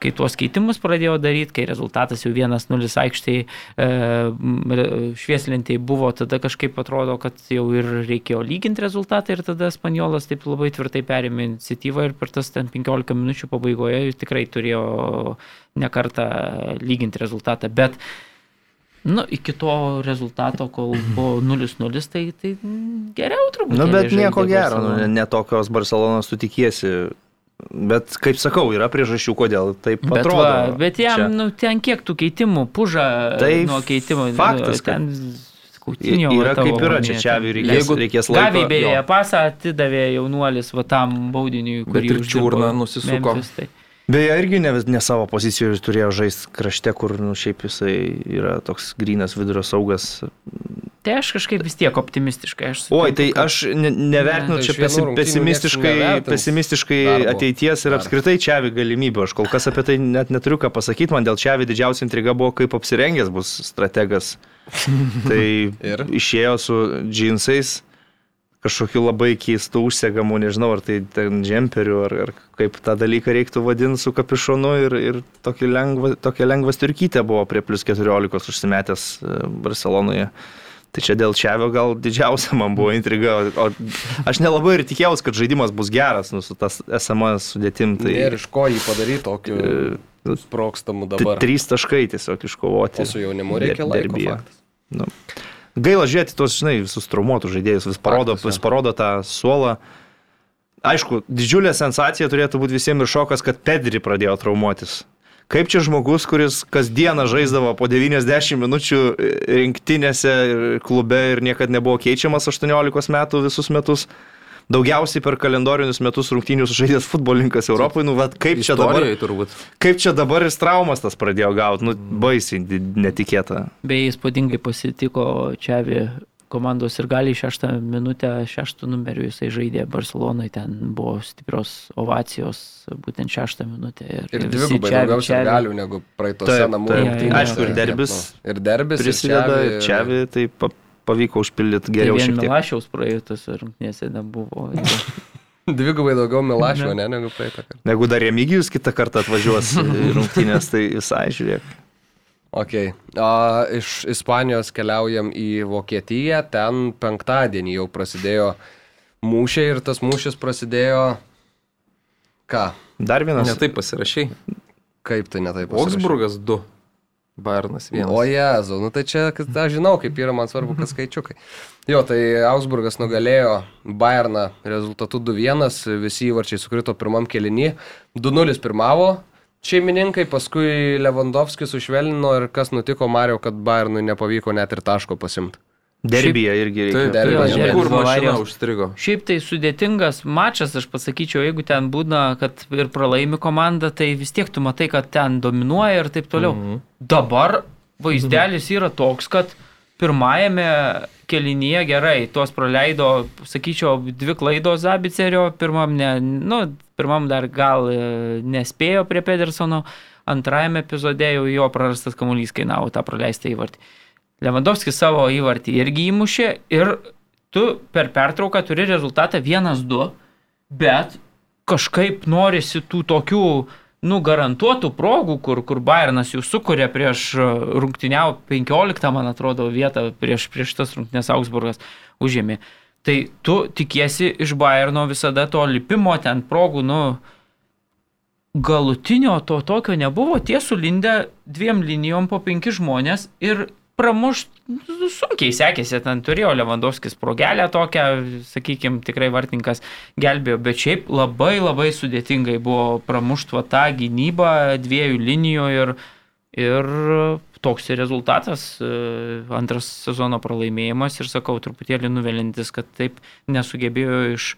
kai tuos keitimus pradėjo daryti, kai rezultatas jau 1-0 aikštėje e, m, švieslintėje buvo, tada kažkaip atrodo, kad jau ir reikėjo lyginti rezultatą ir tada Spaniolas taip labai tvirtai perėmė iniciatyvą ir per tas ten 15 minučių pabaigoje jis tikrai turėjo nekartą lyginti rezultatą, bet Nu, iki to rezultato, kol buvo 0-0, tai, tai geriau turbūt. Nu, bet nieko gero, nu, ne, ne tokios Barcelonos tu tikiesi. Bet, kaip sakau, yra priežasčių, kodėl taip Bet, atrodo. va, bet jam, Čia. Nu, ten kiek tų keitimų, puža Tai nuo keitimų. faktas, ten skautinio. yra kaip yra, čia čia reikės, Jeigu reikės laiko. Gaviai beje pasą atidavė jaunuolis va tam baudiniui, kurį ir čiurną nusisuko. Memphis, tai. Beje, irgi ne, ne savo pozicijoje turėjo žaisti krašte, kur nu, šiaip jisai yra toks grinas vidurio saugas. tai aš kažkaip vis tiek optimistiškai. Aš Oi, sutinku, tai kad- aš ne, nevertinu Tai čia vienų pesi, pesimistiškai, pesimistiškai darbo. ateities ir Dar. apskritai čia galimybių. Aš kol kas apie tai net neturiu ką pasakyti, man dėl čia didžiausia intriga buvo, kaip apsirengęs bus strategas. tai išėjo su džinsais, kažkokiu labai keistu užsegamu, nežinau, ar tai ten džemperiu, ar, ar kaip tą dalyką reiktų vadinti su kapišonu ir, ir tokia lengva, tokia lengva styrkytė buvo prie plus 14 užsimetęs e, Barcelonoje. Tai čia dėl Čiavio gal didžiausia man buvo intriga, o aš nelabai ir tikėjausi, kad žaidimas bus geras, nu, su tas SMS sudėtim. Tai... Ir iš ko jį padaryti tokiu E, sprokstamų dabar. Trys taškai tiesiog iškovoti. O su jaunimu reikia laiko. Nu. Gaila žiūrėti tos, žinai, visus traumuotus žaidėjus, vis parodo, jo. vis parodo tą suolą. Aišku, didžiulė sensacija turėtų būti visiems ir šokas, kad Pedri pradėjo traumuotis. Kaip čia žmogus, kuris kasdieną žaisdavo po 90 minučių rinktinėse ir klube ir niekada nebuvo keičiamas 18 metų visus metus, daugiausiai per kalendorinius metus rungtynių sužaidęs futbolininkas Europoje, nu, vat, kaip čia dabar, turbūt. kaip čia dabar ir traumas tas pradėjo gauti, nu, baisiai netikėta. Beje, įspūdingai pasitiko Čiavi komandos ir gali šeštą minutę, šeštų numerių jisai žaidė Barcelonoje, ten buvo stiprios ovacijos, būtent šeštą minutę. Ir visi dvigubai daugiau Xavi- galių negu praeitose Taip, namų taip. rungtynėse. Aišku, ir derbis nu. Ir derbis. Prisideda ir ir čia, tai pavyko užpildyti Tai geriau vien šiek tiek. Milašiaus praeitus rungtynėse nebuvo. Dvigubai daugiau Milašio, ne, negu praeitą kartą. Jeigu dar Remigijus kitą kartą atvažiuos į rungtynės, tai visai žiūrėk. Ok. A, iš Ispanijos keliaujam į Vokietiją. Ten penktadienį jau prasidėjo mūšiai ir tas mūšis prasidėjo... Ką? Dar vienas. Netaip pasirašiai. Kaip tai netaip? Augsburgas 2. Bayernas 1. O Jezu, nu tai čia, kad aš žinau, kaip yra, man svarbu, kad skaičiukai. Jo, tai Augsburgas nugalėjo Bayerną rezultatu 2-1, visi įvarčiai sukrito pirmam kelinį, 2-0 pirmavo šeimininkai, paskui Lewandowskis sušvelnino ir kas nutiko Mario, kad Bayernui nepavyko net ir taško pasimti. Derbija irgi reikia. Taip, derbis. kur mašina užstrigo. Šiaip tai sudėtingas mačas, aš pasakyčiau, jeigu ten būna, kad ir pralaimi komanda, tai vis tiek tu matai, kad ten dominuoja ir taip toliau. Mhm. Dabar vaizdelis yra toks, kad pirmajame kelinyje gerai, tuos praleido, sakyčiau, dvi klaidos Zabicerio, pirmam, ne, nu, pirmam dar gal e, nespėjo prie Pedersono, antrajame epizode jau jo prarastas kamuolys kainavo tą praleistą įvartį. Lewandowskis savo įvartį irgi įmušė ir tu per pertrauką turi rezultatą 1-2, bet kažkaip norisi tų tokių, nu, garantuotų progų, kur, kur Bayernas jau sukuria prieš e, rungtyniau 15, man atrodo, vietą prieš, prieš tas rungtynės Augsburgas užėmė. Tai tu tikiesi iš Bayerno visada to lipimo ten progų, nu, galutinio to tokio nebuvo, tie sulindę dviem linijom po penki žmonės ir pramušt nu, sunkiai sekėsi, ten turėjo Lewandowskis progelę tokią, sakykime, tikrai vartininkas gelbėjo, bet šiaip labai labai sudėtingai buvo pramuštva tą gynybą dviejų linijų ir, ir toks ir rezultatas, e, antras sezono pralaimėjimas ir sakau, truputėlį nuvelintis, kad taip nesugebėjo iš,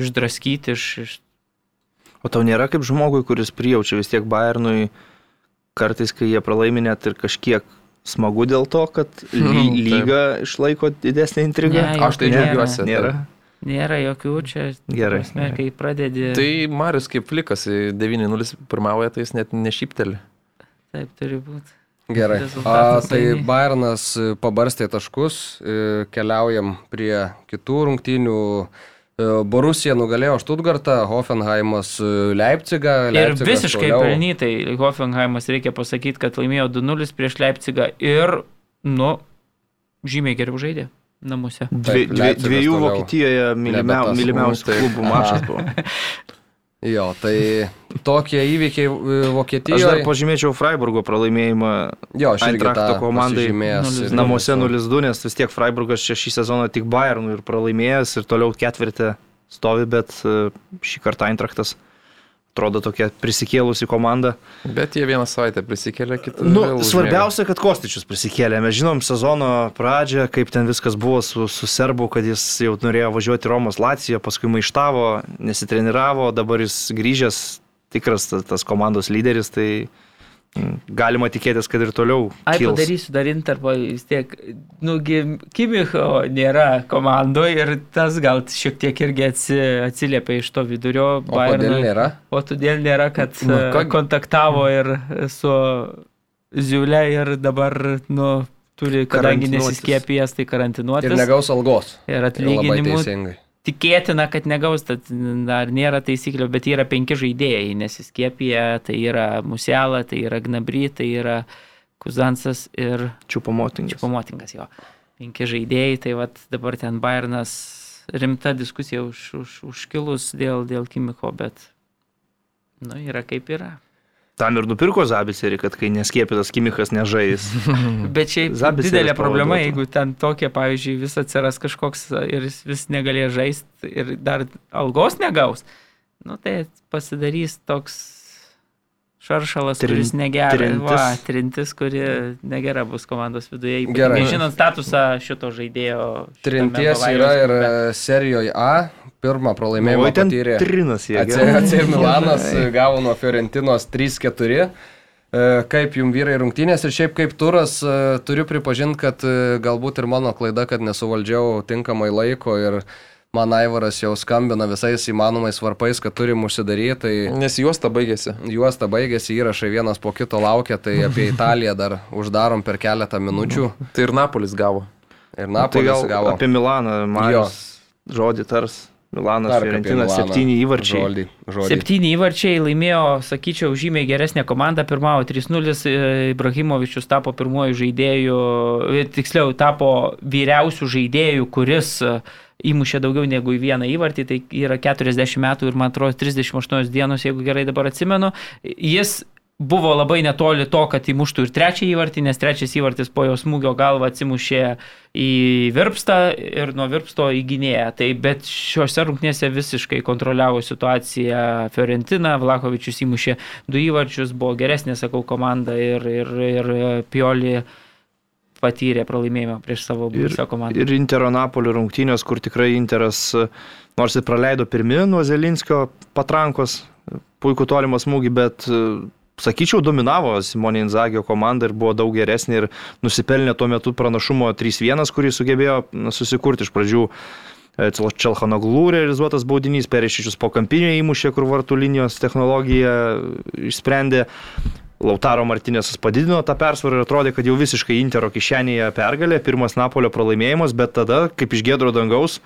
išdraskyti, iš, iš O tau nėra kaip žmogui, kuris prijaučia vis tiek Bayernui, kartais, kai jie pralaimi net ir kažkiek smagu dėl to, kad ly, lyga išlaiko didesnį intrigą. Ne, Aš tai džiaugiuosi. Nėra. Nėra jokių čia. Gerai, Prasme, gerai. kai pradedi. Tai Marius kaip flikas 9-0 pirmauja, tai jis net nešypteli. Taip turi būti. Gerai. A, tai e, pabarstė taškus, e, keliaujam prie kitų rungtynių. E, Borusija nugalėjo Stuttgartą, Hoffenheimas Leipzigą. Ir Leipzigas visiškai toliau- pelnytai Hoffenheimas reikia pasakyti, kad laimėjo 2-0 prieš Leipzigą ir, nu, žymiai geriau žaidė namuose. Dvi, dvi, dviejų toliau. Vokietijoje mylimiau, mylimiausių klubų mačas buvo. Jo, tai tokie įvykiai e, Aš dar Vokietijoje. pažymėčiau Freiburgo pralaimėjimą Jo, aš irgi tą komandai pasižymėjęs. 0-2. Ir- namuose 0-2, nes vis tiek Freiburgas čia šį sezoną tik Bayernui ir pralaimėjęs ir toliau ketvirtį stovi, bet e, šį kartą Eintrachtas atrodo tokia prisikėlusi komanda. Bet jie vieną savaitę prisikėlė, kitą. Nu, svarbiausia, kad Kostičius prisikėlė. Mes žinom sezono pradžią, kaip ten viskas buvo su, su Serbu, kad jis jau norėjo važiuoti Romos Laciją, paskui maištavo, nesitreniravo, dabar jis grįžęs tikras tas, komandos lyderis, tai galima tikėtis, kad ir toliau. Ai, kils. padarysiu dar interpą, vis tiek, nugi, Kimicho nėra komandoje ir tas gal šiek tiek irgi atsi, atsiliepia iš to vidurio. O kodėl nėra? O todėl nėra, kad Nu, nu, ką- kontaktavo ir su Ziulė ir dabar, nu, turi, kadangi nesiskiepijęs, tai karantinuotis. Ir negaus algos. Ir Labai atlyginimų teisingai. Tikėtina, kad negaus, tad dar nėra taisyklių, bet yra penki žaidėjai, nesiskiepija, tai yra Musiala, tai yra Gnabry, tai yra Kuzansas ir Čiupamotingas. Čiupamotingas jo. Penki žaidėjai, tai vat dabar ten Bayernas rimta diskusija už, už, užkilus dėl, dėl Kimiko, bet, nu, yra kaip yra. Tam ir nupirko Zabiserį, kad kai neskiepytas Kimikas nežais. Bet šiaip Zabiseris didelė problema, pavaduotų. jeigu ten tokia, pavyzdžiui, vis atsiras kažkoks ir jis vis negalės žaisti ir dar algos negaus, nu tai pasidarys toks šaršalas, Trin- kuris negera. trintis. Va, trintis, kuri negera bus komandos viduje. Gerai. Nežinant statusą šito žaidėjo. šitame Trinties yra ir serijoje A. Pirmą pralaimėjimą ten patyrė. trinas jie. Atsir Milanas gavo nuo Fiorentinos 3-4. E, Kaip jums vyrai rungtynės ir šiaip kaip turas, e, turiu pripažinti, kad e, galbūt ir mano klaida, kad nesuvaldžiau tinkamai laiko ir man Aivaras jau skambina visais įmanomais varpais, kad turim užsidaryti. Tai Nes juosta baigėsi. juosta baigėsi, įrašai vienas po kito laukia, tai apie Italiją dar uždarom per keletą minučių. Tai ir Napolis gavo. Ir Tai Napolis gal gavo. apie Milaną, Marijos žodį tars. Milanas, Fiorentina, septyni įvarčiai. Žodį. žodį. Septyni įvarčiai laimėjo, sakyčiau, žymiai geresnė komanda. Pirmavo 3-0, e, Ibrahimovičius tapo pirmoju žaidėju, e, tiksliau, tapo vyriausių žaidėjų, kuris e, įmušė daugiau negu į vieną įvartį. Tai yra 40 metų ir man atrodo 38 dienos, jeigu gerai dabar atsimenu. Jis buvo labai netoli to, kad įmuštų ir trečią įvartį, nes trečias įvartis po jo smūgio galva atsimušė į virpstą ir nuo virpsto į gynėją. Tai bet šiuose rungtynėse visiškai kontroliavo situaciją Fiorentina, Vlakovičius įmušė du įvarčius, buvo geresnė, sakau, komanda ir, ir, ir Pioli patyrė pralaimėjimą prieš savo buvusią komandą. ir Intero Napolio rungtynės, kur tikrai Interas, nors ir praleido pirmie nuo Zelinskio patrankos, puikų tolimą smūgį, bet, sakyčiau, dominavo Simonė Inzagio komanda ir buvo daug geresnė ir nusipelnė tuo metu pranašumo 3-1, kurį sugebėjo susikurti iš pradžių. e, Čelhanoglų realizuotas baudinys, perišičius po kampinio įmušė, kur vartų linijos technologija išsprendė. Lautaro Martinėsas padidino tą persvarą ir atrodė, kad jau visiškai Intero kišenėje pergalė, pirmas Napolio pralaimėjimas, bet tada, kaip iš gėdro dangaus,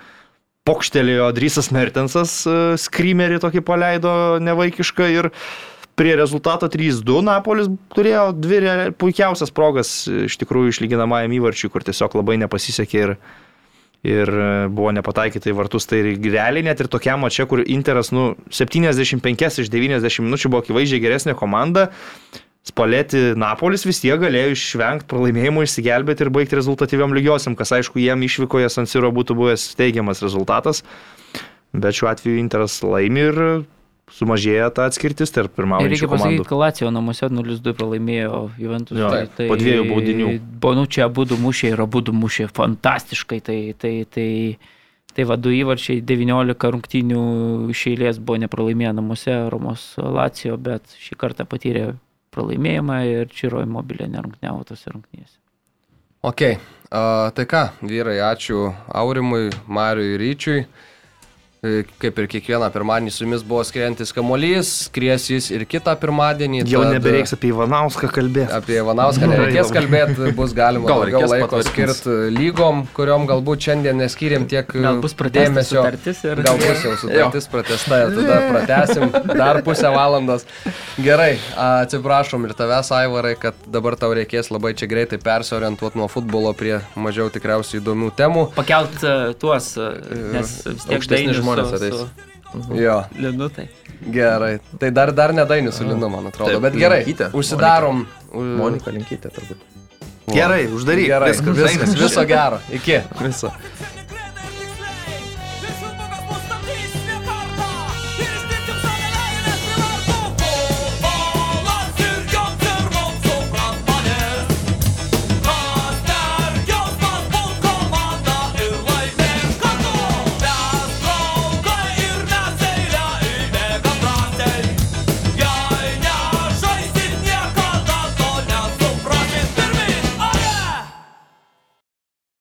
pokštelėjo Drysas Mertensas, e, skrymerį tokį paleido nevaikišką ir prie rezultato 3-2 Napolis turėjo dvi puikiausias progas iš tikrųjų išlyginamajam įvarčiui, kur tiesiog labai nepasisekė ir, ir e, buvo nepataikyta į vartus. Tai realiai net ir tokiam mačiam, kur Interas nu, 75 iš 90 minučių buvo akivaizdžiai geresnė komanda. Spalėti Napolis vis tiek galėjo išvengti pralaimėjimų, išsigelbėti ir baigti rezultatyviam lygiosiam, kas aišku jiem išvykoje Sansiro būtų buvęs teigiamas rezultatas. Bet šiuo atveju Interas laimi ir sumažėja ta atskirtis tarp Ir pirmaujančių reikia pasakyti, komandų. kad Lacijo namuose 0-2 pralaimėjo Juventus. Jo, tai, po dviejų baudinių. Bonu čia abu du mušė ir abu mušė fantastiškai. Tai, tai, tai, tai vadu įvarčiai 19 rungtynių iš eilės buvo nepralaimėję namuose Romos Lacijo, bet šį kartą patyrė pralaimėjimą ir Čiro imobilė nerungtniavo tose rungtynėse. Ok, a, tai ką, vyrai, ačiū Aurimui, Mariui ir Ryčiui. E, Kaip ir kiekvieną pirmadienį su jumis buvo skrientis kamuolys, skries jis ir kitą pirmadienį. Jau tad nebereiks apie Ivanauską kalbėti. Apie Ivanauską nereikės kalbėti, bus galima Gal daugiau laiko skirti lygom, kuriuom galbūt šiandien neskyrėm tiek pratęsta dėmesio. ir- Gal bus jau sutartis pratesta ir tada pratesim dar pusę valandos. Gerai, a, atsiprašom ir tavęs, Aivarai, kad dabar tau reikės labai čia greitai persiorientuoti nuo futbolo prie mažiau tikriausiai įdomių temų. Pakelt uh, tuos, uh, nes vis tiek Dainius žmonės ateis. su Jo, Linu, tai. gerai. Tai dar, dar nedainis su Linu, man atrodo. Taip, Bet gerai, Linkytė. užsidarom. Monika Linkytė turbūt. Gerai, uždaryk. Gerai, Viskas, viskas, viso gero. Iki. Viso.